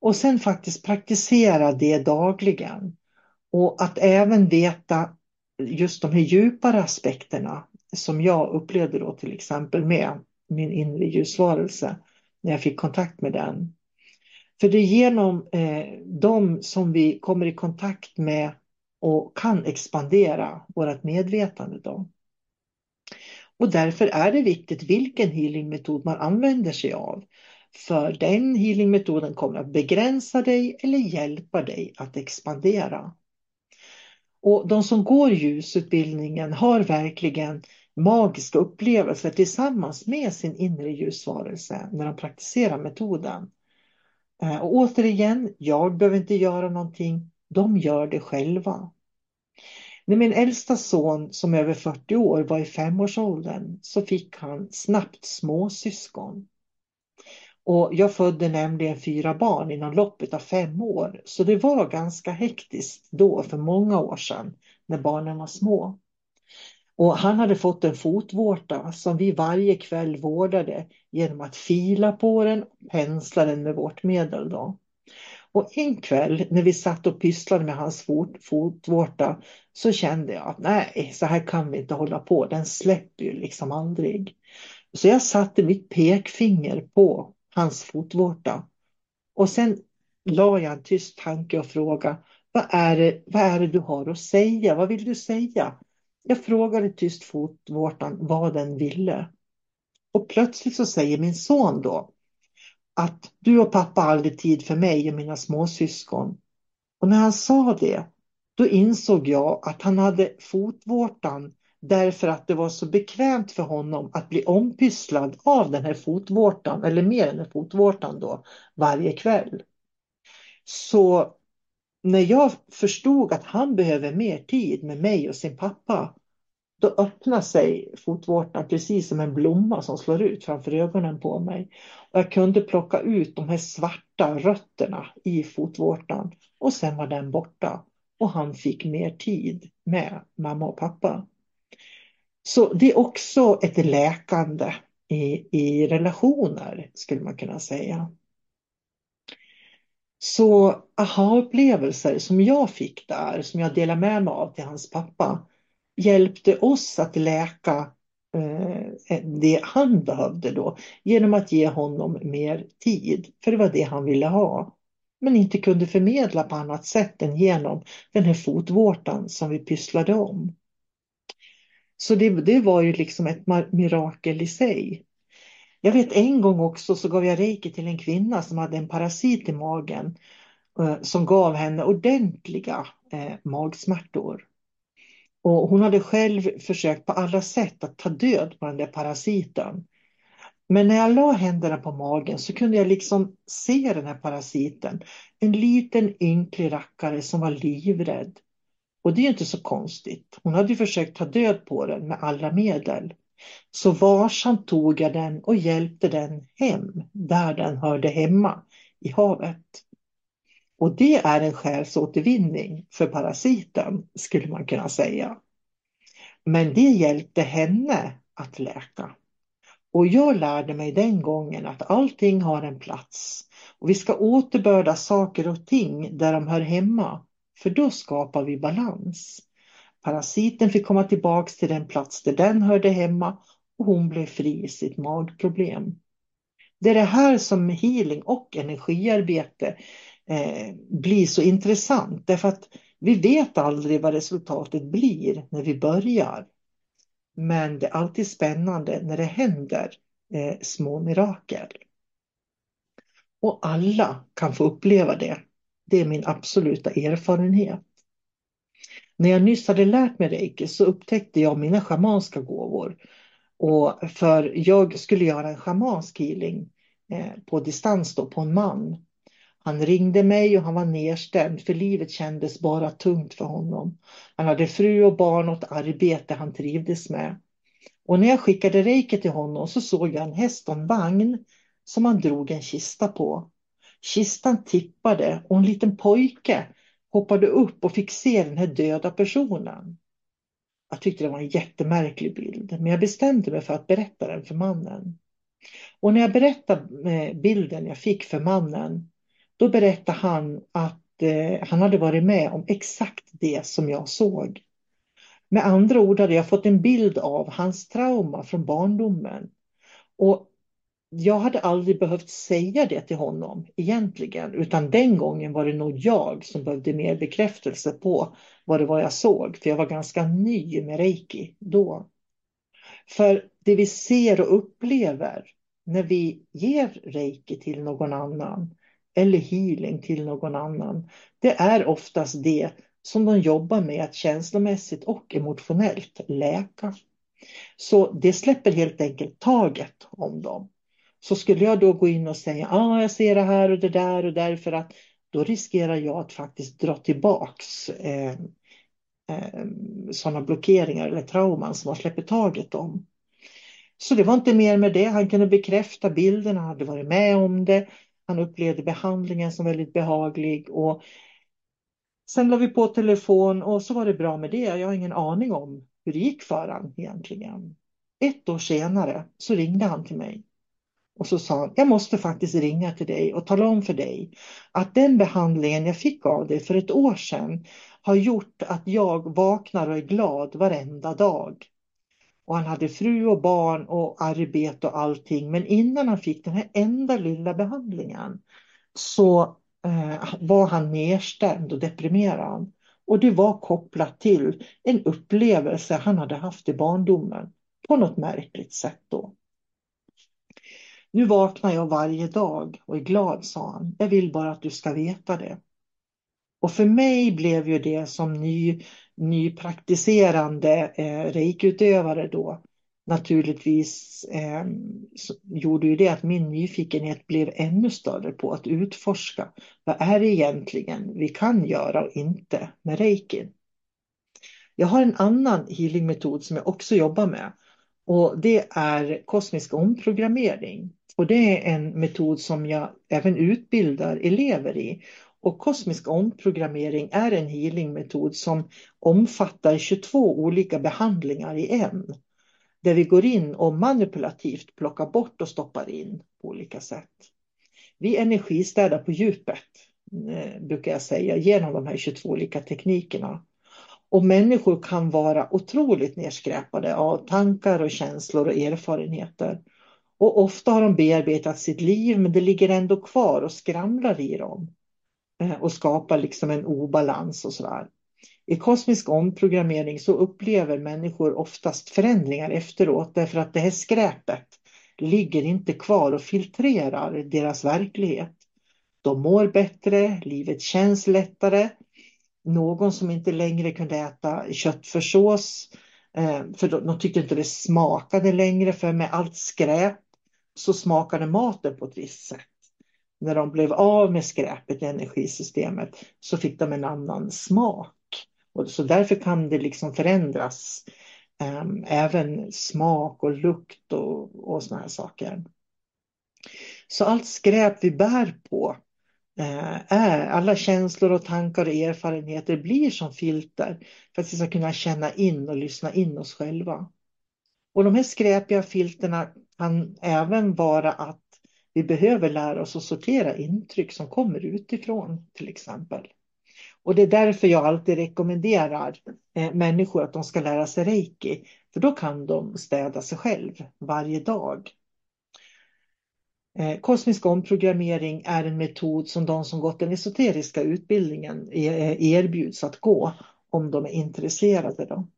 och sen faktiskt praktisera det dagligen. Och att även veta just de här djupare aspekterna som jag upplevde då till exempel med min inre ljusvarelse när jag fick kontakt med den. För det är genom eh, dem som vi kommer i kontakt med och kan expandera vårt medvetande. Då. Och därför är det viktigt vilken healingmetod man använder sig av. För den healingmetoden kommer att begränsa dig eller hjälpa dig att expandera. Och de som går ljusutbildningen har verkligen magiska upplevelser tillsammans med sin inre ljusvarelse när de praktiserar metoden. Eh, och återigen, jag behöver inte göra någonting, de gör det själva. När min äldsta son som är över 40 år var i femårsåldern så fick han snabbt småsyskon. Och jag födde nämligen fyra barn inom loppet av fem år så det var ganska hektiskt då för många år sedan när barnen var små. Och han hade fått en fotvårta som vi varje kväll vårdade genom att fila på den och pensla den med vårt medel. Då. Och en kväll när vi satt och pysslade med hans fot, fotvårta så kände jag att nej, så här kan vi inte hålla på. Den släpper ju liksom aldrig. Så jag satte mitt pekfinger på hans fotvårta och sen la jag en tyst tanke och frågade vad är, det, vad är det du har att säga? Vad vill du säga? Jag frågade tyst fotvårtan vad den ville. Och plötsligt så säger min son då att du och pappa har aldrig tid för mig och mina småsyskon. Och när han sa det, då insåg jag att han hade fotvårtan därför att det var så bekvämt för honom att bli ompysslad av den här fotvårtan, eller med den här fotvårtan då, varje kväll. Så när jag förstod att han behöver mer tid med mig och sin pappa, då öppnade sig fotvårtan precis som en blomma som slår ut framför ögonen på mig. Och jag kunde plocka ut de här svarta rötterna i fotvårtan och sen var den borta. Och han fick mer tid med mamma och pappa. Så det är också ett läkande i, i relationer skulle man kunna säga. Så aha-upplevelser som jag fick där, som jag delade med mig av till hans pappa, hjälpte oss att läka eh, det han behövde då genom att ge honom mer tid, för det var det han ville ha. Men inte kunde förmedla på annat sätt än genom den här fotvårtan som vi pysslade om. Så det, det var ju liksom ett mirakel i sig. Jag vet en gång också så gav jag reiki till en kvinna som hade en parasit i magen eh, som gav henne ordentliga eh, magsmärtor. Och hon hade själv försökt på alla sätt att ta död på den där parasiten. Men när jag la händerna på magen så kunde jag liksom se den här parasiten. En liten ynklig rackare som var livrädd. Och det är inte så konstigt. Hon hade ju försökt ta död på den med alla medel. Så varsamt tog jag den och hjälpte den hem där den hörde hemma, i havet. Och det är en själsåtervinning för parasiten, skulle man kunna säga. Men det hjälpte henne att läka. Och jag lärde mig den gången att allting har en plats. Och vi ska återbörda saker och ting där de hör hemma, för då skapar vi balans. Parasiten fick komma tillbaks till den plats där den hörde hemma och hon blev fri i sitt magproblem. Det är det här som healing och energiarbete eh, blir så intressant därför att vi vet aldrig vad resultatet blir när vi börjar. Men det är alltid spännande när det händer eh, små mirakel. Och alla kan få uppleva det. Det är min absoluta erfarenhet. När jag nyss hade lärt mig reiki så upptäckte jag mina schamanska gåvor. Och för jag skulle göra en schamansk healing eh, på distans då, på en man. Han ringde mig och han var nedstämd för livet kändes bara tungt för honom. Han hade fru och barn och ett arbete han trivdes med. Och när jag skickade reiki till honom så såg jag en häst och en vagn som han drog en kista på. Kistan tippade och en liten pojke hoppade upp och fick se den här döda personen. Jag tyckte det var en jättemärklig bild, men jag bestämde mig för att berätta den för mannen. Och när jag berättade eh, bilden jag fick för mannen, då berättade han att eh, han hade varit med om exakt det som jag såg. Med andra ord hade jag fått en bild av hans trauma från barndomen. Och jag hade aldrig behövt säga det till honom egentligen, utan den gången var det nog jag som behövde mer bekräftelse på vad det var jag såg, för jag var ganska ny med reiki då. För det vi ser och upplever när vi ger reiki till någon annan eller healing till någon annan, det är oftast det som de jobbar med att känslomässigt och emotionellt läka. Så det släpper helt enkelt taget om dem. Så skulle jag då gå in och säga ah, jag ser det här och det där och därför att då riskerar jag att faktiskt dra tillbaks eh, eh, sådana blockeringar eller trauman som man släpper taget om. Så det var inte mer med det. Han kunde bekräfta bilden, han hade varit med om det. Han upplevde behandlingen som väldigt behaglig och sen la vi på telefon och så var det bra med det. Jag har ingen aning om hur det gick för han egentligen. Ett år senare så ringde han till mig och så sa han, jag måste faktiskt ringa till dig och tala om för dig att den behandlingen jag fick av dig för ett år sedan har gjort att jag vaknar och är glad varenda dag. och han hade fru och barn och arbete och allting. Men innan han fick den här enda lilla behandlingen så eh, var han nedstämd och deprimerad. Och det var kopplat till en upplevelse han hade haft i barndomen på något märkligt sätt då. Nu vaknar jag varje dag och är glad, sa han. Jag vill bara att du ska veta det. Och för mig blev ju det som ny, nypraktiserande eh, reikutövare då naturligtvis eh, gjorde ju det att min nyfikenhet blev ännu större på att utforska vad är det egentligen vi kan göra och inte med reiki? Jag har en annan healingmetod som jag också jobbar med och det är kosmisk omprogrammering. Och det är en metod som jag även utbildar elever i. Och kosmisk omprogrammering är en healingmetod som omfattar 22 olika behandlingar i en. Där vi går in och manipulativt plockar bort och stoppar in på olika sätt. Vi energistädar på djupet, eh, brukar jag säga, genom de här 22 olika teknikerna. Och människor kan vara otroligt nedskräpade av tankar och känslor och erfarenheter. Och ofta har de bearbetat sitt liv men det ligger ändå kvar och skramlar i dem. Eh, och skapar liksom en obalans och sådär. I kosmisk omprogrammering så upplever människor oftast förändringar efteråt därför att det här skräpet ligger inte kvar och filtrerar deras verklighet. De mår bättre, livet känns lättare. Någon som inte längre kunde äta köttfärssås eh, för de tyckte inte det smakade längre för med allt skräp så smakade maten på ett visst sätt. När de blev av med skräpet i energisystemet så fick de en annan smak. Och så därför kan det liksom förändras. Um, även smak och lukt och, och såna här saker. Så allt skräp vi bär på uh, är, alla känslor och tankar och erfarenheter blir som filter för att vi ska kunna känna in och lyssna in oss själva. Och de här skräpiga filterna kan även vara att vi behöver lära oss att sortera intryck som kommer utifrån till exempel. Och det är därför jag alltid rekommenderar eh, människor att de ska lära sig reiki. För då kan de städa sig själv varje dag. Eh, kosmisk omprogrammering är en metod som de som gått den esoteriska utbildningen eh, erbjuds att gå om de är intresserade. Då.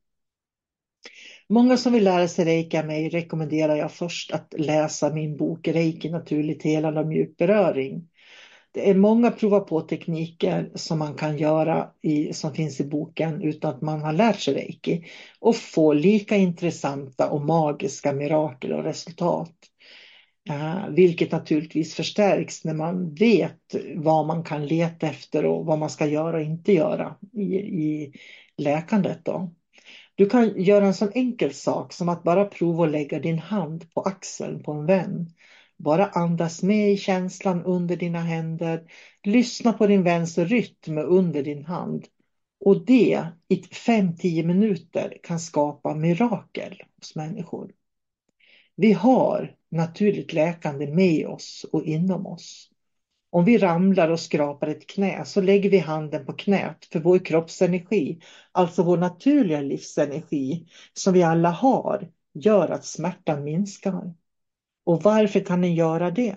Många som vill lära sig reiki av mig rekommenderar jag först att läsa min bok Reiki naturligt helande och mjuk beröring. Det är många prova på tekniker som man kan göra i, som finns i boken utan att man har lärt sig reiki och få lika intressanta och magiska mirakel och resultat. Uh, vilket naturligtvis förstärks när man vet vad man kan leta efter och vad man ska göra och inte göra i, i läkandet. Då. Du kan göra en sån enkel sak som att bara prova att lägga din hand på axeln på en vän. Bara andas med i känslan under dina händer. Lyssna på din väns rytm under din hand. Och det i 5-10 minuter kan skapa mirakel hos människor. Vi har naturligt läkande med oss och inom oss. Om vi ramlar och skrapar ett knä så lägger vi handen på knät för vår kroppsenergi, alltså vår naturliga livsenergi som vi alla har, gör att smärtan minskar. Och varför kan den göra det?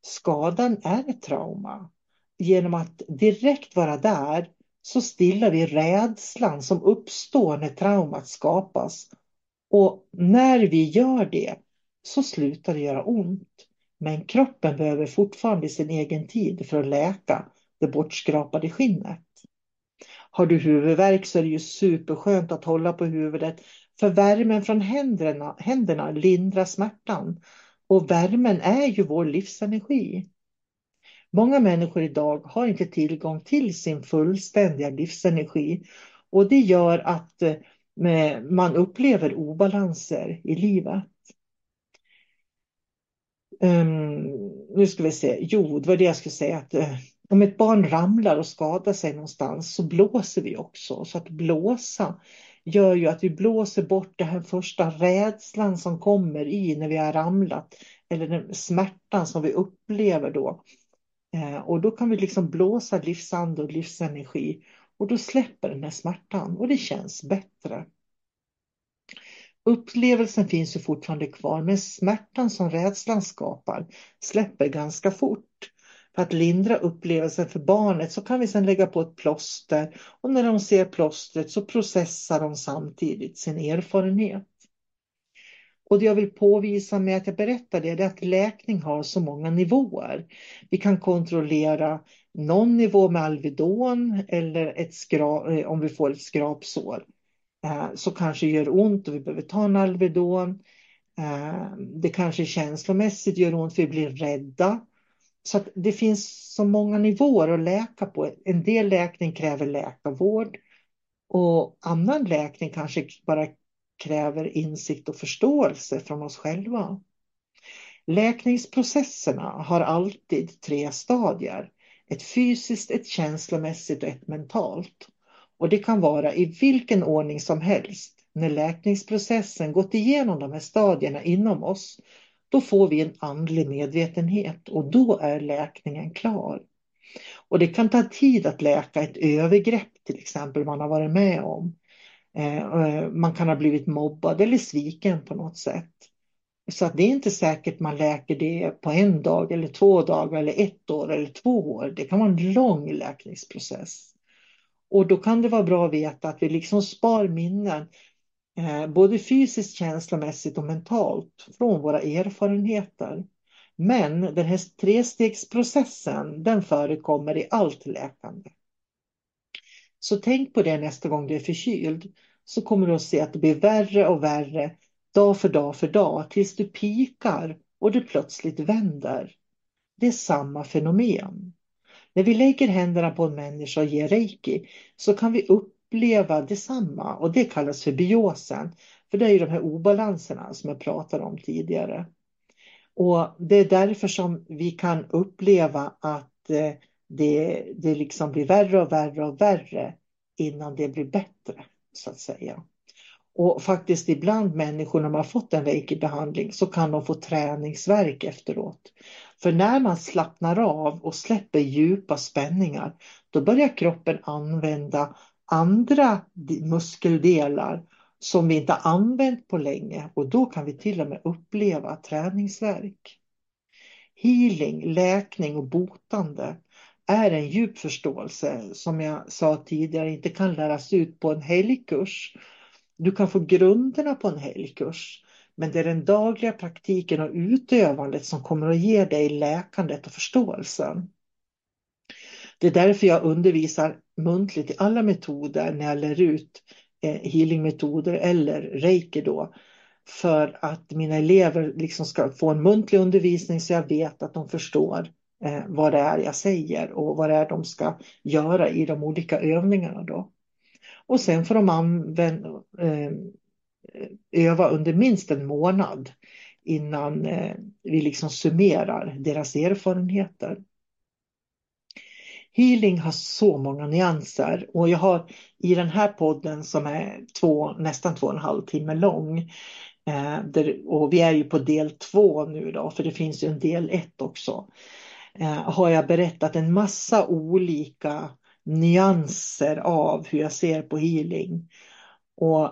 Skadan är ett trauma. Genom att direkt vara där så stillar vi rädslan som uppstår när traumat skapas. Och när vi gör det så slutar det göra ont. Men kroppen behöver fortfarande sin egen tid för att läka det bortskrapade skinnet. Har du huvudvärk så är det ju superskönt att hålla på huvudet för värmen från händerna, händerna lindrar smärtan. Och värmen är ju vår livsenergi. Många människor idag har inte tillgång till sin fullständiga livsenergi och det gör att eh, man upplever obalanser i livet. Um, nu ska vi se, jo det var det jag skulle säga att uh, om ett barn ramlar och skadar sig någonstans så blåser vi också. Så att blåsa gör ju att vi blåser bort den här första rädslan som kommer i när vi har ramlat. Eller den smärtan som vi upplever då. Uh, och då kan vi liksom blåsa livsande och livsenergi. Och då släpper den här smärtan och det känns bättre. Upplevelsen finns ju fortfarande kvar men smärtan som rädslan skapar släpper ganska fort. För att lindra upplevelsen för barnet så kan vi sedan lägga på ett plåster och när de ser plåstret så processar de samtidigt sin erfarenhet. Och det jag vill påvisa med att jag berättar det är att läkning har så många nivåer. Vi kan kontrollera någon nivå med Alvedon eller ett eh, om vi får ett skrapsår. Eh, så kanske gör ont och vi behöver ta en Alvedon. Eh, det kanske känslomässigt gör ont för vi blir rädda. Så det finns så många nivåer att läka på. En del läkning kräver läkarvård och annan läkning kanske bara kräver insikt och förståelse från oss själva. Läkningsprocesserna har alltid tre stadier. Ett fysiskt, ett känslomässigt och ett mentalt. Och det kan vara i vilken ordning som helst. När läkningsprocessen gått igenom de här stadierna inom oss, då får vi en andlig medvetenhet och då är läkningen klar. Och det kan ta tid att läka ett övergrepp till exempel man har varit med om. Eh, eh, man kan ha blivit mobbad eller sviken på något sätt. Så att det är inte säkert man läker det på en dag eller två dagar eller ett år eller två år. Det kan vara en lång läkningsprocess. Och då kan det vara bra att veta att vi liksom spar minnen eh, både fysiskt, känslomässigt och mentalt från våra erfarenheter. Men den här trestegsprocessen den förekommer i allt läkande. Så tänk på det nästa gång du är förkyld. Så kommer du att se att det blir värre och värre dag för dag för dag tills du pikar och det plötsligt vänder. Det är samma fenomen. När vi lägger händerna på en människa och ger reiki så kan vi uppleva detsamma och det kallas för biosen. För det är ju de här obalanserna som jag pratade om tidigare. Och det är därför som vi kan uppleva att eh, det, det liksom blir värre och värre och värre innan det blir bättre så att säga. Och faktiskt ibland människor när man har fått en reiki-behandling så kan de få träningsverk efteråt. För när man slappnar av och släpper djupa spänningar då börjar kroppen använda andra muskeldelar som vi inte använt på länge och då kan vi till och med uppleva träningsverk. Healing, läkning och botande är en djup förståelse som jag sa tidigare inte kan läras ut på en helgkurs. Du kan få grunderna på en helgkurs men det är den dagliga praktiken och utövandet som kommer att ge dig läkandet och förståelsen. Det är därför jag undervisar muntligt i alla metoder när jag lär ut eh, healingmetoder eller reiki då. För att mina elever liksom ska få en muntlig undervisning så jag vet att de förstår eh, vad det är jag säger och vad det är de ska göra i de olika övningarna då. Och sen får de använda, eh, öva under minst en månad innan eh, vi liksom summerar deras erfarenheter. Healing har så många nyanser och jag har i den här podden som är två, nästan två och en halv timme lång eh, där, och vi är ju på del två nu då för det finns ju en del ett också eh, har jag berättat en massa olika nyanser av hur jag ser på healing. Och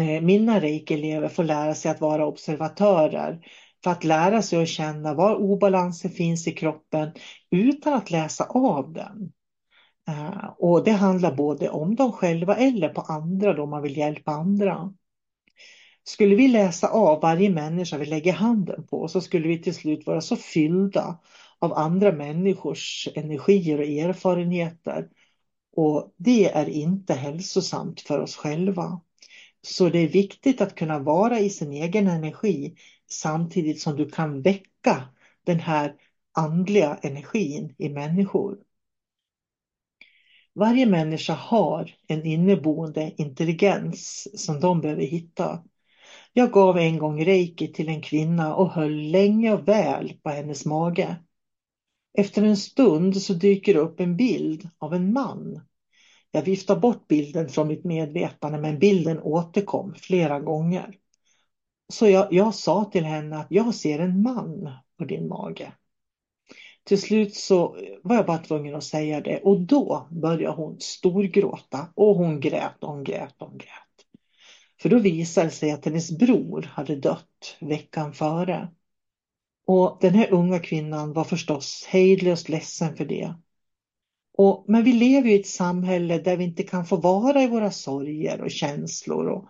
eh, mina reiki-elever får lära sig att vara observatörer för att lära sig att känna var obalansen finns i kroppen utan att läsa av den. Eh, och det handlar både om dem själva eller på andra då man vill hjälpa andra. Skulle vi läsa av varje människa vi lägger handen på så skulle vi till slut vara så fyllda av andra människors energier och erfarenheter. Och det är inte hälsosamt för oss själva. Så det är viktigt att kunna vara i sin egen energi samtidigt som du kan väcka den här andliga energin i människor. Varje människa har en inneboende intelligens som de behöver hitta. Jag gav en gång reiki till en kvinna och höll länge och väl på hennes mage. Efter en stund så dyker upp en bild av en man. Jag viftar bort bilden från mitt medvetande men bilden återkom flera gånger. Så jag, jag sa till henne att jag ser en man på din mage. Till slut så var jag bara tvungen att säga det och då började hon storgråta och hon grät och hon grät och hon grät. För då visade det sig att hennes bror hade dött veckan före. Och den här unga kvinnan var förstås hejdlöst ledsen för det. Och, men vi lever i ett samhälle där vi inte kan få vara i våra sorger och känslor och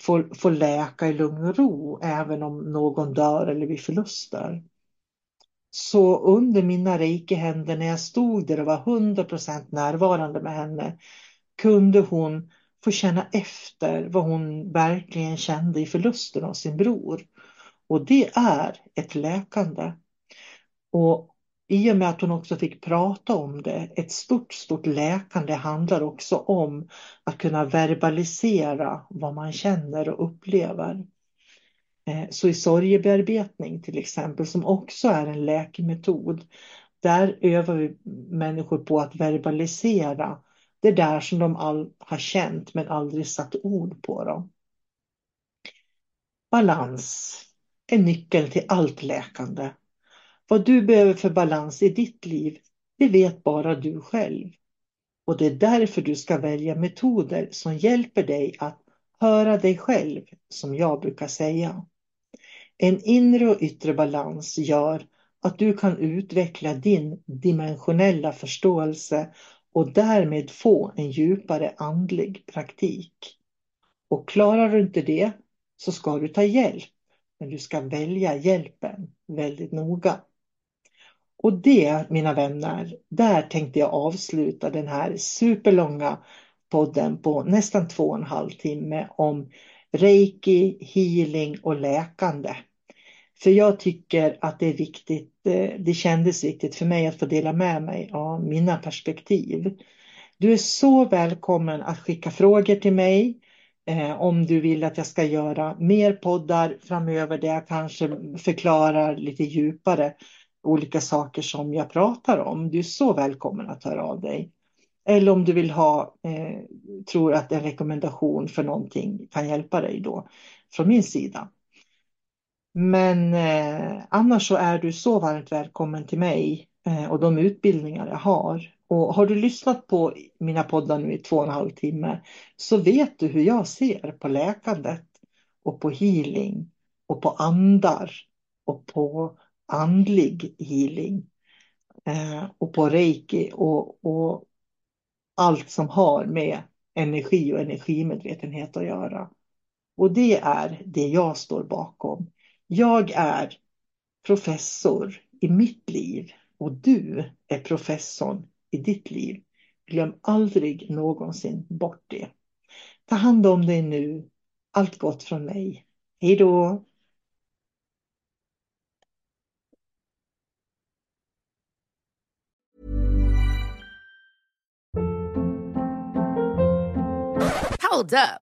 få, få läka i lugn och ro även om någon dör eller vi förluster. Så under mina reikehänder när jag stod där och var 100% närvarande med henne kunde hon få känna efter vad hon verkligen kände i förlusten av sin bror. Och det är ett läkande. Och i och med att hon också fick prata om det, ett stort, stort läkande handlar också om att kunna verbalisera vad man känner och upplever. Eh, så i sorgebearbetning till exempel, som också är en läkemetod, där övar vi människor på att verbalisera det där som de all har känt men aldrig satt ord på. Dem. Balans är nyckeln till allt läkande. Vad du behöver för balans i ditt liv, det vet bara du själv. Och det är därför du ska välja metoder som hjälper dig att höra dig själv, som jag brukar säga. En inre och yttre balans gör att du kan utveckla din dimensionella förståelse och därmed få en djupare andlig praktik. Och klarar du inte det så ska du ta hjälp, men du ska välja hjälpen väldigt noga. Och det, mina vänner, där tänkte jag avsluta den här superlånga podden på nästan två och en halv timme om reiki, healing och läkande. För jag tycker att det är viktigt, eh, det kändes viktigt för mig att få dela med mig av mina perspektiv. Du är så välkommen att skicka frågor till mig eh, om du vill att jag ska göra mer poddar framöver där jag kanske förklarar lite djupare olika saker som jag pratar om. Du är så välkommen att höra av dig. Eller om du vill ha, eh, tror att en rekommendation för någonting kan hjälpa dig då från min sida. Men eh, annars så är du så varmt välkommen till mig Eh, och de utbildningar jag har. Och har du lyssnat på mina poddar nu i två och en halv timme så vet du hur jag ser på läkandet och på healing och på andar och på andlig healing eh, och på reiki och, och allt som har med energi och energimedvetenhet att göra. Och det är det jag står bakom. Jag är professor i mitt liv och du är professorn i ditt liv. Glöm aldrig någonsin bort det. Ta hand om dig nu. Allt gott från mig. Hej då! Hold up.